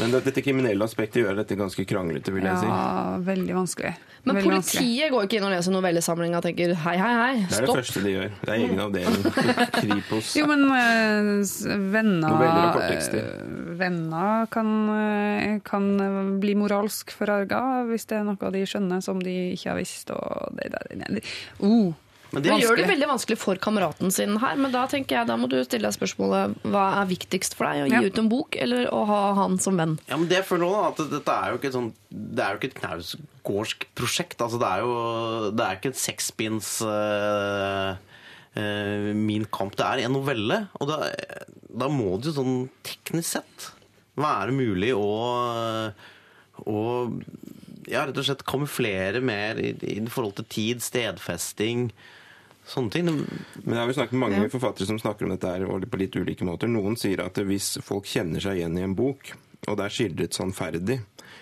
Men dette kriminelle aspektet gjør dette ganske kranglete, vil jeg si. Ja, veldig vanskelig. Men Veldig vanskelig. politiet går ikke inn og leser novellesamlinga og tenker hei, hei, hei, stopp. Det er det første de gjør. Det er egen avdeling. Kripos. Jo, men eh, venner eh, Venner kan, eh, kan bli moralsk forarga hvis det er noe de skjønner som de ikke har visst. Og det, der. Uh, Men Det det, gjør det veldig vanskelig for kameraten sin her, men da tenker jeg, da må du stille deg spørsmålet hva er viktigst for deg? Å gi Ja. ut en bok, eller å ha han som venn? ja, men det føler jeg at dette er jo ikke et sånn Det er jo ikke et knausgårdsk prosjekt. Altså, det er jo Det er ikke et sekspins uh, uh, Min kamp. Det er en novelle, og da, da må det jo sånn teknisk sett være mulig å å ja, rett og slett kamuflere mer i, i forhold til tid, stedfesting, sånne ting. Men jeg har jo snakket med mange forfattere som snakker om dette her på litt ulike måter. Noen sier at hvis folk kjenner seg igjen i en bok, og det er skildret sannferdig,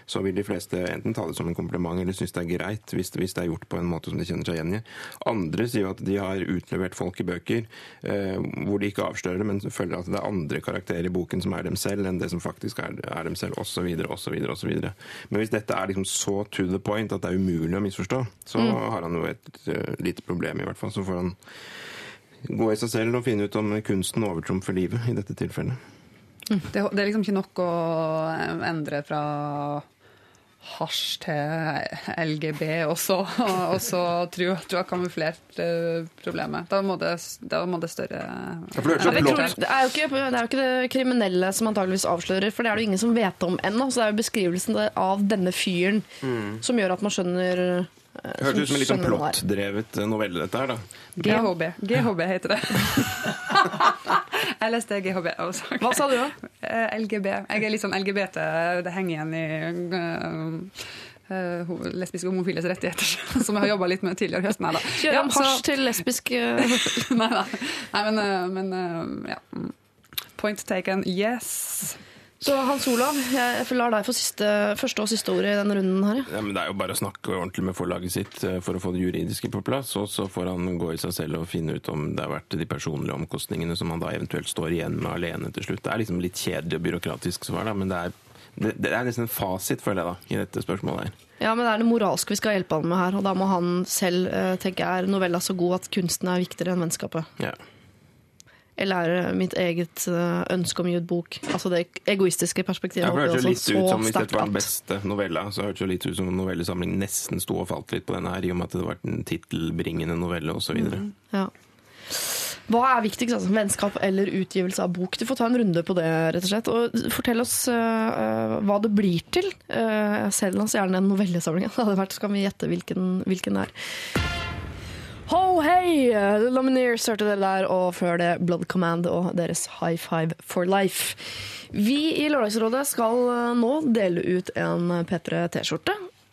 så vil de fleste enten ta det som en kompliment eller synes det er greit hvis det, hvis det er gjort på en måte som de kjenner seg igjen i. Andre sier jo at de har utlevert folk i bøker eh, hvor de ikke avslører det, men føler at det er andre karakterer i boken som er dem selv, enn det som faktisk er, er dem selv, osv., osv., osv. Men hvis dette er liksom så to the point at det er umulig å misforstå, så har han jo et uh, lite problem, i hvert fall. Så får han gå i seg selv og finne ut om kunsten overtrumfer livet i dette tilfellet. Det, det er liksom ikke nok å endre fra hasj til LGB, og så, og så tro at du har kamuflert eh, problemet. Da må det, da må det større ja, det tror, det, er jo ikke, det er jo ikke det kriminelle som antageligvis avslører, for det er det jo ingen som vet om ennå. Så det er jo beskrivelsen av denne fyren som gjør at man skjønner eh, Det hørtes ut som en litt sånn er. plottdrevet novelle, dette her, da. GHB. GHB heter det. LSD, GHB. også. Hva sa du da? Eh, LGB. Jeg er litt sånn LGBT. Det henger igjen i eh, eh, lesbiske homofiles rettigheter, som jeg har jobba litt med tidligere i høsten. Nei da. Kjøre Ja, hasj til lesbisk nei, da. nei, men, men ja. Point taken. Yes. Så Hans Olav, jeg lar deg få siste, første og siste ordet i denne runden her. ja. Men Det er jo bare å snakke ordentlig med forlaget sitt eh, for å få det juridiske på plass, og så får han gå i seg selv og finne ut om det er verdt de personlige omkostningene som han da eventuelt står igjen med alene til slutt. Det er liksom litt kjedelig og byråkratisk svar, da, men det er, det, det er nesten en fasit, føler jeg, da, i dette spørsmålet her. Ja, men det er det moralske vi skal hjelpe han med her, og da må han selv eh, tenke er novella så god at kunsten er viktigere enn vennskapet? Ja. Eller er det mitt eget eh, ønske om å gi ut bok? Altså det egoistiske perspektivet. Ja, det hørtes litt ut som hvis dette var den beste novella, så hørtes det litt ut som novellesamlingen nesten sto og falt litt på denne her, i og med at det var en tittelbringende novelle osv. Mm. Ja. Hva er viktigst, altså, vennskap eller utgivelse av bok? Du får ta en runde på det, rett og slett. Og fortell oss uh, hva det blir til. Uh, Selg oss gjerne en novellesamling. Det hadde vært, så kan vi gjette hvilken, hvilken det er. Ho, hei! Lumineers hørte dere der, og før det Blood Command og deres High Five for Life. Vi i Lørdagsrådet skal eh, nå dele ut en P3 T-skjorte.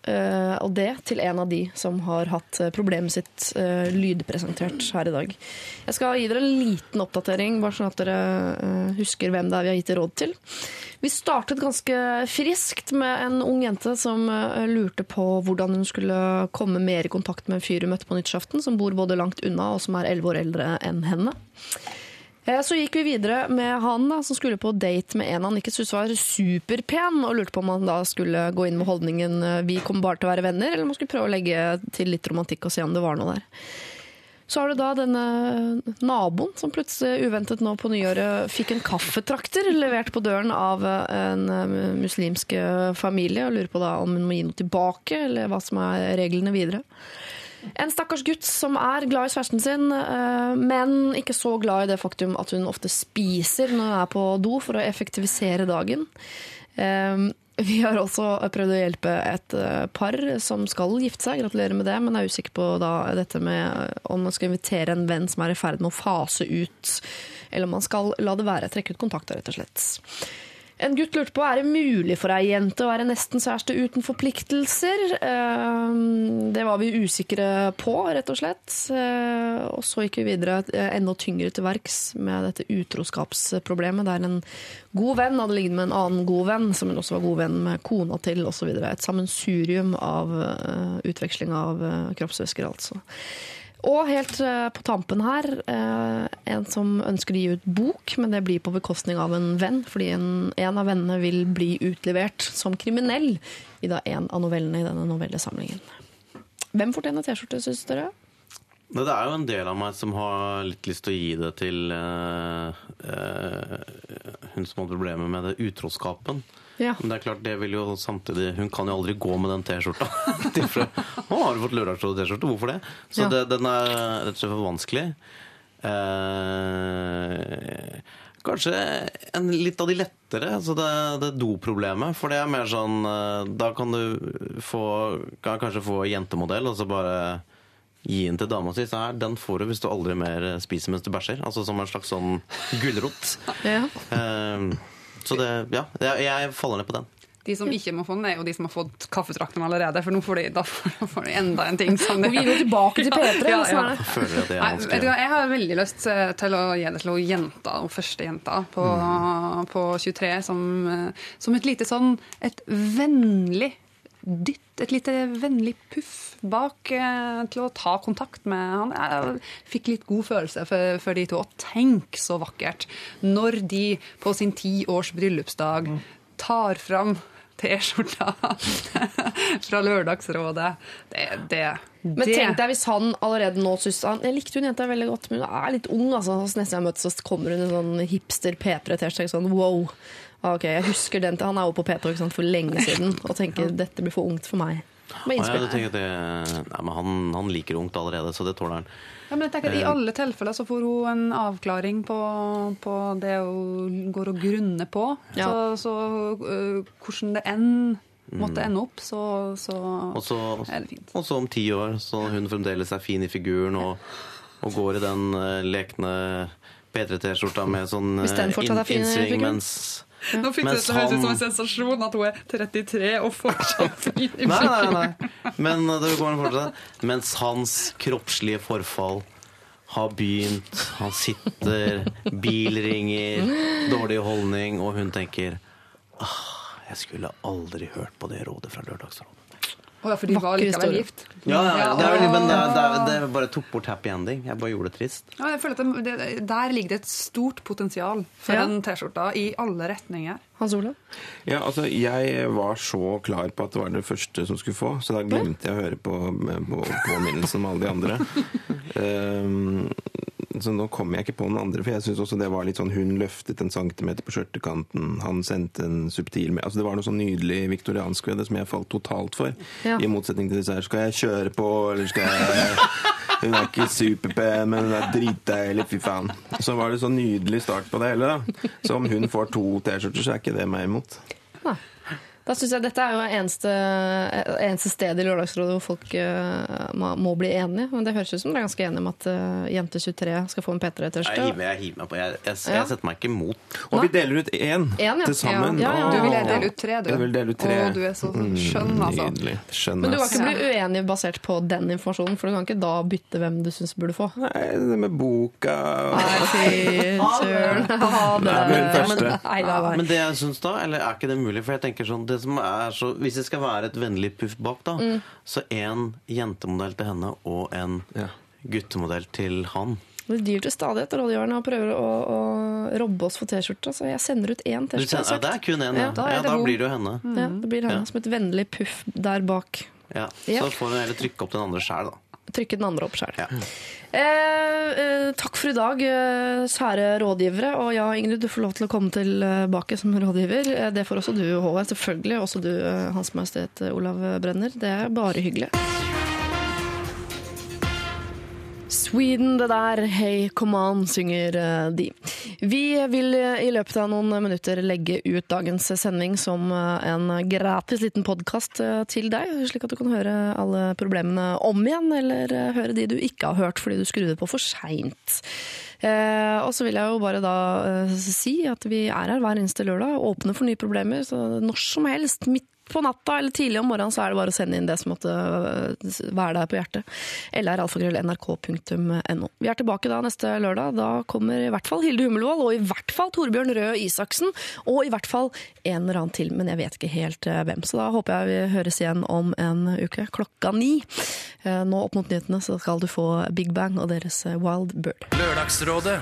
Eh, og det til en av de som har hatt eh, problemet sitt eh, lydpresentert her i dag. Jeg skal gi dere en liten oppdatering, bare sånn at dere husker hvem det er vi har gitt råd til. Vi startet ganske friskt med en ung jente som lurte på hvordan hun skulle komme mer i kontakt med en fyr hun møtte på nyttårsaften, som bor både langt unna og som er elleve år eldre enn henne. Eh, Så gikk vi videre med han da, som skulle på date med en han ikke syntes var superpen, og lurte på om han da skulle gå inn med holdningen eh, vi kommer bare til å være venner, eller om han skulle prøve å legge til litt romantikk og se om det var noe der. Så har du da denne naboen som plutselig uventet nå på nyåret fikk en kaffetrakter levert på døren av en eh, muslimsk familie, og lurer på da om hun må gi noe tilbake, eller hva som er reglene videre. En stakkars gutt som er glad i kjæresten sin, eh, men ikke så glad i det faktum at hun ofte spiser når hun er på do for å effektivisere dagen. Eh, Vi har også prøvd å hjelpe et eh, par som skal gifte seg, gratulerer med det, men er usikker på dette med om man skal invitere en venn som er i ferd med å fase ut, eller om man skal la det være, trekke ut kontakter, rett og slett. En gutt lurte på er det mulig for ei jente å være nesten kjæreste uten forpliktelser. Eh, Det var vi usikre på, rett og slett. Eh, Og så gikk vi videre eh, enda tyngre til verks med dette utroskapsproblemet, der en god venn hadde ligget med en annen god venn, som hun også var god venn med kona til, osv. Et sammensurium av eh, utveksling av kroppsvæsker, altså. Og helt eh, på tampen her, eh, en som ønsker å gi ut bok, men det blir på bekostning av en venn, fordi en, en av vennene vil bli utlevert som kriminell i da en av novellene i denne novellesamlingen. Hvem fortjener T-skjorte, syns dere? Det er jo en del av meg som har litt lyst til å gi det til uh, uh, hun som hadde problemer med det utroskapen. Ja. Men det er klart, det vil jo samtidig Hun kan jo aldri gå med den T-skjorta. Nå har du fått Lørdagsrådet-T-skjorte? Hvorfor det? Så Ja. det, den er rett og slett for vanskelig. Eh, kanskje en, litt av de lettere, altså det, det doproblemet. For det er mer sånn eh, Da kan du få kan kanskje få jentemodell, og så bare gi den til dama si. Så her, den får du hvis du aldri mer spiser mens du bæsjer. Altså som en slags sånn gulrot. Ja. Eh, så det, ja, jeg, jeg faller ned på den. De som ikke må få den, er jo de som har fått kaffetrakten allerede. For nå får de, da får de enda en ting som Må vi går tilbake til P3? Ja, ja. det? Det er Nei, jeg har veldig lyst eh, til å gi det til hun jenta, hun første jenta på, på 23, som, eh, som et lite sånn et vennlig dytt, et lite vennlig puff bak eh, til å ta kontakt med han. Jeg fikk litt god følelse for, for de to. Og tenk så vakkert når de på sin ti års bryllupsdag tar fram T-skjorta fra Lørdagsrådet. Det, det, Men det. tenk deg hvis han allerede nå syns han Jeg likte hun jenta veldig godt, men hun er litt ung. altså. Så Neste gang jeg møtes, så kommer hun i sånn hipster P3-T-skjorte. Sånn, wow. Ah, Ok, jeg husker den til Han er jo på P3 sant, for lenge siden og tenker dette blir for ungt for meg. Med Nei, innspill. jeg tenker det, nei, men han, han liker ungt allerede, så det tåler han. Ja, men jeg tenker at I alle tilfeller så får hun en avklaring på, på det hun går og grunner på. Ja. Så, så uh, hvordan det enn måtte ende opp, så, så Og så, er det fint. og så om ti år, så hun fremdeles er fin i figuren og, og går i den eh, lekne P3T-skjorta med sånn eh, innsving mens Nå fikk Mens det høres ut som en sensasjon at hun er 33 og fortsatt fin Nei, nei, nei. Men eh, det går fortsatt. Mens hans kroppslige forfall har begynt. Han sitter, bil ringer, dårlig holdning, og hun tenker ah, jeg skulle aldri hørt på det rådet fra Lørdagsrådet. Å ja, for de var likevel historie. gift. Ja, ja, det er, men det, er- det, er- det bare tok bort happy ending. Jeg bare gjorde det trist. Ja, jeg føler at det, det, Der ligger det et stort potensial for Ja. den T-skjorta i alle retninger. Hans Olav? Ja, altså, jeg var så klar på at det var det første som skulle få, så da glemte jeg å høre på, på påminnelsen om alle de andre. Ehm, så nå kommer jeg ikke på noen andre, for jeg syns også det var litt sånn Hun løftet en centimeter på skjørtekanten, han sendte en subtil med Altså Det var noe sånn nydelig viktoriansk ved det som jeg falt totalt for. Ja. I motsetning til disse her. Skal jeg kjøre på, eller skal jeg Hun er ikke superpen, men hun er dritdeilig, fy faen. Så var det sånn nydelig start på det hele, da. Så om hun får to T-skjorter, så er ikke det meg imot. Nei. Da synes jeg Dette er jo eneste, eneste sted i Lørdagsrådet hvor folk uh, må, må bli enige. Men det høres ut som dere er ganske enige om at uh, Jente 23 skal få en P3-tørste. Jeg, jeg hiver meg på. Jeg, jeg, jeg, Ja. setter meg ikke imot. Og vi deler ut én En, ja. til sammen. Ja, ja, ja. Du vil dele ut tre, du. Jeg vil dele ut tre. Å, du er så skjønn, altså. Nydelig. Skjønn, Men du kan ikke bli uenig basert på den informasjonen, for du kan ikke da bytte hvem du syns burde få. Nei, det med boka og Nei, fy søren. Ha det. Men nei. Men det jeg syns da, eller er ikke det mulig? For jeg tenker sånn, det som er så, Hvis det skal være et vennlig puff bak, da, Mm. så en jentemodell til henne og en Ja. guttemodell til han. Det dyr til stadighet, rådgiverne, og prøver å, å robbe oss for T-skjorta, Så jeg sender ut én T-skjorte. ja, det er kun én, Ja, ja. da er ja, da blir det jo henne. Ja, det blir henne Ja. som et vennlig puff der bak. Ja. Ja. Så får hun heller trykke opp den andre sjæl, da. Trykke den andre opp sjøl. Ja. Eh, eh, takk for i dag, eh, sære rådgivere. Og ja, Ingrid, du får lov til å komme tilbake som rådgiver. Eh, Det får også du, Håvard. Selvfølgelig. Også du, Hans Majestet Olav Brenner. Det er bare hyggelig. Sweden, det der. Hey, come on, synger eh, de. Vi vil eh, i løpet av noen minutter legge ut dagens sending som eh, en gratis liten podkast til deg, slik at du kan høre alle problemene om igjen, eller høre de du ikke har hørt fordi du skrudde på for seint. Og så vil jeg jo bare da si at vi er her hver eneste lørdag, åpne for nye problemer, så når som helst, midt på natta eller tidlig om morgenen, så er det bare å sende inn det som måtte øh, være deg på hjertet. Eller alfakrøll.nrk.no. Vi er tilbake da neste lørdag. Da kommer i hvert fall Hilde Hummelvold, og i hvert fall Torbjørn Røe Isaksen, og i hvert fall en eller annen til, men jeg vet ikke helt øh, hvem. Så da håper jeg vi høres igjen om en uke klokka ni. Eh, Nå opp mot nyhetene så skal du få Big Bang og deres øh, Wild Bird. Lørdagsrådet